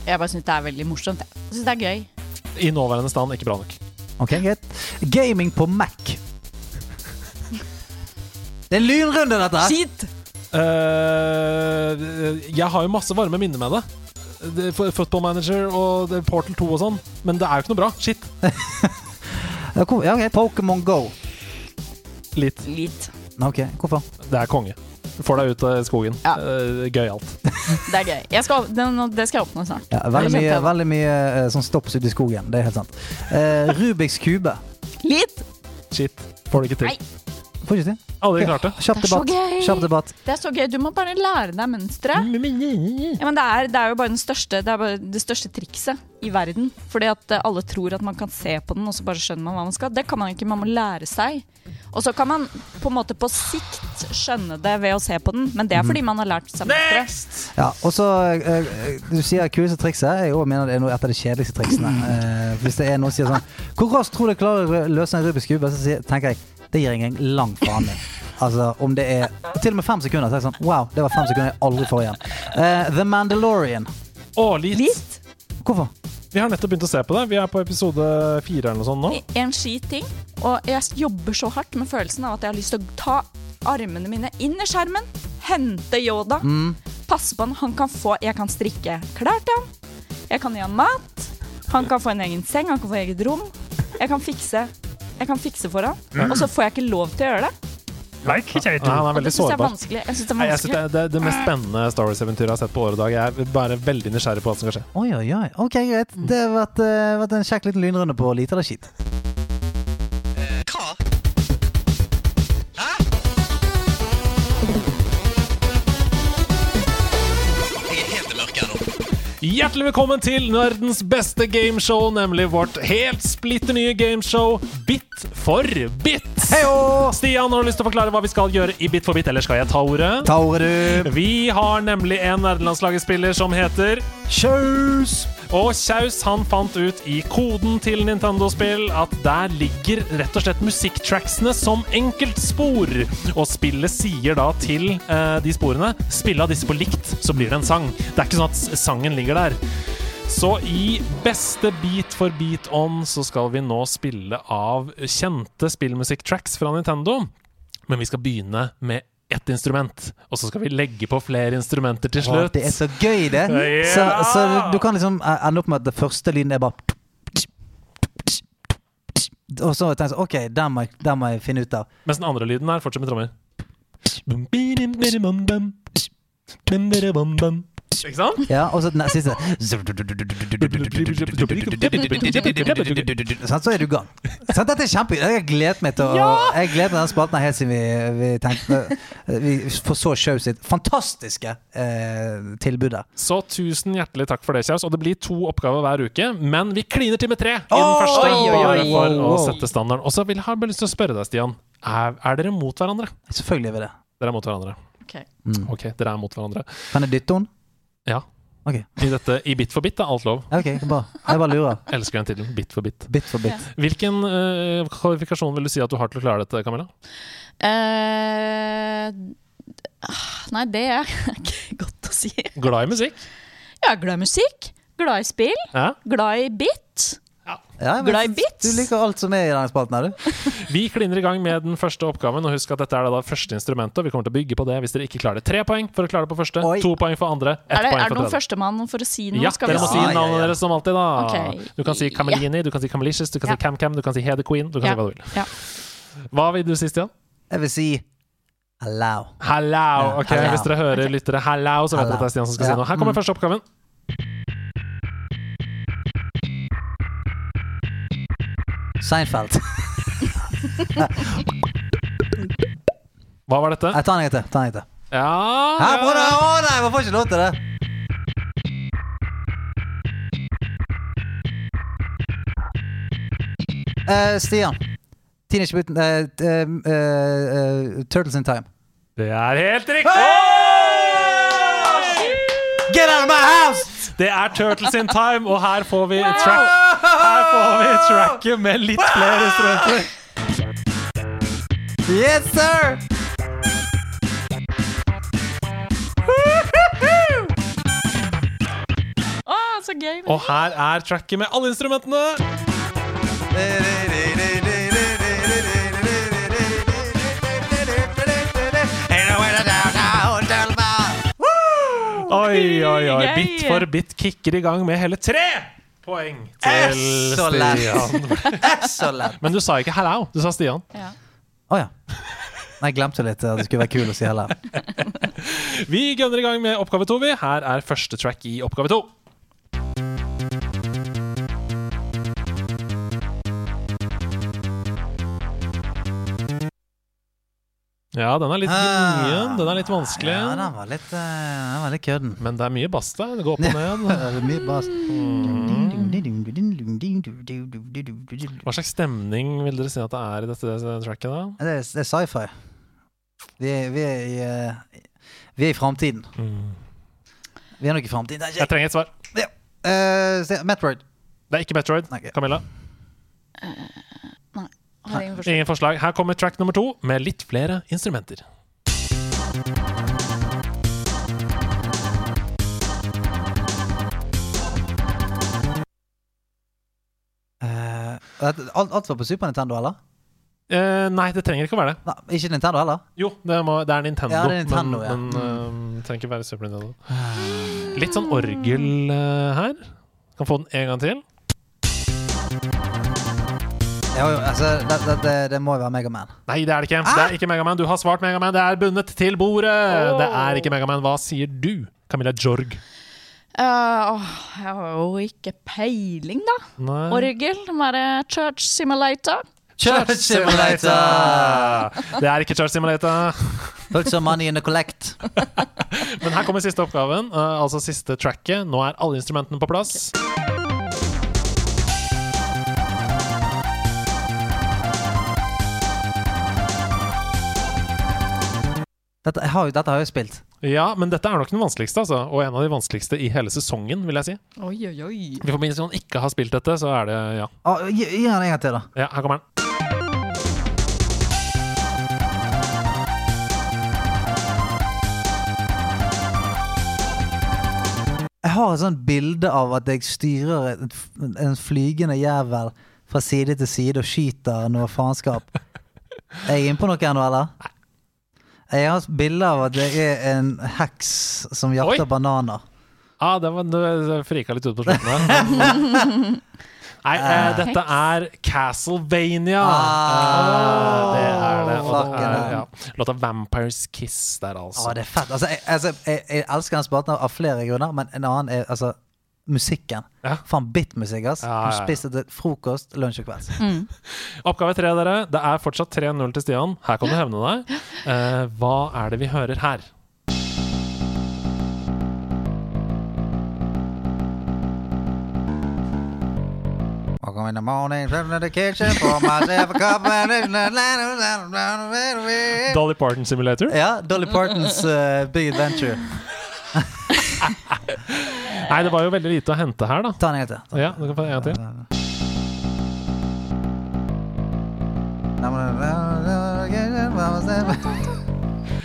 [SPEAKER 3] Jeg bare syns det er veldig morsomt. Jeg synes syns det er gøy.
[SPEAKER 2] I nåværende stand ikke bra nok.
[SPEAKER 1] Ok, greit. Gaming på Mac. Det er en lynrunde, dette her.
[SPEAKER 3] Skit!
[SPEAKER 2] Eh, jeg har jo masse varme minner med det. det Football Manager og Portal 2 og sånn, men det er jo ikke noe bra. Shit.
[SPEAKER 1] Ja, ok. Pokémon Go.
[SPEAKER 2] Litt.
[SPEAKER 3] Litt.
[SPEAKER 1] Ok, hvorfor?
[SPEAKER 2] Det er konge. Får deg ut av skogen.
[SPEAKER 3] Ja.
[SPEAKER 2] Uh, Gøyalt.
[SPEAKER 3] Det er gøy. Jeg skal, det, det skal jeg oppnå snart.
[SPEAKER 1] Ja, veldig mye, veldig mye eh, som stopps ute i skogen. Det er helt sant. Uh, Rubiks kube.
[SPEAKER 3] Litt!
[SPEAKER 2] Shit. Får det ikke til.
[SPEAKER 3] Nei.
[SPEAKER 1] Får ikke til.
[SPEAKER 2] Aldri klart det.
[SPEAKER 1] Kjapp
[SPEAKER 3] Det er så
[SPEAKER 1] debatt.
[SPEAKER 3] gøy.
[SPEAKER 1] Kjapp debatt.
[SPEAKER 3] Det er så gøy. Du må bare lære deg mønsteret.
[SPEAKER 2] Mm.
[SPEAKER 3] Ja, men det er, det er jo bare, den største, det er bare det største trikset i verden. Fordi at eh, alle tror at man kan se på den, og så bare skjønner man hva man skal. Det kan man ikke, man må lære seg. Og så kan man på en måte på sikt skjønne det ved å se på den, men det er fordi man har lært seg mønsteret.
[SPEAKER 1] Ja, og så eh, eh, Du sier kuleste trikset. Jeg også mener det er noe, et av de kjedeligste triksene. Eh, hvis det er noen som sier sånn Hvor raskt tror du jeg klarer å løse en Rubiks kube? Så sier, tenker jeg det gir jeg en lang faen i. Altså om det er Til og med fem sekunder. Så er jeg sånn Wow, det var fem sekunder jeg aldri får igjen. Uh, The Mandalorian.
[SPEAKER 2] Å, litt.
[SPEAKER 3] Litt.
[SPEAKER 1] Hvorfor?
[SPEAKER 2] Vi har nettopp begynt å se på det. Vi er på episode fire eller noe sånt nå.
[SPEAKER 3] En skit ting. Og jeg jobber så hardt med følelsen av at jeg har lyst til å ta armene mine inn i skjermen, hente Yoda,
[SPEAKER 1] Mm.
[SPEAKER 3] passe på han. Han kan få Jeg kan strikke klær til han. Jeg kan gi han mat. Han kan få en egen seng, han kan få eget rom. Jeg kan fikse Jeg kan fikse for han. Og så får jeg ikke lov til å gjøre det.
[SPEAKER 4] Like.
[SPEAKER 2] Nei, han er
[SPEAKER 3] Og
[SPEAKER 2] veldig
[SPEAKER 3] det syns jeg. Jeg synes det er
[SPEAKER 2] Nei, jeg synes det, er det, det mest spennende Star Wars-eventyret jeg har sett på året i dag. Jeg er bare veldig nysgjerrig på hva som skal skje.
[SPEAKER 1] Oi, oi, oi. Ok, greit. Det har vært, eh, vært en kjekk liten lynrunde på lite eller skit.
[SPEAKER 2] Hjertelig velkommen til nerdens beste gameshow, nemlig vårt helt splitter nye gameshow Bit for bit.
[SPEAKER 1] Heio!
[SPEAKER 2] Stian, har du lyst til å forklare hva vi skal gjøre i Bit for bit, eller skal jeg ta ordet?
[SPEAKER 1] Ta ordet.
[SPEAKER 2] Vi har nemlig en nerdelandslagsspiller som heter
[SPEAKER 1] Kjaus!
[SPEAKER 2] Og Kjaus han fant ut i koden til Nintendo-spill at der ligger rett og slett musikktracksene som enkeltspor. Og spillet sier da til eh, de sporene Spill av disse på likt, så blir det en sang. Det er ikke sånn at sangen ligger der. Så i beste Beat for beat on så skal vi nå spille av kjente spillmusikktracks fra Nintendo. Men vi skal begynne med ett instrument, og så skal vi legge på flere instrumenter til slutt.
[SPEAKER 1] det er så gøy, det.
[SPEAKER 2] Ja!
[SPEAKER 1] Så, så du kan liksom eh, ende opp med at det første lyden er bare Og så tenker jeg sånn, OK, den må, må jeg finne ut av.
[SPEAKER 2] Mens den andre lyden er fortsatt med trommer. Ikke sant?
[SPEAKER 1] Ja, og så den siste Sånn, Så er du i gang. Sånn, dette er kjempegøy. Jeg har gledet meg til å Jeg gleder meg til den spalten helt siden vi, vi tenkte Vi forså show sitt fantastiske eh, tilbud.
[SPEAKER 2] Så tusen hjertelig takk for det, Kjaus. Og det blir to oppgaver hver uke, men vi kliner til med tre i den første.
[SPEAKER 3] oi, oi.
[SPEAKER 2] bare For å sette standarden. Og så vil jeg ha lyst til å spørre deg, Stian. Er, er dere mot hverandre?
[SPEAKER 1] Selvfølgelig er vi det.
[SPEAKER 2] Dere er mot hverandre.
[SPEAKER 3] Ok.
[SPEAKER 1] Mm.
[SPEAKER 2] Ok, dere er mot hverandre.
[SPEAKER 1] Kan jeg dytte henne?
[SPEAKER 2] Ja.
[SPEAKER 1] Okay.
[SPEAKER 2] I, dette, I Bit for bit er alt lov.
[SPEAKER 1] ok, bra. Jeg bare lurer.
[SPEAKER 2] Elsker den tittelen. Bit for bit.
[SPEAKER 1] Bit for bit.
[SPEAKER 2] Hvilken uh, kvalifikasjon vil du si at du har til å klare dette, Camilla?
[SPEAKER 3] Eh, ah, nei, det er ikke godt å si.
[SPEAKER 2] Glad i musikk?
[SPEAKER 3] Er glad i musikk, glad i spill,
[SPEAKER 2] Ja.
[SPEAKER 3] glad i bit.
[SPEAKER 1] Ja, Ja,
[SPEAKER 3] Glad i bits.
[SPEAKER 1] Du liker alt som er i denne spalten her, du.
[SPEAKER 2] Vi kliner i gang med den første oppgaven. Og husk at dette er da det første instrumentet. Vi kommer til å bygge på det hvis dere ikke klarer det. Tre poeng for å klare det på første,
[SPEAKER 1] Oi.
[SPEAKER 2] to poeng for andre, ett
[SPEAKER 3] Er det,
[SPEAKER 2] poeng
[SPEAKER 3] er det noen
[SPEAKER 2] tredje.
[SPEAKER 3] førstemann for å si noe?
[SPEAKER 2] Ja,
[SPEAKER 3] Skal
[SPEAKER 2] dere må
[SPEAKER 3] si-
[SPEAKER 2] si
[SPEAKER 1] Ja, ja,
[SPEAKER 2] navnet deres som alltid, da.
[SPEAKER 3] Okay.
[SPEAKER 2] Du kan si Camelini, du kan si Camelicious, du kan
[SPEAKER 3] Ja.
[SPEAKER 2] si CamCam, du kan si Hede Queen. Du kan
[SPEAKER 3] Ja.
[SPEAKER 2] si hva du vil.
[SPEAKER 3] Ja.
[SPEAKER 2] Hva vil du si, Stian?
[SPEAKER 1] Jeg vil si Hallau.
[SPEAKER 2] Hello! Ok. Hvis dere hører
[SPEAKER 3] okay.
[SPEAKER 2] lyttere hello, så vet dere at det er Stian som skal
[SPEAKER 1] Ja.
[SPEAKER 2] si noe. Her kommer
[SPEAKER 1] Mm.
[SPEAKER 2] første oppgaven.
[SPEAKER 1] Seinfeld.
[SPEAKER 2] Hva var dette?
[SPEAKER 1] Jeg tar den en gang til. Ta den en gang til.
[SPEAKER 2] Ja,
[SPEAKER 1] Hæ, bro,
[SPEAKER 2] ja.
[SPEAKER 1] Å nei, man får ikke lov til det. Eh, Stian. Teenage Mutant eh, eh, eh, Turtles in Time.
[SPEAKER 2] Det er helt riktig!
[SPEAKER 1] Get out of my house!
[SPEAKER 2] Det er Turtles in Time, og her får vi track Her får vi tracket med litt flere strømper.
[SPEAKER 1] Yes, sir!
[SPEAKER 3] Å, så gøy.
[SPEAKER 2] Og her er tracket med alle instrumentene. Oi, oi, oi. Bit for bit kicker i gang med hele tre poeng til
[SPEAKER 1] Så lett.
[SPEAKER 2] Stian.
[SPEAKER 1] Så lett.
[SPEAKER 2] Men du sa ikke 'hello', du sa Stian.
[SPEAKER 3] Ja.
[SPEAKER 1] Å ja. Nei, jeg glemte litt at det skulle være kul å si heller.
[SPEAKER 2] Vi gønner i gang med oppgave to. vi. Her er første track i oppgave to. Ja, den er litt gnien. Den er litt vanskelig.
[SPEAKER 1] Ja, den var litt, uh, den var litt kødden.
[SPEAKER 2] Men det er mye bass der. Det går opp og ned.
[SPEAKER 1] Det er mye bass.
[SPEAKER 2] Hva slags stemning vil dere si at det er i dette tracket? da?
[SPEAKER 1] Det er, er sci-fi. Vi vi er i uh, Vi er i framtiden. Vi er nok i framtiden.
[SPEAKER 2] Jeg
[SPEAKER 1] er
[SPEAKER 2] trenger et svar.
[SPEAKER 1] Eh, se- Metroid.
[SPEAKER 2] Det er ikke Metroid.
[SPEAKER 1] Okay. Camilla?
[SPEAKER 2] Camilla?
[SPEAKER 3] Har ingen forslag.
[SPEAKER 2] Ingen forslag. Her kommer track nummer to med litt flere instrumenter.
[SPEAKER 1] Uh, alt, alt var på Super Nintendo, eller?
[SPEAKER 2] Uh, nei, det trenger ikke å være det.
[SPEAKER 1] Nei, ikke Nintendo heller?
[SPEAKER 2] Jo, det, må, det er Nintendo,
[SPEAKER 1] Ja, det er Nintendo, ja.
[SPEAKER 2] men, men eh, det trenger ikke være Super Nintendo. Litt sånn orgel uh, her. Kan få den en gang til.
[SPEAKER 1] Ja, jo, altså, det, det, det, det må jo være Megaman.
[SPEAKER 2] Nei, det er det ikke. Det er ikke Megaman. Du har svart Megaman. Det er bundet til bordet. Det er ikke Megaman. Hva sier du, Camilla Jorg?
[SPEAKER 3] Uh, åh, jeg har jo ikke peiling, da.
[SPEAKER 2] Nei.
[SPEAKER 3] Orgel. Det må Church Simulator.
[SPEAKER 1] Church Simulator!
[SPEAKER 2] Det er ikke Church Simulator.
[SPEAKER 1] Put some money in the collect.
[SPEAKER 2] Men her kommer siste oppgaven, eh, altså siste tracket. Nå er alle instrumentene på plass.
[SPEAKER 1] Dette har, jo- dette har jeg spilt.
[SPEAKER 2] Ja, men dette er nok den vanskeligste, altså. Og en av de vanskeligste i hele sesongen, vil jeg si.
[SPEAKER 3] Oi, oi, oi.
[SPEAKER 2] Vi får med at man ikke har spilt dette, så er det ja.
[SPEAKER 1] Ah, gi, gi den en gang til, da.
[SPEAKER 2] Ja, her kommer den.
[SPEAKER 1] Jeg har et sånt bilde av at jeg styrer en flygende jævel fra side til side og skyter noe faenskap. Er jeg inne på noe ennå, eller? eller? Jeg har bilde av at det er en heks som jakter
[SPEAKER 2] Oi.
[SPEAKER 1] bananer.
[SPEAKER 2] Ah, det var, du frika litt ut på slutten der. Nei, eh, dette er Castlevania.
[SPEAKER 1] Ah.
[SPEAKER 2] Eh, det er det. Og det er,
[SPEAKER 1] ja.
[SPEAKER 2] ja. Låta Vampires Kiss der, altså.
[SPEAKER 1] Ah, det er fett. Altså, jeg, altså, jeg, jeg elsker den spalten av flere grunner, men en annen er altså musikken.
[SPEAKER 2] Ja.
[SPEAKER 1] Faen, bitmusikk, ass.
[SPEAKER 2] Ja, ja, ja.
[SPEAKER 1] Til frokost, lunsj og kvelds.
[SPEAKER 2] Oppgave tre, dere. Det er fortsatt 3-0 til Stian. Her kan du hevne deg. Eh, hva er det vi hører her?
[SPEAKER 1] In the morning, the kitchen,
[SPEAKER 2] Dolly Parton Simulator?
[SPEAKER 1] Ja, Dolly Partons uh, Big Adventure.
[SPEAKER 2] Nei, det var jo veldig lite å hente her, da.
[SPEAKER 1] Ta en gang til.
[SPEAKER 2] Ja, du kan få en gang til.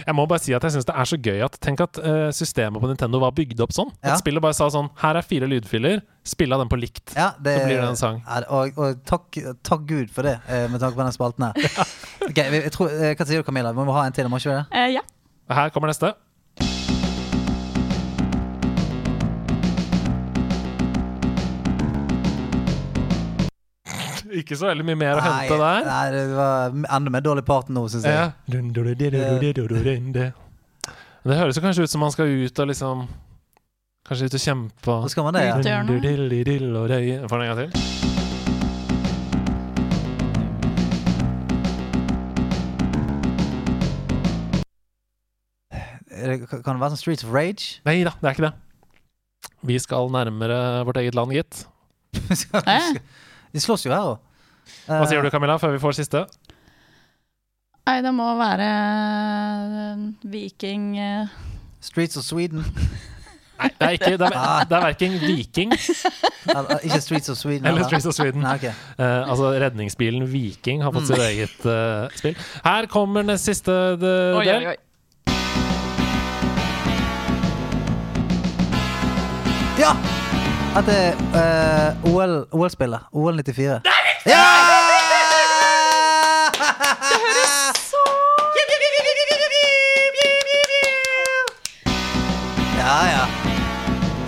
[SPEAKER 2] Jeg må bare si at jeg syns det er så gøy at Tenk at eh, systemet på Nintendo var bygd opp sånn.
[SPEAKER 1] Ja.
[SPEAKER 2] At spillet bare sa sånn Her er fire lydfiler, spill av dem på likt.
[SPEAKER 1] Ja, det,
[SPEAKER 2] Så blir det en sang.
[SPEAKER 1] Ja, og og takk, takk Gud for det, eh, med tanke på den spalten her. Ja. Okay, jeg tror, eh, Hva sier du, Camilla? Vi må ha en til, må ikke vi det?
[SPEAKER 3] Uh, ja.
[SPEAKER 2] Her kommer neste. Ikke så veldig mye mer å hente der.
[SPEAKER 1] nei, det var enda mer dårlig part nå, syns jeg.
[SPEAKER 2] Ja. Det høres jo kanskje ut som man skal ut og liksom Kanskje ut og kjempe
[SPEAKER 1] Hva skal man det, ja?
[SPEAKER 2] Får en gang til?
[SPEAKER 1] Kan det være sånn Streets of Rage?
[SPEAKER 2] Nei da, det er ikke det. Vi skal nærmere vårt eget land, gitt.
[SPEAKER 3] Eh?
[SPEAKER 1] De slåss jo her òg.
[SPEAKER 2] Hva sier du, Camilla, før vi får siste?
[SPEAKER 3] Nei, det må være eh, Viking eh,
[SPEAKER 1] Streets of Sweden.
[SPEAKER 2] Nei, det er ikke Det er,
[SPEAKER 1] Ah.
[SPEAKER 2] det er verken Viking
[SPEAKER 1] ikke Streets of Sweden.
[SPEAKER 2] eller Streets of Sweden.
[SPEAKER 1] Nei, okay.
[SPEAKER 2] uh, altså Redningsbilen Viking har fått
[SPEAKER 1] Mm.
[SPEAKER 2] sitt eget uh, spill. Her kommer den siste del.
[SPEAKER 3] Oi, oi, oi.
[SPEAKER 1] Ja! Dette er eh, OL OL-spillet. OL 94. Ja! Det høres så Ja, ja.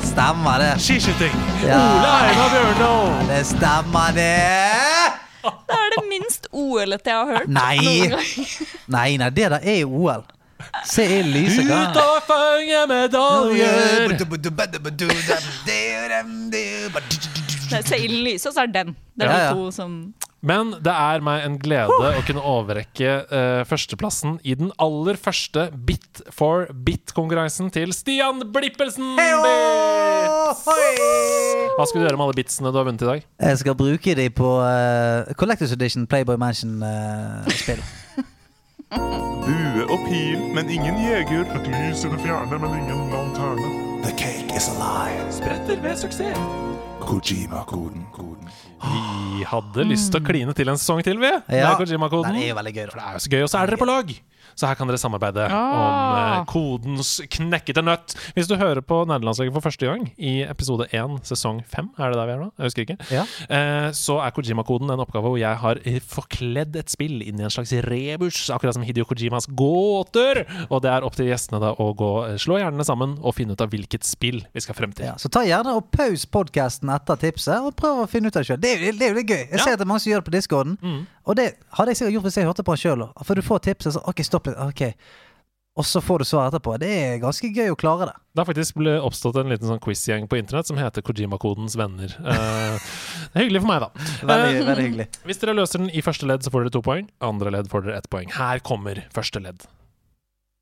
[SPEAKER 1] Stemmer det.
[SPEAKER 2] Skiskyting!
[SPEAKER 1] Ja.
[SPEAKER 2] Ole Einar Bjørnov!
[SPEAKER 1] Det stemmer, det.
[SPEAKER 3] Det er det minst OL-ete jeg har hørt.
[SPEAKER 1] Nei.
[SPEAKER 3] noen gang.
[SPEAKER 1] Nei, nei, det der er jo OL. Se i lyset.
[SPEAKER 2] Ut og fange medaljer!
[SPEAKER 3] Se i lyset, og så er det den. Det er
[SPEAKER 1] Ja, ja.
[SPEAKER 3] de to som
[SPEAKER 2] Men det er meg en glede å kunne overrekke uh, førsteplassen i den aller første Bit for bit-konkurransen til Stian Blippelsen! Bits! Hva skal du gjøre med alle bitsene du har vunnet i dag?
[SPEAKER 1] Jeg skal bruke de på uh, Collectors Edition Playboy Mansion-spill.
[SPEAKER 4] Bue og pil, men ingen jeger.
[SPEAKER 5] Et lys i det fjerne, men ingen lanterne.
[SPEAKER 4] The cake is alive.
[SPEAKER 2] Spretter ved suksess.
[SPEAKER 4] Kojima-koden. koden.
[SPEAKER 2] Vi hadde lyst til å kline til en sesong til, vi. Med Kojima-koden.
[SPEAKER 1] Den er jo veldig gøy,
[SPEAKER 2] For det er jo så gøy, og så er dere på lag! Så her kan dere samarbeide
[SPEAKER 3] Ah.
[SPEAKER 2] om eh, kodens knekkete nøtt. Hvis du hører på Nerdelandslaget for første gang, i episode 1, sesong 5, er det der vi er nå? Jeg husker ikke.
[SPEAKER 1] Ja.
[SPEAKER 2] Eh, så er Kojima-koden en oppgave hvor jeg har forkledd et spill inn i en slags rebus, akkurat som Hidio Kojimas gåter. Og det er opp til gjestene da å gå, eh, slå hjernene sammen og finne ut av hvilket spill vi skal frem til.
[SPEAKER 1] Ja, så ta gjerne og paus podkasten etter tipset, og prøv å finne ut av det sjøl. Det, er det er jo litt gøy. Jeg
[SPEAKER 2] Ja.
[SPEAKER 1] ser at det er mange som gjør det på discorden.
[SPEAKER 2] Mm.
[SPEAKER 1] Og det hadde jeg sikkert gjort hvis jeg hørte på den sjøl. For du får tipset, så OK, stopp litt. ok Og så får du svar etterpå. Det er ganske gøy å klare det.
[SPEAKER 2] Det har faktisk oppstått en liten sånn quizgjeng på internett som heter Kojima-kodens venner. Eh, det er hyggelig for meg, da.
[SPEAKER 1] Veldig,
[SPEAKER 2] Eh,
[SPEAKER 1] veldig hyggelig.
[SPEAKER 2] Hvis dere løser den i første ledd, så får dere to poeng. Andre ledd får dere ett poeng. Her kommer første ledd.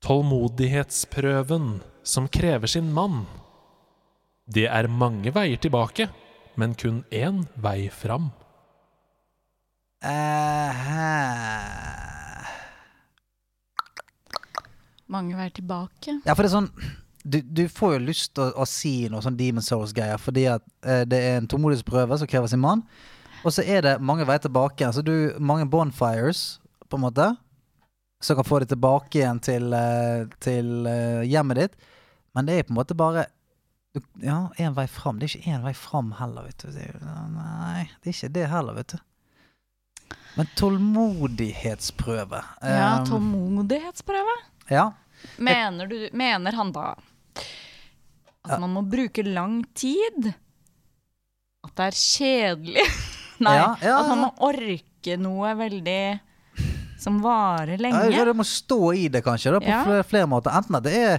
[SPEAKER 2] Tålmodighetsprøven som krever sin mann. Det er mange veier tilbake, men kun én vei fram.
[SPEAKER 1] Eh,
[SPEAKER 3] Mange veier tilbake.
[SPEAKER 1] ja, for det er sånn du, du får jo lyst til å, å si noe sånn Demon Souls-greier, fordi at eh, det er en tålmodighetsprøve som krever sin mann. Og så er det mange veier tilbake. Altså du, mange bonfires, på en måte, som kan få deg tilbake igjen til, eh, til uh, hjemmet ditt. Men det er på en måte bare du, Ja, én vei fram. Det er ikke én vei fram heller, vet du. Det er, nei, det er ikke det heller, vet du. Men tålmodighetsprøve
[SPEAKER 3] Ja,
[SPEAKER 1] Um,
[SPEAKER 3] tålmodighetsprøve.
[SPEAKER 1] ja.
[SPEAKER 3] Mener, du, mener han da at man må bruke lang tid? At det er kjedelig? Nei,
[SPEAKER 1] Ja, ja,
[SPEAKER 3] at man må orke noe veldig som varer
[SPEAKER 1] Ja, du
[SPEAKER 3] lenge.
[SPEAKER 1] det må stå i det, kanskje, da, på
[SPEAKER 3] Ja.
[SPEAKER 1] flere, flere måter. Enten at det er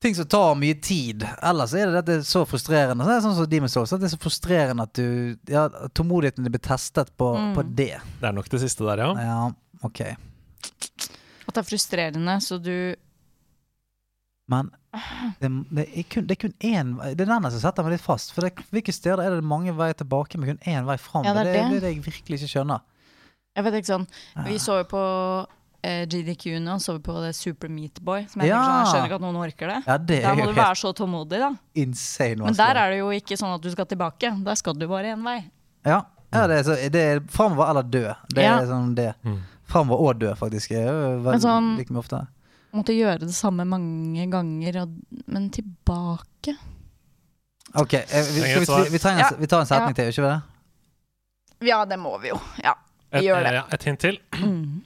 [SPEAKER 1] ting som tar mye tid, eller så er det dette så frustrerende. Så er sånn som Demon's Souls, at det er så frustrerende at du Ja, tålmodigheten din blir testet på,
[SPEAKER 3] Mm.
[SPEAKER 1] på det.
[SPEAKER 2] Det er nok det siste der, ja.
[SPEAKER 1] Ja, ok.
[SPEAKER 3] At det er frustrerende, så du
[SPEAKER 1] Men det, det, er kun, det er kun én Det er den som setter meg litt fast. For det, hvilke steder er det mange veier tilbake, men kun én vei fram?
[SPEAKER 3] Ja, det er
[SPEAKER 1] det,
[SPEAKER 3] det.
[SPEAKER 1] er det jeg virkelig ikke skjønner.
[SPEAKER 3] Jeg vet ikke sånn Vi så jo på eh, GDQ nå, så vi på det Super Meatboy. Som jeg,
[SPEAKER 1] Ja.
[SPEAKER 3] sånn, jeg skjønner ikke at noen orker det.
[SPEAKER 1] Ja, det
[SPEAKER 3] Der
[SPEAKER 1] er
[SPEAKER 3] må du være så tålmodig, da.
[SPEAKER 1] insane
[SPEAKER 3] Men der er det jo ikke sånn at du skal tilbake. Der skal du bare én vei.
[SPEAKER 1] Ja, ja det er, så, det er framover eller dø. Det
[SPEAKER 3] Ja.
[SPEAKER 1] er sånn det.
[SPEAKER 2] Mm.
[SPEAKER 1] Framover og dø, faktisk. veldig,
[SPEAKER 3] sånn-
[SPEAKER 1] like mye ofte.
[SPEAKER 3] Måtte gjøre det samme mange ganger, og, men tilbake
[SPEAKER 1] Ok, eh, vi,
[SPEAKER 2] et
[SPEAKER 1] vi, vi, trenger, vi tar en setning
[SPEAKER 3] Ja.
[SPEAKER 1] til, gjør ikke vi det?
[SPEAKER 3] Ja, det må vi jo. Ja.
[SPEAKER 2] Et,
[SPEAKER 3] Vi gjør det.
[SPEAKER 2] ja, et hint til.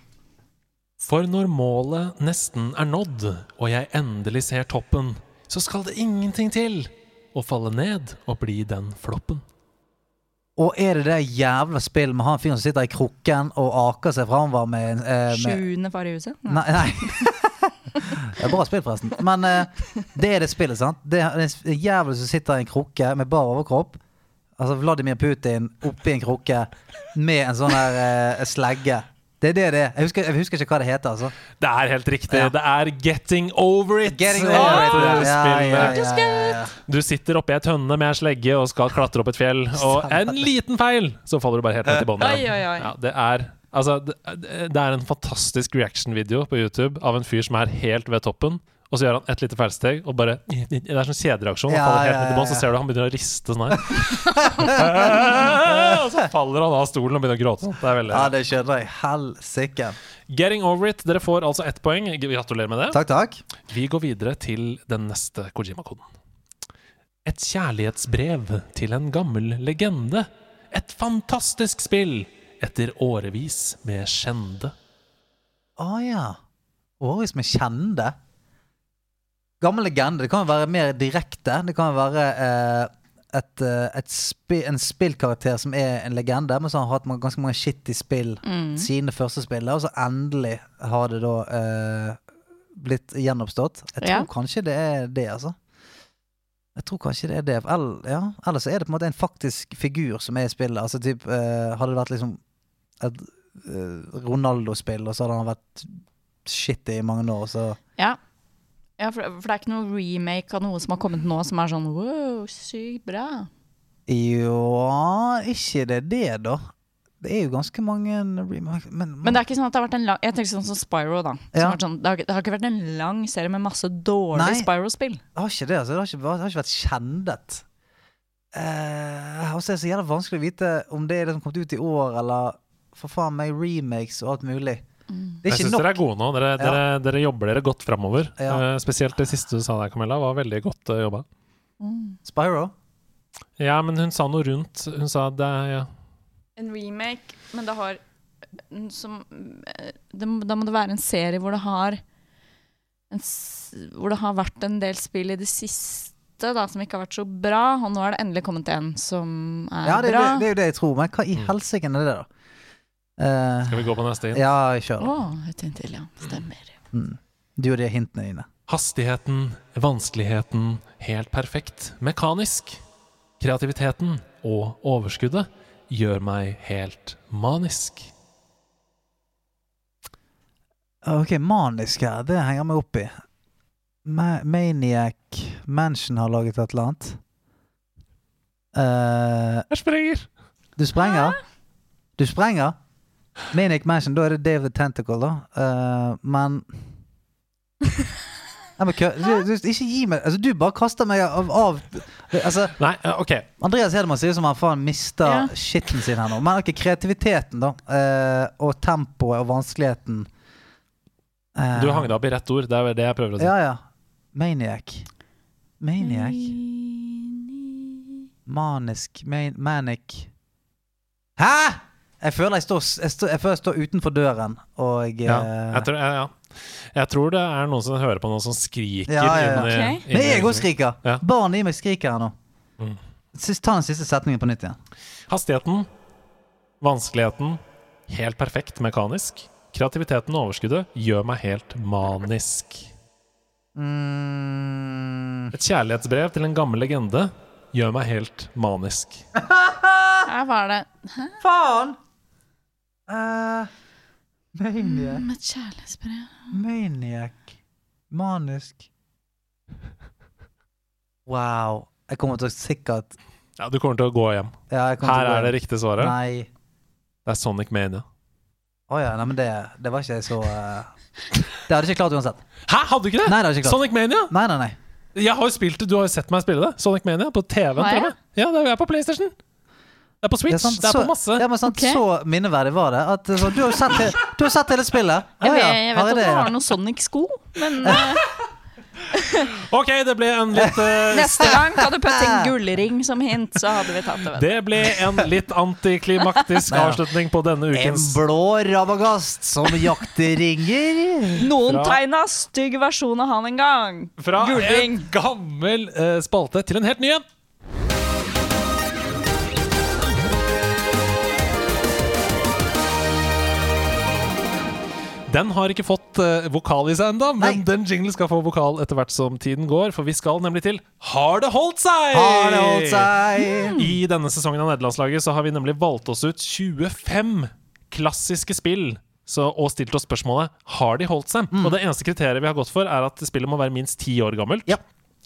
[SPEAKER 2] For når målet nesten er nådd, og jeg endelig ser toppen, så skal det ingenting til å falle ned og bli den floppen.
[SPEAKER 1] Og er det det jævla spillet med han fyren som sitter i krukken og aker seg framover med, eh, med
[SPEAKER 3] Sjuende far i huset?
[SPEAKER 1] Nei. nei. Det er bra spill, forresten. Men eh, det er det spillet, sant? Det er en jævel som sitter i en krukke med bar overkropp. Altså Vladimir Putin oppi en krukke med en sånn her eh, slegge. Det er det det er. Jeg husker, jeg husker ikke hva det heter, altså.
[SPEAKER 2] Det er helt riktig.
[SPEAKER 1] Ja.
[SPEAKER 2] Det er Getting Over It.
[SPEAKER 1] Getting over it. Ja, ja, ja, ja, ja, ja.
[SPEAKER 2] Du sitter oppi ei tønne med ei slegge og skal klatre opp et fjell, og en liten feil, så faller du bare helt ned til. Ja, det er Altså, det, det er en fantastisk reaction-video på YouTube av en fyr som er helt ved toppen, og så gjør han et lite feilsteg, og bare Det er sånn kjedereaksjon.
[SPEAKER 1] Ja,
[SPEAKER 2] faller helt
[SPEAKER 1] ja,
[SPEAKER 2] ned
[SPEAKER 1] ja,
[SPEAKER 2] så ser du han begynner å riste sånn her. og så faller han av stolen og begynner å gråte. Det er veldig
[SPEAKER 1] ja, det skjønner jeg. Helsike.
[SPEAKER 2] Getting over it. Dere får altså ett poeng. Gratulerer med det.
[SPEAKER 1] Takk, takk.
[SPEAKER 2] Vi går videre til den neste Kojima-koden. Et kjærlighetsbrev til en gammel legende. Et fantastisk spill etter årevis med skjende.
[SPEAKER 1] Å ja. Årevis med kjende. Gammel legende. Det kan være mer direkte. Det kan være eh, et, eh, et spi en spillkarakter som er en legende, men så har hatt ganske mange shitty spill
[SPEAKER 3] Mm.
[SPEAKER 1] sine første spill, og så endelig har det da eh, blitt gjenoppstått. Jeg tror
[SPEAKER 3] Ja.
[SPEAKER 1] kanskje det er det, altså. Jeg tror kanskje det er det. Eller, ja. Eller så er det på en måte en faktisk figur som er i spillet. Altså typ, eh, Hadde det vært liksom et eh, Ronaldo-spill, og så hadde han vært shitty i mange år, så
[SPEAKER 3] Ja. Ja for, for det er ikke noe remake av noe som har kommet nå som er sånn wow, sykt bra.
[SPEAKER 1] Jo Ikke det det, da. Det er jo ganske mange remakes men,
[SPEAKER 3] Men det er ikke sånn at det har vært en lang Jeg tenker sånn som Spyro, da. Som
[SPEAKER 1] Ja.
[SPEAKER 3] sånn, det, har, det har ikke vært en lang serie med masse dårlige Spyro-spill.
[SPEAKER 1] Det har ikke det, altså. Det har ikke, det har ikke vært kjendet. Uh, og så er det så jævla vanskelig å vite om det er det som kom ut i år, eller for faen meg remakes og alt mulig. Det er
[SPEAKER 2] Jeg syns dere er gode nå. Dere, dere, dere jobber dere godt framover.
[SPEAKER 1] Ja.
[SPEAKER 2] Uh, spesielt det siste du sa der, Camilla, var veldig godt uh, jobba.
[SPEAKER 1] Spyro?
[SPEAKER 2] Ja, men hun sa noe rundt. Hun sa det ja.
[SPEAKER 3] En remake, men det har som, eh, det, Da må det være en serie hvor det har en, Hvor det har vært en del spill i det siste da, som ikke har vært så bra, og nå er det endelig kommet en som er
[SPEAKER 1] Ja, det, er
[SPEAKER 3] bra.
[SPEAKER 1] det, det er jo det jeg tror, men hva i
[SPEAKER 2] Mm.
[SPEAKER 1] helsike er det, da? Eh,
[SPEAKER 2] Skal vi gå på neste inn?
[SPEAKER 1] ja, kjør.
[SPEAKER 3] Oh, et hint til, ja. Stemmer.
[SPEAKER 1] Mm. Du og de hintene dine.
[SPEAKER 2] Hastigheten, vanskeligheten, helt perfekt. Mekanisk. Kreativiteten og overskuddet gjør meg helt manisk.
[SPEAKER 1] Ok, manisk her, det henger meg opp i. Ma Maniac Mansion har laget et eller annet. Uh,
[SPEAKER 2] Jeg sprenger!
[SPEAKER 1] du sprenger? Du sprenger? Maniac Mansion, da er det Day of the Tentacle, da. Uh, men Nei, men kø, du, du, Ikke gi meg Altså, du bare kaster meg av, av Altså,
[SPEAKER 2] Nei, eh, OK.
[SPEAKER 1] Andreas Hedemann sier som han faen mister
[SPEAKER 3] Ja.
[SPEAKER 1] skitten sin her nå. Men okay, kreativiteten, da. eh, og tempoet og vanskeligheten.
[SPEAKER 2] Du hang deg opp i rett ord. Det er det jeg prøver å si.
[SPEAKER 1] Ja, ja. Maniac. Maniac. Manisk. Man manic. Hæ?! Jeg føler jeg står, jeg, står, jeg føler jeg står utenfor døren, og
[SPEAKER 2] Ja,
[SPEAKER 1] eh,
[SPEAKER 2] jeg, tror, ja, ja. jeg tror det er noen som hører på noen som skriker
[SPEAKER 1] Ja, ja, ja.
[SPEAKER 2] inni-
[SPEAKER 3] okay.
[SPEAKER 2] inni-
[SPEAKER 1] Men jeg òg skriker!
[SPEAKER 2] Ja.
[SPEAKER 1] Barnet i meg skriker her nå.
[SPEAKER 2] Mm.
[SPEAKER 1] Sist, ta den siste setningen på nytt igjen.
[SPEAKER 2] Hastigheten, Vanskeligheten helt perfekt mekanisk. Kreativiteten og overskuddet gjør meg helt manisk.
[SPEAKER 1] Mm,
[SPEAKER 2] Et kjærlighetsbrev til en gammel legende gjør meg helt manisk.
[SPEAKER 3] Her var det
[SPEAKER 1] faen! Eh, maniac.
[SPEAKER 3] med et kjærlighetsbrev.
[SPEAKER 1] Maniac. Manisk. Wow. Jeg kommer til å sikkert
[SPEAKER 2] Ja, du kommer til å gå hjem.
[SPEAKER 1] ja, jeg
[SPEAKER 2] Her
[SPEAKER 1] til å gå
[SPEAKER 2] er det riktige svaret.
[SPEAKER 1] Nei.
[SPEAKER 2] Det er Sonic Mania.
[SPEAKER 1] Å ja, nei, men det, det var ikke så uh... Det hadde jeg ikke klart uansett.
[SPEAKER 2] Hæ, hadde du ikke det?
[SPEAKER 1] Nei, det hadde ikke klart.
[SPEAKER 2] Sonic Mania?
[SPEAKER 1] Nei, nei, nei.
[SPEAKER 2] Jeg har jo spilt det, Du har jo sett meg spille det. Sonic Mania på TV-en.
[SPEAKER 3] Har jeg?
[SPEAKER 2] Ja, det er på PlayStation. Det er på Switch.
[SPEAKER 1] Ja, sant,
[SPEAKER 2] det er
[SPEAKER 1] så,
[SPEAKER 2] på masse.
[SPEAKER 1] Ja, men sant,
[SPEAKER 3] okay.
[SPEAKER 1] Så minneverdig var det. At, så, du, har jo sett, du har sett hele spillet.
[SPEAKER 3] Jeg,
[SPEAKER 1] Å
[SPEAKER 3] vet,
[SPEAKER 1] ja,
[SPEAKER 3] jeg vet at du har noen Sonic-sko, men
[SPEAKER 2] Ok, det ble en litt uh...
[SPEAKER 3] neste gang kan du putte en gullring som hint, så hadde vi tatt det.
[SPEAKER 2] Det ble en litt antiklimaktisk avslutning på denne ukens En
[SPEAKER 1] blå rabagast som jakter ringer.
[SPEAKER 3] Noen
[SPEAKER 2] Fra-
[SPEAKER 3] tegna stygg versjon av han en gang.
[SPEAKER 2] Fra
[SPEAKER 3] Gullring.
[SPEAKER 2] en gammel uh, spalte til en helt ny en. Den har ikke fått uh, vokal i seg ennå, men den jingle skal få vokal etter hvert som tiden går. For vi skal nemlig til Har det holdt seg?
[SPEAKER 1] Har det holdt seg?
[SPEAKER 2] I denne sesongen av nederlandslaget så har vi nemlig valgt oss ut 25 klassiske spill. Så, og stilt oss spørsmålet Har de holdt seg. Og det eneste kriteriet vi har gått for, er at spillet må være minst ti år gammelt.
[SPEAKER 1] Ja.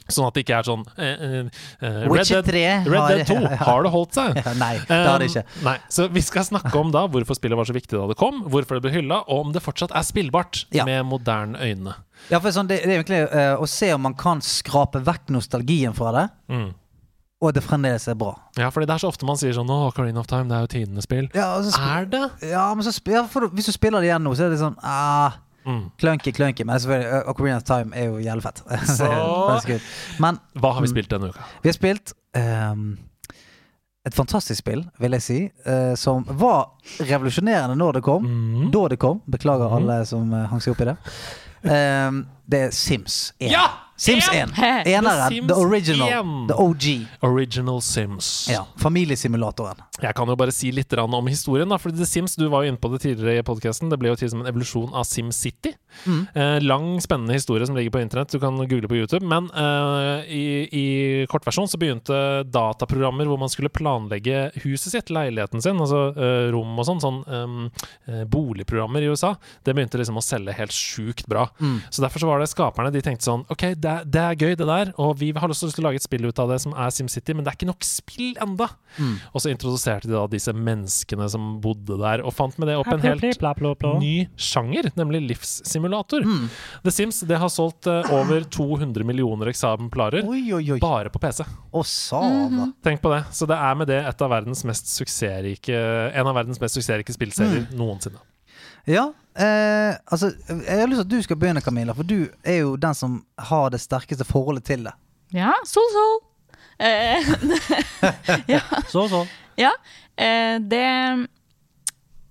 [SPEAKER 2] Sånn at det ikke er sånn eh, eh, eh, Red, Dead, Red
[SPEAKER 1] har-
[SPEAKER 2] Dead 2,
[SPEAKER 1] ja, ja.
[SPEAKER 2] har det holdt seg?
[SPEAKER 1] Nei, det har det ikke.
[SPEAKER 2] Um, nei, så vi skal snakke om da hvorfor spillet var så viktig da det kom, hvorfor det ble hylla, og om det fortsatt er spillbart
[SPEAKER 1] Ja.
[SPEAKER 2] med moderne øyne.
[SPEAKER 1] Ja, for sånn, det, det er egentlig uh, å se om man kan skrape vekk nostalgien fra det,
[SPEAKER 2] Mm.
[SPEAKER 1] og det fremdeles er bra.
[SPEAKER 2] Ja, fordi det er så ofte man sier sånn Å, Carina of Time, det er jo tidenes spill.
[SPEAKER 1] Ja, og
[SPEAKER 2] Er det?
[SPEAKER 1] ja, men så ja, for, Hvis du spiller det igjen nå, så er det sånn ah,
[SPEAKER 2] Mm.
[SPEAKER 1] Clunky, clunky. Men selvfølgelig, Ocarina of Time er jo jævlig fett.
[SPEAKER 2] Så-
[SPEAKER 1] Men
[SPEAKER 2] Hva har vi
[SPEAKER 1] Mm.
[SPEAKER 2] spilt denne uka?
[SPEAKER 1] vi har spilt um, et fantastisk spill, vil jeg si, uh, som var revolusjonerende når det kom.
[SPEAKER 2] Mm.
[SPEAKER 1] Da det kom. Beklager
[SPEAKER 2] Mhm.
[SPEAKER 1] alle som uh, hang seg opp i det. Um, det er Sims 1.
[SPEAKER 2] Ja!
[SPEAKER 1] Sims 1. Eneren.
[SPEAKER 2] The,
[SPEAKER 1] The original.
[SPEAKER 2] 1.
[SPEAKER 1] The OG.
[SPEAKER 2] Original Sims.
[SPEAKER 1] Ja, Familiesimulatoren.
[SPEAKER 2] Jeg kan jo bare si litt om historien. da Fordi The Sims, Du var jo inne på det tidligere i podkasten. Det ble jo til som en evolusjon av SimCity.
[SPEAKER 1] Mm.
[SPEAKER 2] Eh, lang, spennende historie som ligger på internett. Du kan google på YouTube. Men eh, i, i kortversjon så begynte dataprogrammer hvor man skulle planlegge huset sitt, leiligheten sin, altså eh, rom og sånn, sånn eh, boligprogrammer i USA, det begynte liksom å selge helt sjukt bra.
[SPEAKER 1] Mm.
[SPEAKER 2] Så derfor så var det skaperne de tenkte sånn Ok, det, er- det er gøy, det der, og vi har lyst til å lage et spill ut av det som er SimCity, men det er ikke nok spill enda.
[SPEAKER 1] Mm.
[SPEAKER 2] Og så introduserte de da disse menneskene som bodde der, og fant med det opp en helt ny sjanger, nemlig livssimulator.
[SPEAKER 1] Mm.
[SPEAKER 2] The Sims det har solgt uh, over 200 millioner eksemplarer bare på PC.
[SPEAKER 1] Og Sava.
[SPEAKER 2] Tenk på det. Så det er med det et av verdens mest suksessrike en av verdens mest suksessrike spillserier
[SPEAKER 1] Mm.
[SPEAKER 2] noensinne.
[SPEAKER 1] Ja, eh, altså Jeg har lyst til at du skal begynne, Camilla, for du er jo den som har det sterkeste forholdet til det.
[SPEAKER 3] Ja, sol, sol. Eh,
[SPEAKER 1] Så, så.
[SPEAKER 3] ja, eh, det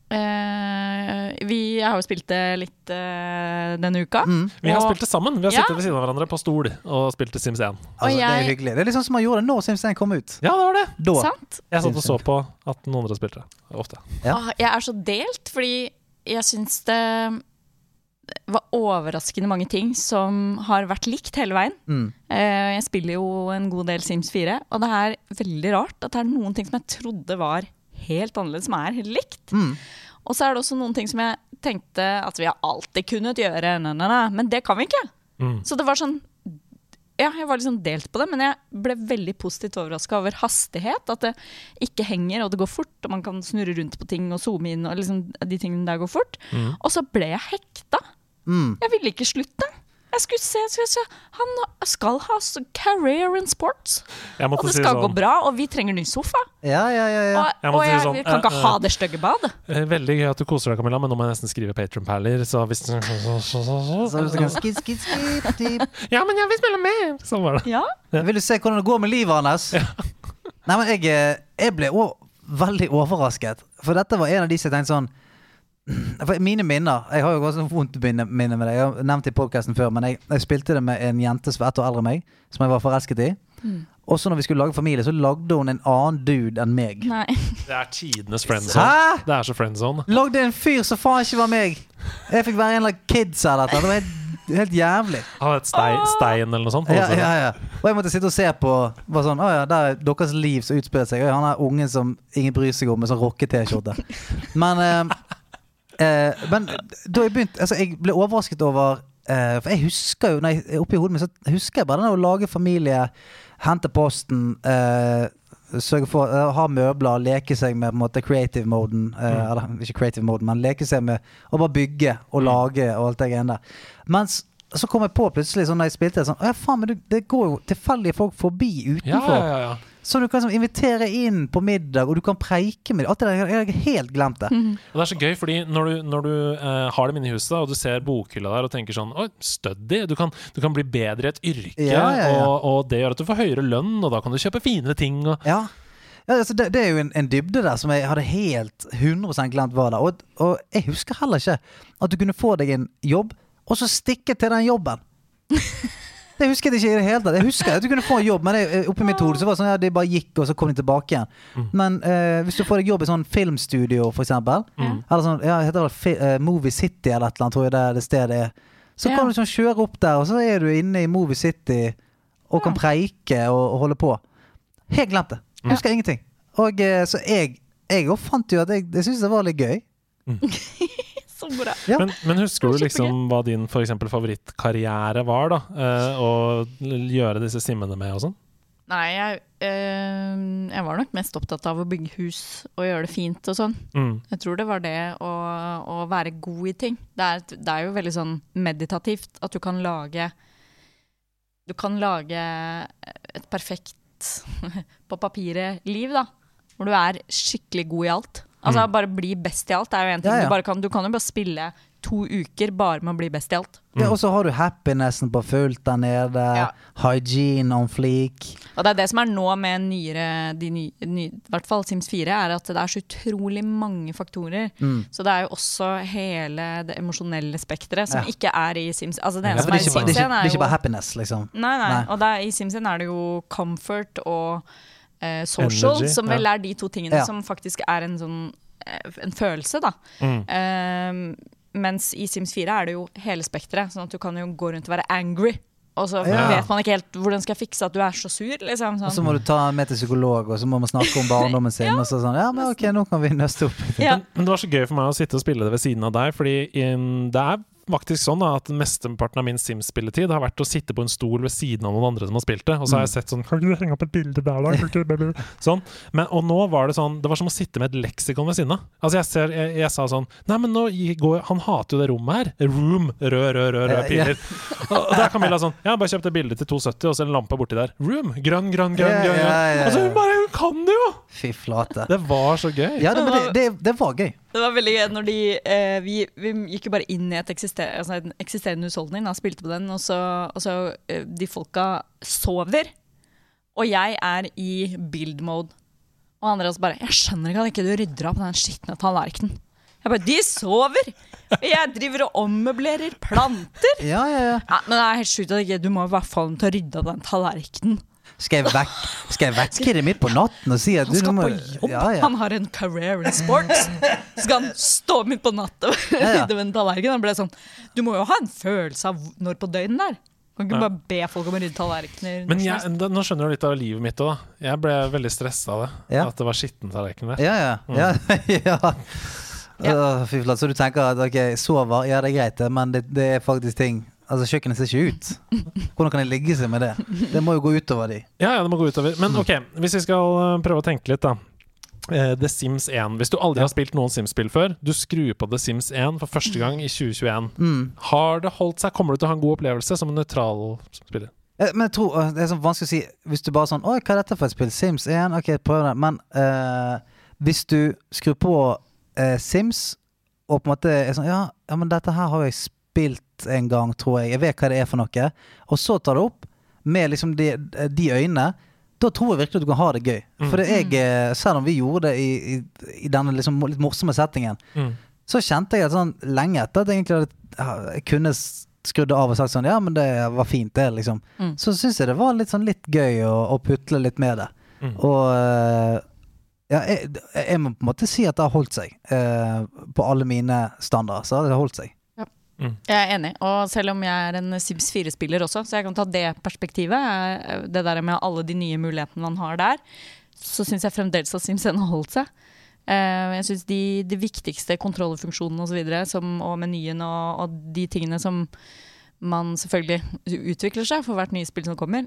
[SPEAKER 3] eh, Vi har jo spilt det litt eh, denne uka.
[SPEAKER 1] Mm.
[SPEAKER 2] Vi har
[SPEAKER 3] Og-
[SPEAKER 2] spilt det sammen. Vi har
[SPEAKER 3] Ja.
[SPEAKER 2] sittet ved siden av hverandre på stol og spilt til Sims 1.
[SPEAKER 1] Altså, Det er hyggelig. Det er liksom som man gjorde det når Sims 1 kom ut.
[SPEAKER 2] Ja, det var det.
[SPEAKER 1] Da.
[SPEAKER 3] Sant?
[SPEAKER 2] Jeg satt og så på at noen andre spilte det. Ofte.
[SPEAKER 1] Ja.
[SPEAKER 3] Åh, jeg er så delt, fordi jeg syns det var overraskende mange ting som har vært likt hele veien.
[SPEAKER 1] Mm.
[SPEAKER 3] Eh, Jeg spiller jo en god del Sims 4, og det er veldig rart at det er noen ting som jeg trodde var helt annerledes, som er helt likt.
[SPEAKER 1] Mm.
[SPEAKER 3] Og så er det også noen ting som jeg tenkte at vi har alltid kunnet gjøre, men det kan vi ikke.
[SPEAKER 2] Mm.
[SPEAKER 3] Så det var sånn Ja, jeg var liksom delt på det, men jeg ble veldig positivt overraska over hastighet. At det ikke henger, og det går fort, og man kan snurre rundt på ting og zoome inn, og liksom de tingene der går fort.
[SPEAKER 2] Mm.
[SPEAKER 3] Og så ble jeg hekta.
[SPEAKER 1] Mm.
[SPEAKER 3] Jeg ville ikke slutte. Jeg skulle se, skulle se. Han skal ha career in sports, og det
[SPEAKER 2] si
[SPEAKER 3] skal gå
[SPEAKER 2] sånn
[SPEAKER 3] bra, og vi trenger ny sofa.
[SPEAKER 1] Ja, ja, ja. ja.
[SPEAKER 3] Og,
[SPEAKER 2] Jeg
[SPEAKER 3] og jeg
[SPEAKER 2] si
[SPEAKER 3] jeg,
[SPEAKER 2] sånn,
[SPEAKER 3] kan ikke
[SPEAKER 2] eh,
[SPEAKER 3] ha det stygge badet.
[SPEAKER 2] eh, Veldig gøy at du koser deg, Camilla, men nå må jeg nesten skrive Patron-perler. Så hvis
[SPEAKER 1] Så du kan skid, skid, skid.
[SPEAKER 2] Ja, men jeg vil spille mer! Sånn var det.
[SPEAKER 3] Ja.
[SPEAKER 1] Vil du se hvordan det går med livet hans? Nei, men jeg, eh, jeg ble òg veldig overrasket. For dette var en av de som tenkte sånn Mine minner Jeg har jo også vondt minne, minne med det. Jeg har nevnt det i podkasten før, men jeg, jeg spilte det med en jente som var ett år eldre enn meg, som jeg var forelsket i. Mm. Også når vi skulle lage familie, så lagde hun en annen dude enn meg.
[SPEAKER 3] Nei.
[SPEAKER 2] Det er tidenes friendzone. Det er så friendzone.
[SPEAKER 1] Lagde en fyr som faen ikke var meg! Jeg fikk være en eller annen kids eller noe. Det var helt, helt jævlig.
[SPEAKER 2] Han het Stein, Stein eller noe sånt.
[SPEAKER 1] Ja, ja, ja. Og jeg måtte sitte og se på bare sånn, Å ja, der er deres liv som utspiller seg. Han er ungen som ingen bryr seg om, med sånn rocke-T-skjorte. Men eh, eh, Men da jeg begynte Altså, jeg ble overrasket over eh, For jeg husker jo jeg, Oppi hodet mitt så husker jeg bare den å lage familie, hente posten, eh, sørge for å ha møbler, leke seg med på en måte creative moden. Eh, Eller ikke creative moden, men leke seg med å bare bygge og lage og alt det greiene der. Mens så kom jeg på plutselig sånn da jeg spilte sånn ja, faen, men det, det går jo tilfeldige folk forbi utenfor.
[SPEAKER 2] ja, ja, ja.
[SPEAKER 1] Så du kan liksom invitere inn på middag, og du kan preike med dem. Alt det der, jeg har helt glemt det.
[SPEAKER 2] Og det er så gøy, fordi når du, når du eh, har dem inne i huset, og du ser bokhylla der og tenker sånn Oi, study! Du kan, du kan bli bedre i et yrke,
[SPEAKER 1] Ja, ja, ja.
[SPEAKER 2] Og, og det gjør at du får høyere lønn, og da kan du kjøpe finere ting. Og,
[SPEAKER 1] Ja. Ja, altså det, det er jo en, en dybde der som jeg hadde helt 100 glemt var der. Og, og jeg husker heller ikke at du kunne få deg en jobb, og så stikke til den jobben. Det husker jeg ikke i det hele tatt. Jeg husker at du kunne få en jobb, men det, oppi mitt hode så var det sånn ja, de bare gikk, og så kom de tilbake igjen. Men eh, hvis du får deg jobb i sånn filmstudio, for eksempel, eller sånn, ja, heter det fi, eh, Movie City eller et eller annet, tror jeg det, det stedet er. Så
[SPEAKER 3] Ja.
[SPEAKER 1] kan du sånn kjøre opp der, og så er du inne i Movie City og kan preike og, og holde på. Helt glemt det. Jeg husker ingenting. Og eh, så jeg jeg fant jo at jeg, jeg syntes det var litt gøy.
[SPEAKER 3] Så bra.
[SPEAKER 1] Ja.
[SPEAKER 2] Men, men husker du liksom hva din for eksempel favorittkarriere var, da? Eh, å gjøre disse simmene med og sånn?
[SPEAKER 3] Nei, jeg, øh, jeg var nok mest opptatt av å bygge hus og gjøre det fint og sånn.
[SPEAKER 2] Mm.
[SPEAKER 3] Jeg tror det var det å, å være god i ting. Det er, det er jo veldig sånn meditativt at du kan lage Du kan lage et perfekt på papiret liv, da. Hvor du er skikkelig god i alt. Altså Bare bli best i alt Det er jo en ting.
[SPEAKER 1] Ja, ja.
[SPEAKER 3] Du, kan, du kan jo bare spille to uker bare med å bli best i alt.
[SPEAKER 1] Ja, og så har du happinessen på fullt der nede.
[SPEAKER 3] Ja.
[SPEAKER 1] Hygiene on fleek.
[SPEAKER 3] Og det er det som er nå med nyere, de ny, ny, i hvert fall Sims 4, er at det er så utrolig mange faktorer.
[SPEAKER 1] Mm.
[SPEAKER 3] Så det er jo også hele det emosjonelle spekteret som
[SPEAKER 1] Ja.
[SPEAKER 3] ikke er i Sims. Altså det
[SPEAKER 2] Ja,
[SPEAKER 1] Ja,
[SPEAKER 3] eneste
[SPEAKER 1] for det,
[SPEAKER 3] som
[SPEAKER 1] er ikke,
[SPEAKER 3] i
[SPEAKER 1] det, er
[SPEAKER 3] jo
[SPEAKER 1] det er ikke bare happiness, liksom.
[SPEAKER 3] Nei, nei.
[SPEAKER 1] Nei.
[SPEAKER 3] Og det er, i Sims 1 er det jo comfort og eh, social,
[SPEAKER 2] Energy,
[SPEAKER 3] som vel er de to tingene
[SPEAKER 1] Ja.
[SPEAKER 3] som faktisk er en sånn eh, en følelse, da.
[SPEAKER 2] Mm.
[SPEAKER 3] Eh, mens i Sims 4 er det jo hele spekteret, sånn at du kan jo gå rundt og være angry. Og så
[SPEAKER 1] Ja.
[SPEAKER 3] vet man ikke helt hvordan skal jeg fikse at du er så sur, liksom.
[SPEAKER 1] Og så
[SPEAKER 3] Sånn.
[SPEAKER 1] må du ta med til psykolog, og så må man snakke om barndommen sin. Og så sånn, ja, men ok, nå kan vi nøste opp.
[SPEAKER 3] Ja.
[SPEAKER 2] Men, men det var så gøy for meg å sitte og spille det ved siden av deg, fordi um, det er faktisk sånn da, at mesteparten av min Sims-spilletid har vært å sitte på en stol ved siden av noen andre som har spilt det, og så har jeg sett sånn
[SPEAKER 5] Kan du henge opp et bilde der, da? Ikke.
[SPEAKER 2] Sånn. Men, og nå var det sånn Det var som å sitte med et leksikon ved siden av. Altså, jeg, ser, jeg, jeg sa sånn Nei, men nå går Han hater jo det rommet her. Room. Rød, rød, rød, rød piler. Og, og der er Camilla sånn har bare kjøpt et bilde til 270, og så en lampe borti der. Room. Grønn, grønn, grønn. Grønn,
[SPEAKER 1] ja,
[SPEAKER 2] grønn. Altså, hun bare Hun kan det jo!
[SPEAKER 1] Fy flate.
[SPEAKER 2] Det var så gøy.
[SPEAKER 1] Ja, det, men det, det, det var gøy.
[SPEAKER 3] Det var veldig gøy når de eh, vi, vi gikk jo bare inn i et eksister, altså en eksisterende husholdning og spilte på den, og så, og så eh, De folka sover, og jeg er i build mode. Og Andreas bare 'Jeg skjønner ikke at ikke du rydder opp den skitne tallerkenen'. Jeg bare 'De sover! Jeg driver og ommøblerer planter!'
[SPEAKER 1] Ja, ja, ja.
[SPEAKER 3] Ja, men det er helt sjukt at ikke du må i hvert fall til å rydde av den tallerkenen.
[SPEAKER 1] Skal jeg, vekk, skal jeg vekke det midt på natten og si at
[SPEAKER 3] Han skal
[SPEAKER 1] må
[SPEAKER 3] på jobb,
[SPEAKER 1] ja, ja.
[SPEAKER 3] han har en career in sports. Skal han stå midt på natta
[SPEAKER 1] Ja,
[SPEAKER 3] med en tallerken. Han ble sånn Du må jo ha en følelse av når på døgnet det er. Kan ikke
[SPEAKER 2] Ja.
[SPEAKER 3] bare be folk om å rydde tallerkener.
[SPEAKER 2] Men jeg, da, nå skjønner du litt av livet mitt òg. Jeg ble veldig stressa av det.
[SPEAKER 1] Ja.
[SPEAKER 2] At det var skitten tallerken der.
[SPEAKER 1] Ja, ja. ja, ja. Uh. Så du tenker at ok, sover, ja det er greit, det, men det, det er faktisk ting Altså, kjøkkenet ser ikke ut. Hvordan kan de ligge seg med det? Det må jo gå utover de.
[SPEAKER 2] Ja, ja, det må gå utover. Men ok, hvis vi skal eh, prøve å tenke litt, da. Eh, The Sims 1. Hvis du aldri har spilt noen Sims-spill før, du skrur på The Sims 1 for første gang i 2021.
[SPEAKER 1] Mm.
[SPEAKER 2] Har det holdt seg? Kommer du til å ha en god opplevelse som en nøytral spiller?
[SPEAKER 1] Eh, Men jeg tror det er sånn vanskelig å si Hvis du bare sånn Oi, hva er dette for et spill? Sims 1? Ok, prøv det. Men uh, hvis du skrur på uh, Sims og på en måte er sånn ja, ja, men dette her har jeg spilt en gang, tror jeg. Jeg vet hva det er for noe. Og så tar det opp med liksom de, de øynene. Da tror jeg virkelig at du kan ha det gøy. For jeg, eh, selv om vi gjorde det i, i, i denne liksom litt morsomme settingen,
[SPEAKER 2] Mm.
[SPEAKER 1] så kjente jeg at sånn lenge etter at jeg egentlig hadde, jeg kunne skrudd av og sagt sånn Ja, men det var fint, det, liksom.
[SPEAKER 3] Mm.
[SPEAKER 1] Så syns jeg det var litt sånn litt gøy å, å putle litt med det.
[SPEAKER 2] Mm.
[SPEAKER 1] Og eh, ja, jeg, jeg må på en måte si at det har holdt seg. Eh, på alle mine standarder så har det holdt seg.
[SPEAKER 3] Jeg er enig, og selv om jeg er en Sims 4-spiller også, så jeg kan ta det perspektivet, eh, det der med alle de nye mulighetene man har der, så syns jeg fremdeles at Sims 1 har holdt seg. Eh, Jeg syns de, de viktigste kontrollfunksjonene og, så videre, og menyen og, og de tingene som man selvfølgelig utvikler seg for hvert nye spill som kommer,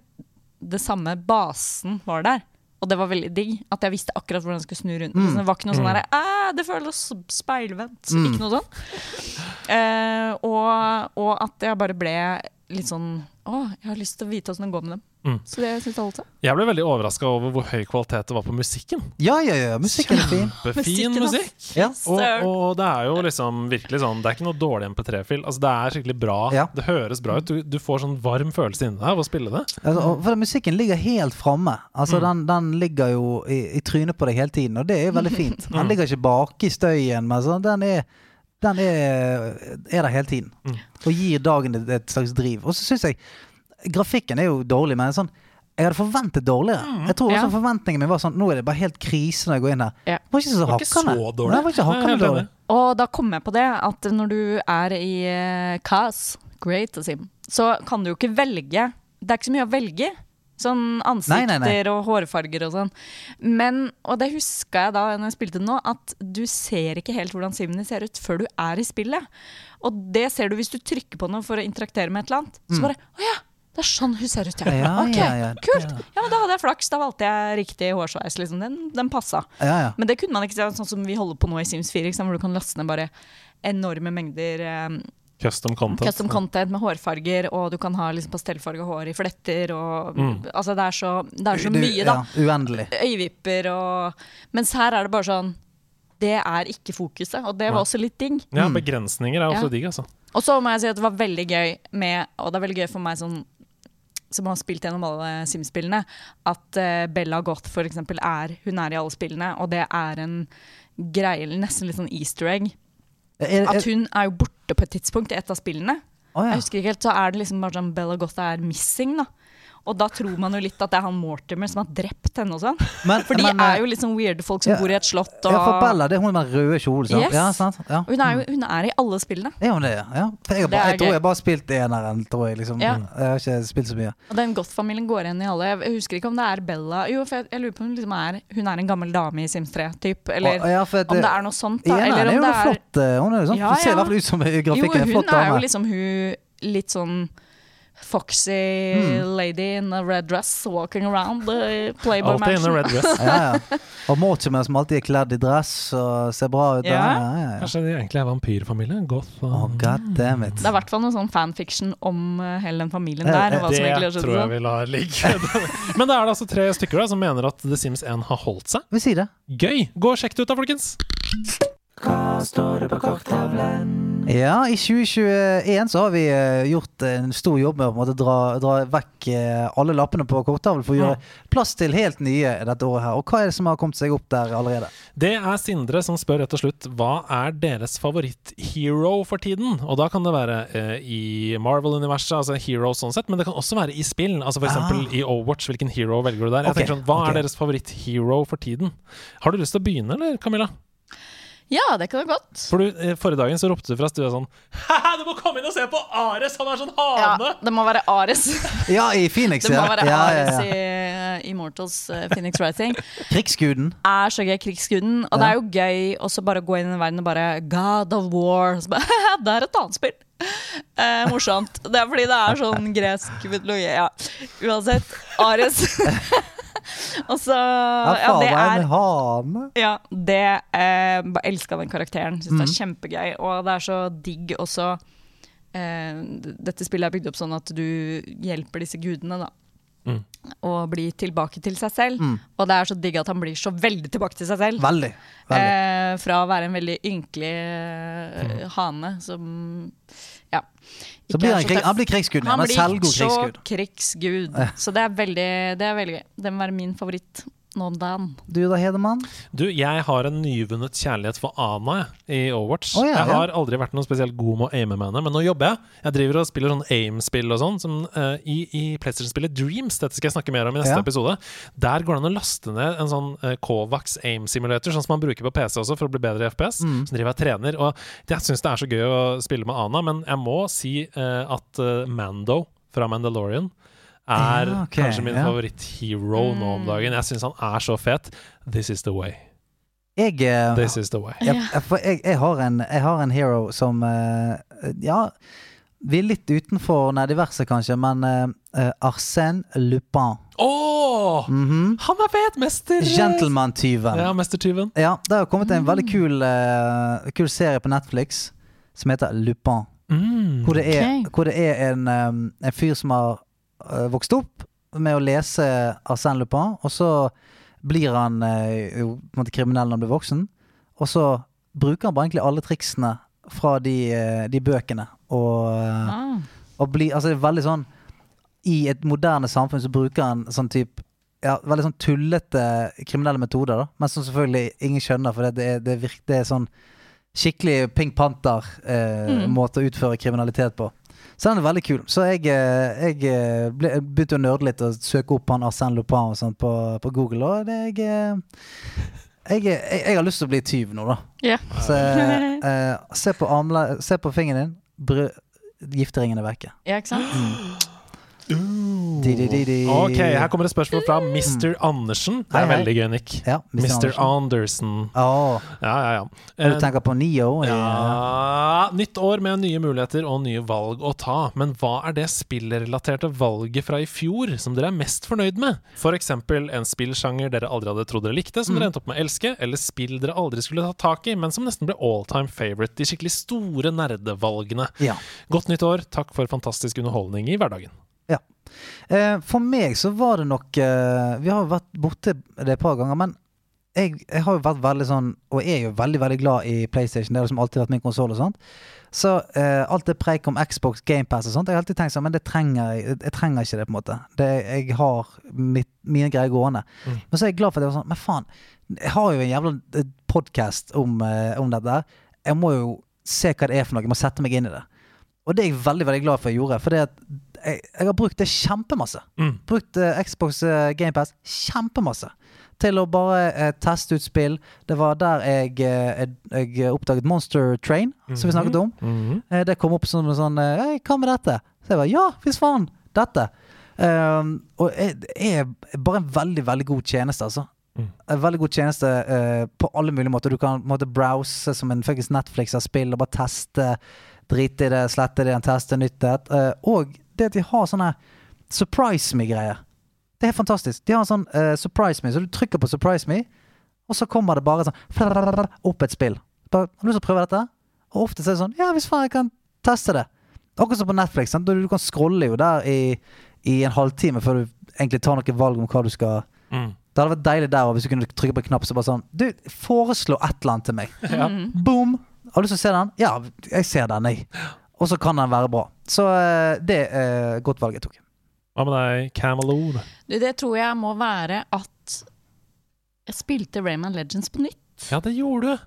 [SPEAKER 3] det samme basen var der. Og det var veldig digg at jeg visste akkurat hvordan jeg skulle snu rundt. Så det var ikke noe sånn
[SPEAKER 2] Mm.
[SPEAKER 3] derre Det føles speilvendt.
[SPEAKER 1] Mm.
[SPEAKER 3] Ikke noe sånn. Uh, og, og at jeg bare ble litt sånn Å, jeg har lyst til å vite åssen det går med dem.
[SPEAKER 2] Mm.
[SPEAKER 3] Så det syns jeg holdt seg.
[SPEAKER 2] Jeg ble veldig overraska over hvor høy kvalitet det var på musikken.
[SPEAKER 1] Ja, ja, ja. Musikken er fin.
[SPEAKER 2] Kjempefin musikk.
[SPEAKER 1] Ja.
[SPEAKER 2] Og, og det er jo liksom virkelig sånn Det er ikke noe dårlig MP3-fil. Altså, det er skikkelig bra.
[SPEAKER 1] Ja.
[SPEAKER 2] Det høres bra ut. Du, du får sånn varm følelse inni deg av å spille det.
[SPEAKER 1] Altså, og for musikken ligger helt framme. Altså,
[SPEAKER 2] Mm.
[SPEAKER 1] den, den ligger jo i, i trynet på deg hele tiden, og det er jo veldig fint.
[SPEAKER 2] Mm.
[SPEAKER 1] Den ligger ikke bak i støyen, men sånn, den, er, den er, er der hele tiden.
[SPEAKER 2] Mm.
[SPEAKER 1] Og gir dagen et, et slags driv. Og så syns jeg Grafikken er jo dårlig, men sånn jeg hadde forventet dårligere.
[SPEAKER 2] Mm.
[SPEAKER 1] Jeg tror også
[SPEAKER 3] Ja.
[SPEAKER 1] forventningen min var sånn Nå er det bare helt krise når jeg går inn her.
[SPEAKER 3] Ja.
[SPEAKER 1] Det var ikke så
[SPEAKER 2] Det var ikke så dårlig.
[SPEAKER 1] Nei, det var ikke hakkende dårlig.
[SPEAKER 3] Og da kom jeg på det at når du er i uh, CAS, Great Sim, så kan du jo ikke velge. Det er ikke så mye å velge. Sånn ansikter
[SPEAKER 1] Nei, nei, nei.
[SPEAKER 3] og hårfarger og sånn. Men, og det huska jeg da når jeg spilte nå, at du ser ikke helt hvordan simene ser ut før du er i spillet. Og det ser du hvis du trykker på noe for å interaktere med et eller annet. Så bare Å ja, det er sånn hun ser ut, ja.
[SPEAKER 1] Ja,
[SPEAKER 3] ok,
[SPEAKER 1] ja, ja.
[SPEAKER 3] kult. Ja, men da hadde jeg flaks. Da valgte jeg riktig hårsveis. Liksom. Den, den passa.
[SPEAKER 1] Ja, ja.
[SPEAKER 3] Men det kunne man ikke se, sånn som vi holder på nå i Sims 4, ikke hvor du kan laste ned bare enorme mengder um,
[SPEAKER 2] Custom content.
[SPEAKER 3] custom content med hårfarger, og du kan ha liksom pastellfarga hår i fletter, og
[SPEAKER 2] Mm.
[SPEAKER 3] Altså, det er så, det er så
[SPEAKER 1] Du-
[SPEAKER 3] mye, da.
[SPEAKER 1] Ja, uendelig.
[SPEAKER 3] Øyevipper og Mens her er det bare sånn Det er ikke fokuset, og det var også litt digg.
[SPEAKER 2] Ja,
[SPEAKER 1] Mm.
[SPEAKER 2] begrensninger er også
[SPEAKER 3] Ja.
[SPEAKER 2] digg, altså.
[SPEAKER 3] Og så må jeg si at det var veldig gøy med Og det er veldig gøy for meg sånn som har spilt gjennom alle Sims-spillene, at uh, Bella Goth for eksempel er Hun er i alle spillene, og det er en greie, nesten litt sånn easter egg.
[SPEAKER 1] Er,
[SPEAKER 3] At
[SPEAKER 1] er,
[SPEAKER 3] hun er jo borte på et tidspunkt i et av spillene.
[SPEAKER 1] Oh, ja.
[SPEAKER 3] Jeg husker ikke helt, Så er det liksom bare sånn Bella Goth er missing, da. Og da tror man jo litt at det er han Mortimer som har drept henne og sånn.
[SPEAKER 1] Men-
[SPEAKER 3] For de
[SPEAKER 1] men,
[SPEAKER 3] er jo litt sånn weirde folk som
[SPEAKER 1] ja,
[SPEAKER 3] bor i et slott og
[SPEAKER 1] Ja, for Bella, det er hun med røde kjole, sant?
[SPEAKER 3] Yes.
[SPEAKER 1] Ja, sant? Ja.
[SPEAKER 3] Hun er jo hun er i alle spillene.
[SPEAKER 1] Er hun det, ja? ja. For jeg, har bare,
[SPEAKER 3] er
[SPEAKER 1] jeg tror jeg bare har spilt eneren, tror jeg. Liksom.
[SPEAKER 3] Ja.
[SPEAKER 1] Jeg har ikke spilt så mye.
[SPEAKER 3] Og den Goth-familien går igjen i alle. Jeg husker ikke om det er Bella Jo, for jeg, jeg lurer på om hun liksom er Hun er en gammel dame i Sims 3, typ. Eller
[SPEAKER 1] ja, det,
[SPEAKER 3] om det er noe sånt, da.
[SPEAKER 1] eneren
[SPEAKER 3] Eller
[SPEAKER 1] er jo
[SPEAKER 3] det er
[SPEAKER 1] flott. eh, Hun er jo sånn,
[SPEAKER 3] Ja,
[SPEAKER 1] hun ser i hvert fall ut som i
[SPEAKER 3] Jo,
[SPEAKER 1] grafikken. Jo,
[SPEAKER 3] hun
[SPEAKER 1] flott
[SPEAKER 3] er jo liksom hun litt sånn foxy
[SPEAKER 1] Mm.
[SPEAKER 3] lady in a red dress walking around the Playboy
[SPEAKER 2] Alltid in a red dress.
[SPEAKER 1] Ja, ja. Og Mortimer som alltid er kledd i dress og ser bra ut.
[SPEAKER 3] Ja.
[SPEAKER 1] Ja. Ja, ja, ja.
[SPEAKER 2] Kanskje de egentlig er vampyrfamilie? Goth og
[SPEAKER 1] Oh, God damn it.
[SPEAKER 3] Det er i hvert fall noe sånn fanfiction om uh, hele den familien
[SPEAKER 1] Eh,
[SPEAKER 3] der.
[SPEAKER 1] eh,
[SPEAKER 3] Og hva som egentlig
[SPEAKER 2] Det
[SPEAKER 3] har skjedd
[SPEAKER 2] tror jeg
[SPEAKER 3] sånn.
[SPEAKER 2] vi lar ligge. Men da er det altså tre stykker da, som mener at The Sims 1 har holdt seg.
[SPEAKER 1] Vi sier det.
[SPEAKER 2] Gøy! Gå og sjekk det ut da, folkens!
[SPEAKER 1] Ja, i 2021 så har vi eh, gjort en stor jobb med å på en måte dra, dra vekk eh, alle lappene på korttavlen for å gjøre plass til helt nye dette året her. Og hva er det som har kommet seg opp der allerede?
[SPEAKER 2] Det er Sindre som spør rett og slutt hva er deres favoritt-hero for tiden? Og da kan det være eh, i Marvel-universet, altså hero sånn sett, men det kan også være i spill. Altså eksempel
[SPEAKER 1] Ah.
[SPEAKER 2] i Overwatch, hvilken hero velger du der? Jeg
[SPEAKER 1] Ok,
[SPEAKER 2] tenker sånn, Hva
[SPEAKER 1] okay.
[SPEAKER 2] er deres favoritt-hero for tiden? Har du lyst til å begynne, eller Camilla?
[SPEAKER 3] Ja, det kan være godt.
[SPEAKER 2] For du, eh, Forrige dagen så ropte du fra stua sånn Haha, du må komme inn og se på Ares! Han er sånn hane!
[SPEAKER 3] Ja, det må være Ares.
[SPEAKER 1] Ja, i Phoenix,
[SPEAKER 3] Det må være
[SPEAKER 1] ja,
[SPEAKER 3] Ares
[SPEAKER 1] ja, ja.
[SPEAKER 3] i uh, Immortals uh, Phoenix Rising.
[SPEAKER 1] Krigsguden.
[SPEAKER 3] er så gøy, krigsguden. Og
[SPEAKER 1] Ja.
[SPEAKER 3] det er jo gøy også bare å gå inn i den verden og bare God of War. Så bare, det er et annet spill. Eh, morsomt. Det er fordi det er sånn gresk mytologi. Ja. Uansett. Ares. og så
[SPEAKER 1] Ja, faen,
[SPEAKER 3] det
[SPEAKER 1] en hane?
[SPEAKER 3] ja, det eh, Bare elska den karakteren. Syns det
[SPEAKER 1] Mm.
[SPEAKER 3] er kjempegøy. Og det er så digg også eh, Dette spillet er bygd opp sånn at du hjelper disse gudene, da.
[SPEAKER 2] Mm.
[SPEAKER 3] Og blir tilbake til seg selv.
[SPEAKER 1] Mm.
[SPEAKER 3] Og det er så digg at han blir så veldig tilbake til seg selv.
[SPEAKER 1] Veldig. veldig.
[SPEAKER 3] Eh, fra å være en veldig ynkelig eh, hane som.
[SPEAKER 1] Så blir han, krig, han blir krigsgud,
[SPEAKER 3] Han
[SPEAKER 1] men
[SPEAKER 3] blir så
[SPEAKER 1] krigsgud.
[SPEAKER 3] krigsgud. Så det er veldig, det er veldig gøy. Det må være min favoritt. Nå Dan.
[SPEAKER 1] Du da, Hedemann?
[SPEAKER 2] Du, jeg har en nyvunnet kjærlighet for Ana i Overwatch.
[SPEAKER 1] Oh, ja,
[SPEAKER 2] jeg
[SPEAKER 1] ja.
[SPEAKER 2] har aldri vært noe spesielt god med å aime med henne, men nå jobber jeg. Jeg driver og spiller sånn aim-spill og sånn, som uh, i, i PlayStation-spillet Dreams. Dette skal jeg snakke mer om i neste
[SPEAKER 1] Ja.
[SPEAKER 2] episode. Der går det an å laste ned en sånn uh, Kovacs aim simulator, sånn som man bruker på PC også for å bli bedre i FPS.
[SPEAKER 1] Mm.
[SPEAKER 2] Så driver jeg og trener. Og jeg syns det er så gøy å spille med Ana, men jeg må si uh, at Mando fra Mandalorian er
[SPEAKER 1] Ja, okay,
[SPEAKER 2] kanskje min
[SPEAKER 1] ja.
[SPEAKER 2] favoritthero nå om dagen. Jeg syns han er så fet. This is the way.
[SPEAKER 1] Jeg, eh,
[SPEAKER 2] This is the way.
[SPEAKER 1] jeg, jeg, for jeg, jeg, har en, jeg har en hero som uh, Ja, vi er litt utenfor Nei, diverse, kanskje, men uh, Arsène Lupin.
[SPEAKER 2] Åh!
[SPEAKER 1] -hmm.
[SPEAKER 2] Han er fet! Mester
[SPEAKER 1] Gentleman-tyven.
[SPEAKER 2] Ja, mestertyven.
[SPEAKER 1] Ja, det har kommet en veldig kul, uh, kul serie på Netflix som heter Lupin.
[SPEAKER 2] Mm.
[SPEAKER 1] Hvor det er,
[SPEAKER 3] okay.
[SPEAKER 1] hvor det er en, um, en fyr som har uh, vokst opp med å lese Arsène Lupin, og så blir han uh, jo på en måte kriminell når han blir voksen. Og så bruker han bare egentlig alle triksene fra de, uh, de bøkene. Og,
[SPEAKER 3] Ah.
[SPEAKER 1] og blir Altså, det er veldig sånn I et moderne samfunn så bruker han sånn type ja, veldig sånn tullete kriminelle metoder, da. Men som selvfølgelig ingen skjønner, for det, det, det, virker, det er sånn skikkelig Pink Panther-måte å utføre kriminalitet på. Så den er veldig kul. Så jeg, eh, jeg eh, ble, begynte å nerde litt og søke opp han Arsène Lupin og sånt på, på Google, og det, jeg, eh, jeg, jeg, har lyst til å bli tyv nå, da.
[SPEAKER 3] Ja.
[SPEAKER 1] Så eh, se på armle, Se på fingeren din. Brød, gifteringen er vekke.
[SPEAKER 3] ja, ikke sant?
[SPEAKER 1] Di.
[SPEAKER 2] Ok, her kommer et spørsmål fra Mr. Andersen. Det er
[SPEAKER 1] hei.
[SPEAKER 2] veldig gøy, Nick.
[SPEAKER 1] Ja,
[SPEAKER 2] Mr.
[SPEAKER 1] Andersen.
[SPEAKER 2] Andersen.
[SPEAKER 1] Åh,
[SPEAKER 2] Ja, ja, ja. Eh,
[SPEAKER 1] du tenker på eh,
[SPEAKER 2] ja, Nytt år med nye muligheter og nye valg å ta. Men hva er det spillrelaterte valget fra i fjor som dere er mest fornøyd med? Eksempel en spillsjanger dere aldri hadde trodd dere likte, som dere endte opp med å elske, eller spill dere aldri skulle ta tak i, men som nesten ble all time favorite. De skikkelig store nerdevalgene.
[SPEAKER 1] Ja.
[SPEAKER 2] Godt nytt år. Takk for fantastisk underholdning i hverdagen.
[SPEAKER 1] Eh, For meg så var det nok eh, Vi har jo vært borte det et par ganger, men jeg, jeg har jo vært veldig sånn Og er jo veldig veldig glad i PlayStation. Det har liksom alltid vært min konsoll. Så eh, alt det preik om Xbox, GamePass og sånt, jeg har alltid tenkt sånn Men det trenger jeg Jeg trenger ikke det, på en måte. Det, jeg har mitt, mine greier gående.
[SPEAKER 2] Mm.
[SPEAKER 1] Men så er jeg glad for at det var sånn Men faen, jeg har jo en jævla podkast om, eh, om dette. Jeg må jo se hva det er for noe. Jeg må sette meg inn i det. Og det er jeg veldig veldig glad for at jeg gjorde. For det at jeg, jeg har brukt det kjempemasse.
[SPEAKER 2] Mm.
[SPEAKER 1] Brukt uh, Xbox uh, GamePass kjempemasse. Til å bare eh, teste ut spill. Det var der jeg, eh, jeg, oppdaget Monster Train, som vi snakket om.
[SPEAKER 2] Mhm.
[SPEAKER 1] Eh, det kom opp som en sånn eh, Hei, hva med dette? Så jeg bare Ja, visst faen! Dette. Um, og det er bare en veldig, veldig god tjeneste, altså.
[SPEAKER 2] Mm.
[SPEAKER 1] En veldig god tjeneste eh, på alle mulige måter. Du kan måtte browse som en Netflix av spill og bare teste. Drite i det, slette det igjen, teste nytt. Eh, og det at de har sånne surprise me-greier. Det er helt fantastisk. De har en sånn uh, surprise me, så du trykker på surprise me, og så kommer det bare sånn opp et spill. Bare, har du lyst til å prøve dette? Og ofte så er det sånn Ja, hvis faen, jeg kan teste det. Akkurat som på Netflix. Sant? Du, du kan scrolle jo der i, i en halvtime før du egentlig tar noe valg om hva du skal
[SPEAKER 2] Mm.
[SPEAKER 1] Det hadde vært deilig der hvis du kunne trykke på en knapp så bare sånn Du, foreslå et eller annet til meg.
[SPEAKER 2] Ja.
[SPEAKER 1] Boom! Har du lyst til å se den? Ja, jeg ser den, jeg. Og så kan den være bra. Så eh, det er godt valg jeg tok.
[SPEAKER 2] Hva med deg, Camelot?
[SPEAKER 3] Det tror jeg må være at jeg spilte Rayman Legends på nytt.
[SPEAKER 2] Ja, det gjorde du!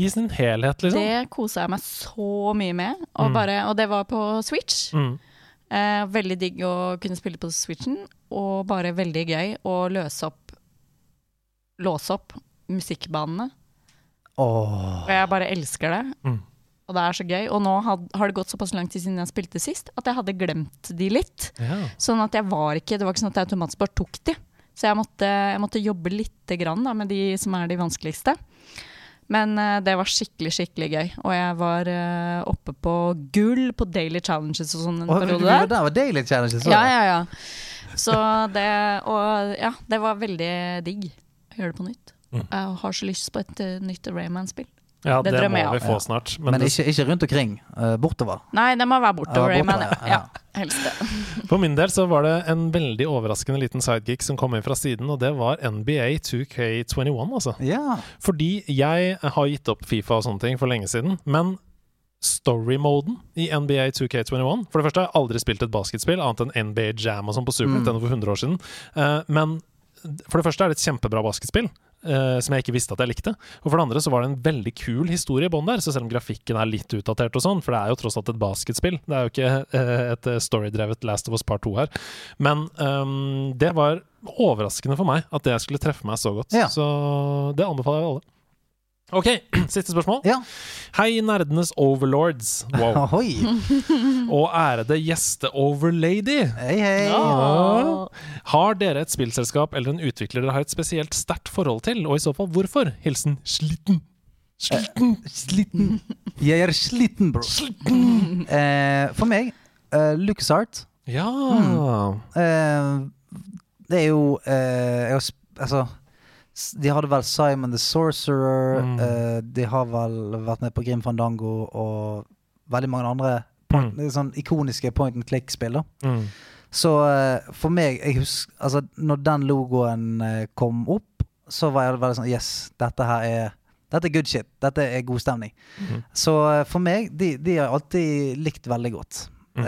[SPEAKER 2] I sin helhet, liksom.
[SPEAKER 3] Det kosa jeg meg så mye med, og,
[SPEAKER 2] Mm.
[SPEAKER 3] bare, og det var på Switch.
[SPEAKER 2] Mm.
[SPEAKER 3] Eh, veldig digg å kunne spille på Switchen, og bare veldig gøy å løse opp Låse opp musikkbanene.
[SPEAKER 1] Oh.
[SPEAKER 3] Og jeg bare elsker det.
[SPEAKER 2] Mm.
[SPEAKER 3] Og det er så gøy. Og nå had, har det gått såpass lang tid siden jeg spilte sist, at jeg hadde glemt de litt.
[SPEAKER 2] Ja.
[SPEAKER 3] Sånn at jeg var ikke Det var ikke sånn at jeg automatisk bare tok de. Så jeg måtte, jeg måtte jobbe lite grann da, med de som er de vanskeligste. Men uh, det var skikkelig, skikkelig gøy. Og jeg var uh, oppe på gull på Daily Challenges og sånn en
[SPEAKER 1] Åh,
[SPEAKER 3] periode.
[SPEAKER 1] var
[SPEAKER 3] der.
[SPEAKER 1] der var Daily Challenges også.
[SPEAKER 3] Ja, ja, ja. Så det Og ja, det var veldig digg å gjøre det på nytt.
[SPEAKER 2] Mm.
[SPEAKER 3] Jeg har så lyst på et uh, nytt Rayman-spill.
[SPEAKER 2] Ja,
[SPEAKER 3] Det
[SPEAKER 2] det, må
[SPEAKER 3] jeg
[SPEAKER 2] vi få snart. Men,
[SPEAKER 1] Men ikke, ikke rundt omkring. eh, bortover.
[SPEAKER 3] Nei, det må være bortover
[SPEAKER 1] Ja, bortover,
[SPEAKER 3] men,
[SPEAKER 1] ja.
[SPEAKER 3] ja, helst det.
[SPEAKER 2] for min del så var det en veldig overraskende liten sidekick som kom inn fra siden, og det var NBA 2K21, altså.
[SPEAKER 1] Ja.
[SPEAKER 2] Fordi jeg har gitt opp Fifa og sånne ting for lenge siden, men story-moden i NBA 2K21 For det første har jeg aldri spilt et basketspill annet enn NBA Jam og sånn på Super
[SPEAKER 1] Mm.
[SPEAKER 2] Nintendo for 100 år siden. Eh, men For det første er det et kjempebra basketspill. Eh, som jeg ikke visste at jeg likte. Og for det andre så var det en veldig kul historie i bånn der. Så selv om grafikken er litt utdatert og sånn, for det er jo tross alt et basketspill, det er jo ikke eh, et eh, storydrevet Last of Us Part 2 her. Men um, det var overraskende for meg at det skulle treffe meg så godt.
[SPEAKER 1] Ja.
[SPEAKER 2] Så det anbefaler jeg alle. Ok, siste spørsmål.
[SPEAKER 1] Ja.
[SPEAKER 2] Hei, nerdenes overlords. Wow. Og ærede gjeste-overlady.
[SPEAKER 1] Hei, hei.
[SPEAKER 2] Ja. Har dere et spillselskap eller en utvikler dere har et spesielt sterkt forhold til, og i så fall hvorfor? Hilsen Slitten. Eh,
[SPEAKER 1] Sliten. Jeg er sliten, bro. Eh, for meg, uh, LucasArt
[SPEAKER 2] Ja.
[SPEAKER 1] eh, Det er jo eh, jeg har sp Altså de hadde vel Simon the Sorcerer.
[SPEAKER 2] Mm.
[SPEAKER 1] Uh, de har vel vært med på Grim Fandango og veldig mange andre point, sånn ikoniske point and click-spill.
[SPEAKER 2] Mm.
[SPEAKER 1] Så uh, for meg husker, altså, Når den logoen uh, kom opp, så var jeg veldig sånn Yes, dette her er Dette er good shit. Dette er god stemning.
[SPEAKER 2] Mhm.
[SPEAKER 1] Så for meg, de, de har jeg alltid likt veldig godt.
[SPEAKER 2] Mm.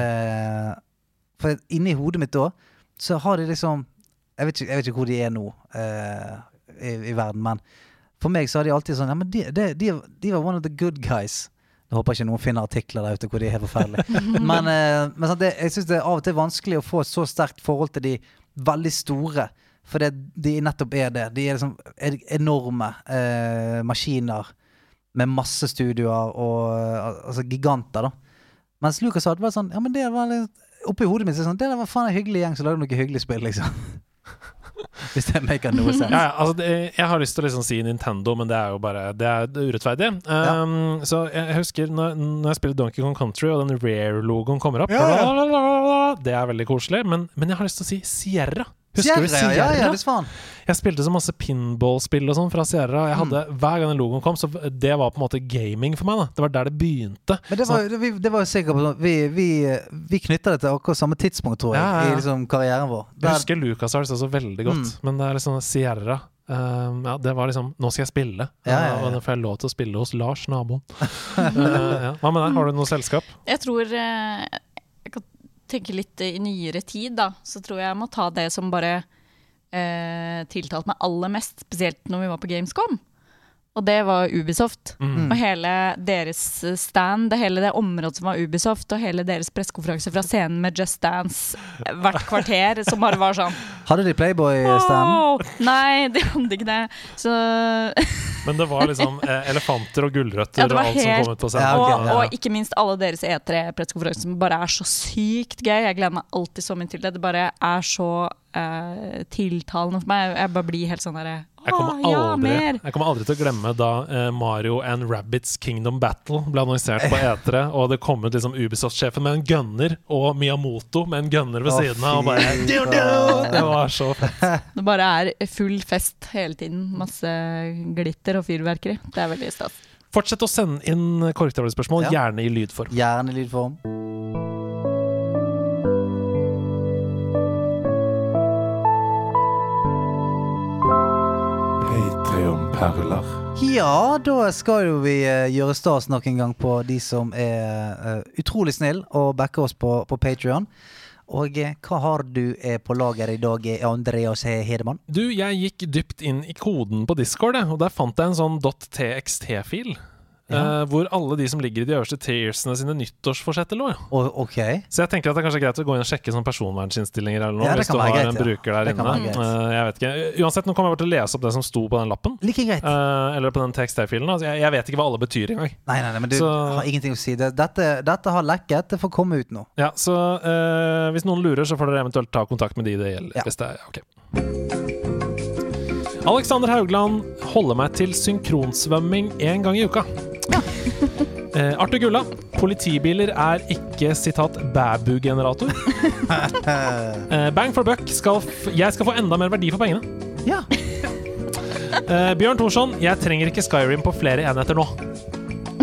[SPEAKER 1] For inni hodet mitt da, så har de liksom Jeg vet ikke, jeg vet ikke hvor de er nå eh, i, i verden, men for meg så har de alltid sånn Ja, men de, de, de, de var one of the good guys. Jeg håper ikke noen finner artikler der ute hvor de er helt forferdelige. men eh, men sånn, det, jeg syns det er av og til vanskelig å få et så sterkt forhold til de veldig store. For det, de nettopp er det. De er liksom er enorme eh, maskiner med masse studioer og eh, altså giganter, da. Mens Lucas hadde vært sånn Ja, men det var litt Oppi hodet mitt så er det sånn Det der var faen en hyggelig gjeng som lagde noe hyggelig spill, liksom. Hvis det maker noe sens.
[SPEAKER 2] Ja, ja, altså det, jeg har lyst til å liksom si Nintendo, men det er jo bare Det er urettferdig. Um, Så jeg husker når, når jeg spiller Donkey Kong Country, og den Rare-logoen kommer opp
[SPEAKER 1] Ja, ja.
[SPEAKER 2] Det er veldig koselig. Men, men jeg har lyst til å si Sierra. Husker du
[SPEAKER 1] Sierra,
[SPEAKER 2] Sierra?
[SPEAKER 1] ja, ja, faen.
[SPEAKER 2] Jeg spilte så masse pinball-spill og sånn fra Sierra. Jeg hadde,
[SPEAKER 1] Mm.
[SPEAKER 2] Hver gang den logoen kom, så det var på en måte gaming for meg. da Det var der det begynte.
[SPEAKER 1] Men det var, så, vi, det var jo sikkert sånn Vi, vi, vi knytta det til akkurat samme tidspunkt, tror jeg,
[SPEAKER 2] Ja, ja, ja.
[SPEAKER 1] i liksom karrieren vår.
[SPEAKER 2] Jeg husker Lucas Arts også veldig godt,
[SPEAKER 1] Mm.
[SPEAKER 2] men det er liksom Sierra. Um, ja, det var liksom Nå skal jeg spille,
[SPEAKER 1] Ja, ja, ja.
[SPEAKER 2] og nå får jeg lov til å spille hos Lars, naboen. Uh, ja. Hva med deg? Har du noe selskap?
[SPEAKER 3] Jeg tror eh, Jeg kan tenke litt i nyere tid, da. Så tror jeg jeg må ta det som bare eh, tiltalte meg aller mest, spesielt når vi var på Gamescom. Og det var Ubisoft.
[SPEAKER 2] Mm.
[SPEAKER 3] Og hele deres stand, det hele det området som var Ubisoft, og hele deres pressekonferanse fra scenen med Just Dance hvert kvarter, som bare var sånn
[SPEAKER 1] hadde de Playboy-stand?
[SPEAKER 3] Oh, Nei, de hadde ikke det. Så
[SPEAKER 2] Men det var liksom eh, elefanter og gulrøtter
[SPEAKER 3] Ja,
[SPEAKER 2] og
[SPEAKER 3] alt
[SPEAKER 2] alt som kom ut på
[SPEAKER 1] Ja,
[SPEAKER 2] scenen.
[SPEAKER 1] ja.
[SPEAKER 3] og,
[SPEAKER 1] ja.
[SPEAKER 3] og ikke minst alle deres E3-pressekonferanser som bare er så sykt gøy. Jeg gleder meg alltid så mye til det. Det bare er så eh, tiltalende for meg. Jeg bare blir helt sånn derre
[SPEAKER 2] Jeg kommer, aldri,
[SPEAKER 3] mer!
[SPEAKER 2] jeg kommer aldri til å glemme da eh, Mario and Rabbids Kingdom Battle ble annonsert på E3, og det kom ut liksom Ubisoft-sjefen med en gunner og Miyamoto med en gunner ved
[SPEAKER 1] Å,
[SPEAKER 2] siden av. Og
[SPEAKER 1] fy
[SPEAKER 2] det var så fett.
[SPEAKER 3] Det bare er full fest hele tiden. Masse glitter og fyrverkeri. Det er veldig stas.
[SPEAKER 2] Fortsett å sende inn korktavlespørsmål,
[SPEAKER 1] Ja.
[SPEAKER 2] gjerne i lydform.
[SPEAKER 1] Gjerne i lydform.
[SPEAKER 4] Patreon-perler.
[SPEAKER 1] Ja, da skal jo vi eh, gjøre stas nok en gang på de som er eh, utrolig snill og backer oss på, på Patrion. Og eh, hva har du på lager i dag, Andreas Hedemann?
[SPEAKER 2] Du, jeg gikk dypt inn i koden på Discord, og der fant jeg en sånn .txt-fil.
[SPEAKER 1] Ja.
[SPEAKER 2] eh, hvor alle de som ligger i de øverste tiersene sine nyttårsforsetter lå.
[SPEAKER 1] Oh, okay.
[SPEAKER 2] Så jeg tenker at det er kanskje greit å gå inn og sjekke sånn personverninnstillinger eller noe,
[SPEAKER 1] Ja,
[SPEAKER 2] hvis du har
[SPEAKER 1] greit,
[SPEAKER 2] en bruker der inne. Eh, jeg vet ikke. Uansett, nå kommer jeg bare til å lese opp det som sto på den lappen.
[SPEAKER 1] Like greit.
[SPEAKER 2] eh, eller på den TXT-filen. Altså, jeg, jeg vet ikke hva alle betyr engang.
[SPEAKER 1] Nei, nei, nei, men du
[SPEAKER 2] så-
[SPEAKER 1] har ingenting å si. Dette, dette har lekket. Det får komme ut nå.
[SPEAKER 2] Ja, så uh, hvis noen lurer, så får dere eventuelt ta kontakt med de det gjelder.
[SPEAKER 1] Ja.
[SPEAKER 2] Hvis det er, ok. Alexander Haugland holder meg til synkronsvømming én gang i uka. Eh, Arthur Gulla, politibiler er ikke sitat bæbu-generator. Eh, bang for buck, skal f jeg skal få enda mer verdi for pengene.
[SPEAKER 1] Ja.
[SPEAKER 2] Eh, Bjørn Thorsson, jeg trenger ikke Skyrim på flere enheter nå.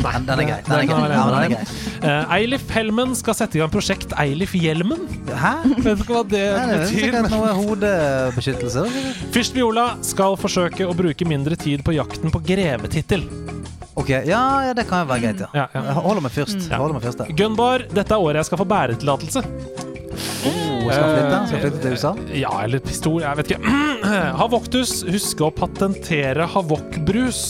[SPEAKER 1] Nei, den er grei. Den
[SPEAKER 2] Det
[SPEAKER 1] er grei. Ja, den er grei.
[SPEAKER 2] Eh, Eilif Helmen skal sette i gang prosjekt Eilif Hjelmen.
[SPEAKER 1] Hæ?
[SPEAKER 2] Vet ikke hva det
[SPEAKER 1] Nei, det er
[SPEAKER 2] betyr.
[SPEAKER 1] noe hodebeskyttelse.
[SPEAKER 2] Fyrst Viola skal forsøke å bruke mindre tid på jakten på grevetittel.
[SPEAKER 1] Ok, ja, ja, det kan jo være greit, ja.
[SPEAKER 2] Ja, ja.
[SPEAKER 1] Jeg Holder meg først.
[SPEAKER 2] Ja.
[SPEAKER 1] Holder meg først der.
[SPEAKER 2] Gunbar, dette er året jeg skal få bæretillatelse.
[SPEAKER 1] Skal han flytte? Skal flytte til USA?
[SPEAKER 2] Ja, eller pistol, jeg vet ikke. Havoktus, huske å patentere havokbrus.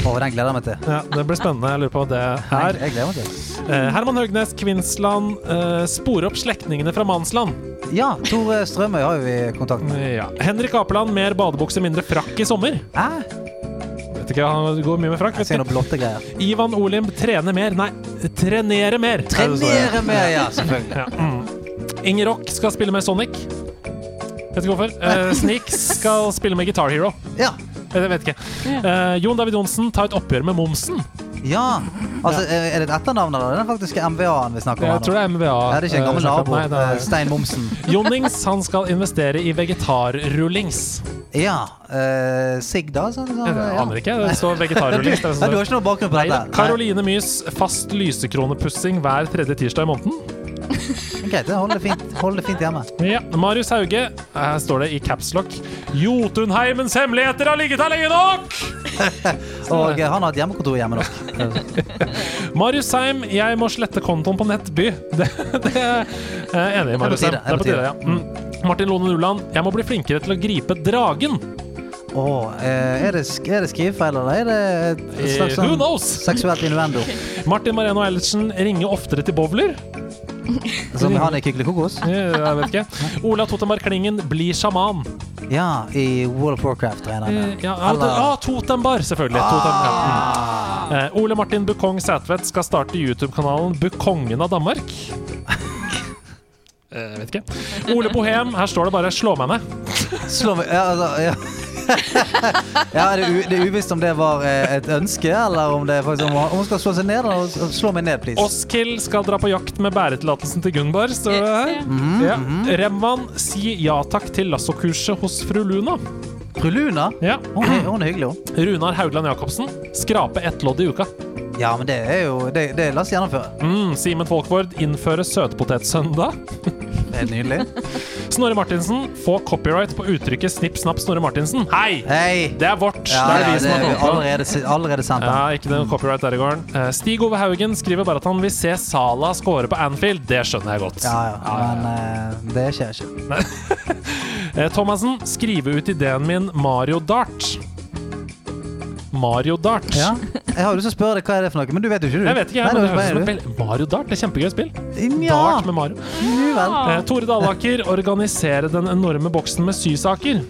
[SPEAKER 1] Å, den gleder jeg meg til.
[SPEAKER 2] Ja, det blir spennende. Jeg lurer på hva det
[SPEAKER 1] Jeg,
[SPEAKER 2] er.
[SPEAKER 1] jeg gleder meg til.
[SPEAKER 2] Eh, Herman Høgnes, Kvinsland. Eh, spore opp slektningene fra Mansland.
[SPEAKER 1] Ja, Tor Strømøy har jo vi kontakt med.
[SPEAKER 2] Ja. Henrik Apeland, mer badebukse, mindre frakk i sommer.
[SPEAKER 1] Hæ?
[SPEAKER 2] Vet ikke, han går mye med frakk.
[SPEAKER 1] Jeg ser noen blotte greier.
[SPEAKER 2] Ivan Olimb, trener mer. Nei, trenere mer. er er.
[SPEAKER 1] Trenere mer, ja, selvfølgelig.
[SPEAKER 2] Ja. Mm. Inger Rock skal spille med Sonic. Vet ikke hvorfor. Uh, Sneak skal spille med Guitar Hero.
[SPEAKER 1] Ja.
[SPEAKER 2] Jeg vet ikke. Uh, Jon David Johnsen, ta et oppgjør med momsen.
[SPEAKER 1] Ja. Altså, er det et etternavn, eller? Det er faktisk MVA-en vi snakker om.
[SPEAKER 2] Jeg tror det er MVA.
[SPEAKER 1] Er det er ikke en gammel
[SPEAKER 2] eh,
[SPEAKER 1] nabo.
[SPEAKER 2] Nei,
[SPEAKER 1] eh,
[SPEAKER 2] er...
[SPEAKER 1] Stein Momsen.
[SPEAKER 2] Jonnings, han skal investere i vegetarrullings.
[SPEAKER 1] Ja. Uh, Sigg, da? Sånn, sånn,
[SPEAKER 2] Jeg aner ikke. Det står
[SPEAKER 1] Du,
[SPEAKER 2] vegetarrullings. det er sånn-
[SPEAKER 1] du har ikke noe bakgrunn på dette?
[SPEAKER 2] Karoline Mys, fast lysekronepussing hver tredje tirsdag i måneden.
[SPEAKER 1] Nei. Greit, det holder fint, holder fint hjemme.
[SPEAKER 2] Ja. Marius Hauge, her står det i capslock Jotunheimens hemmeligheter har ligget her lenge nok!
[SPEAKER 1] Og eh, han har hatt hjemmekontor hjemme nok.
[SPEAKER 2] Marius Seim, jeg må slette kontoen på Nettby. Det, det er jeg enig i, Marius. Det er på tide, ja. Mm. Martin Lone Nuland, jeg må bli flinkere til å gripe dragen.
[SPEAKER 1] Eh, er, det, er det skrivefeil, eller er det et
[SPEAKER 2] Eh,
[SPEAKER 1] slags
[SPEAKER 2] who
[SPEAKER 1] sånn seksuelt innuendo?
[SPEAKER 2] Martin Mariano Eilertsen, ringer oftere til bowler.
[SPEAKER 1] Som han i Kykeli Kokos?
[SPEAKER 2] Eh, Jeg vet ikke. Ola Totembar Klingen, blir sjaman.
[SPEAKER 1] Ja, i World of Warcraft, regner jeg
[SPEAKER 2] Eh,
[SPEAKER 1] med.
[SPEAKER 2] Ja, ah, Totembar, selvfølgelig. Totem, ja.
[SPEAKER 1] Ah.
[SPEAKER 2] mm. Eh, Ole Martin Bukong Sætvedt skal starte YouTube-kanalen Bukongen av Danmark. Eh, Jeg vet ikke. Ole Bohem, her står det bare 'slå meg ned'.
[SPEAKER 1] Slå meg Ja, altså, ja. Ja det, er u, det er uvisst om det var eh, et ønske, eller om det faktisk om hun- skal slå seg ned. Og slå meg ned, please.
[SPEAKER 2] Oskil skal dra på jakt med bæretillatelsen til Gunbar, står det her.
[SPEAKER 1] Mhm,
[SPEAKER 2] Ja. Remvan, si ja takk til lassokurset hos fru Luna.
[SPEAKER 1] Fru Luna,
[SPEAKER 2] Ja.
[SPEAKER 1] hun, er- hun er hyggelig, hun.
[SPEAKER 2] Runar Haugland Jacobsen, skrape ett lodd i uka.
[SPEAKER 1] Ja, men det er jo Det, det la oss gjennomføre.
[SPEAKER 2] Mm, Simen Folkvord, innfører søtpotetsøndag.
[SPEAKER 1] Det er nydelig.
[SPEAKER 2] Snorre Martinsen, få copyright på uttrykket 'snipp, snapp, Snorre Martinsen'. Hei!
[SPEAKER 1] Hey!
[SPEAKER 2] Det er vårt.
[SPEAKER 1] Ja,
[SPEAKER 2] det er
[SPEAKER 1] ja,
[SPEAKER 2] vi som har kommet på.
[SPEAKER 1] allerede, allerede.
[SPEAKER 2] Ja, ikke noe copyright der i gården. Eh, Stig Ove Haugen skriver bare at han vil se Sala score på Anfield. Det skjønner jeg godt.
[SPEAKER 1] Ja, ja, men eh, det skjer ikke.
[SPEAKER 2] Eh, Thomassen, skrive ut ideen min Mario Dart. Mario Dart.
[SPEAKER 1] Ja. Jeg har lyst til å spørre deg hva er det for noe, men du vet jo ikke, du.
[SPEAKER 2] Jeg vet ikke, jeg,
[SPEAKER 1] Nei,
[SPEAKER 2] men det
[SPEAKER 1] det
[SPEAKER 2] høres ut som et Mario Dart. Det er kjempegøy spill.
[SPEAKER 1] Ja,
[SPEAKER 2] Dart med Mario.
[SPEAKER 1] nu.
[SPEAKER 2] Eh, Tore Dalaker, organisere den enorme boksen med sysaker.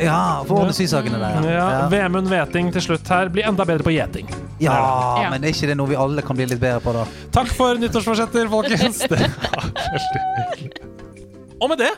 [SPEAKER 1] Ja, få ordne sysakene der.
[SPEAKER 2] Ja,
[SPEAKER 1] Ja.
[SPEAKER 2] Vemund Veting til slutt her. Bli enda bedre på gjeting.
[SPEAKER 1] ja,
[SPEAKER 3] Ja.
[SPEAKER 1] men er ikke det noe vi alle kan bli litt bedre på, da?
[SPEAKER 2] Takk for nyttårsforsetter, folkens. Det var veldig hyggelig. Og med det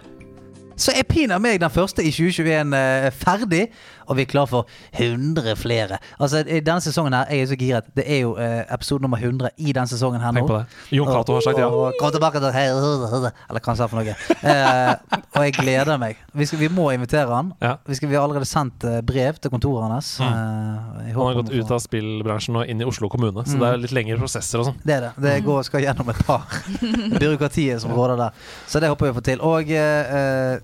[SPEAKER 1] Så er pinadø meg den første i 2021 eh, ferdig, og vi er klar for 100 flere. Altså, i denne sesongen her, jeg er så giret. Det er jo eh, episode nummer 100 i denne sesongen her nå.
[SPEAKER 2] Tenk på det. Jon Cato har sagt ja.
[SPEAKER 1] Og- og Kom tilbake til hei, Eller hva han sa for noe. Eh, og jeg gleder meg. Vi, skal, vi må invitere han.
[SPEAKER 2] Ja.
[SPEAKER 1] Vi, skal, vi har allerede sendt eh, brev til kontoret hans.
[SPEAKER 2] Mm.
[SPEAKER 1] Eh,
[SPEAKER 2] Han har gått ut av spillbransjen og inn i Oslo kommune, så det er litt lengre prosesser og sånn.
[SPEAKER 1] Det er det. Det går, skal gjennom et par byråkratiet som råder der. Så det håper vi å få til. Og eh,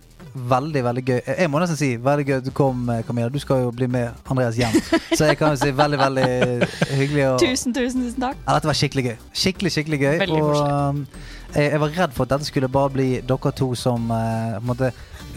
[SPEAKER 1] veldig, veldig gøy. Eh, Jeg må nesten si veldig gøy at du kom, eh, Camilla. Du skal jo bli med Andreas hjem. Så jeg kan jo si veldig, veldig hyggelig. Og...
[SPEAKER 3] Tusen, tusen, tusen takk.
[SPEAKER 1] Ja, dette var skikkelig gøy. Skikkelig, skikkelig gøy.
[SPEAKER 3] Veldig
[SPEAKER 1] og um, jeg, jeg var redd for at dette skulle bare bli dere to som uh, måtte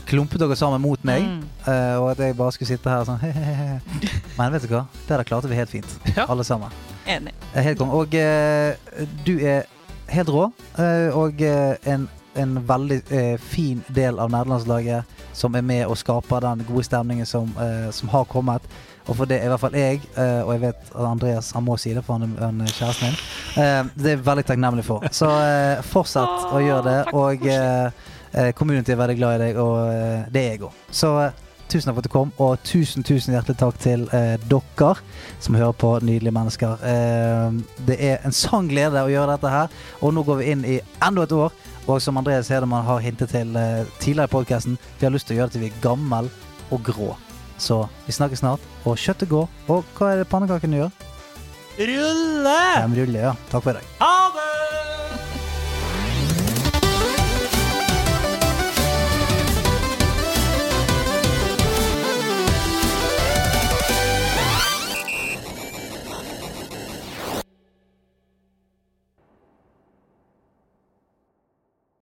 [SPEAKER 1] klumpet dere sammen mot meg.
[SPEAKER 3] Mm.
[SPEAKER 1] uh, og at jeg bare skulle sitte her sånn Hehehe. Men vet du hva? Det der klarte vi helt fint.
[SPEAKER 2] Ja.
[SPEAKER 1] Alle sammen.
[SPEAKER 3] Enig.
[SPEAKER 1] Eh, Helt kong. Og uh, du er helt rå. eh, og eh, en, en veldig eh, fin del av nederlandslaget som er med og skaper den gode stemningen som, eh, som har kommet. Og for det er i hvert fall jeg, eh, og jeg vet at Andreas han må si det, for han er, kjæresten min. Eh, det er jeg veldig takknemlig for. Så eh, fortsett å gjøre det. Og eh, eh, community er veldig glad i deg, og eh, det er jeg òg. Så eh, tusen takk for at du kom, og tusen, tusen hjertelig takk til eh, dere som hører på Nydelige mennesker. Eh, det er en sann glede å gjøre dette her, og nå går vi inn i enda et år. Og som Andreas Hedemann har hintet til eh, tidligere i podkasten, vi har lyst til å gjøre det til vi er gammel og grå. Så vi snakkes snart. Og kjøttet går. Og hva er det pannekakene gjør?
[SPEAKER 2] Rulle!
[SPEAKER 1] De ruller, ja. Takk for i dag.
[SPEAKER 2] Ha det!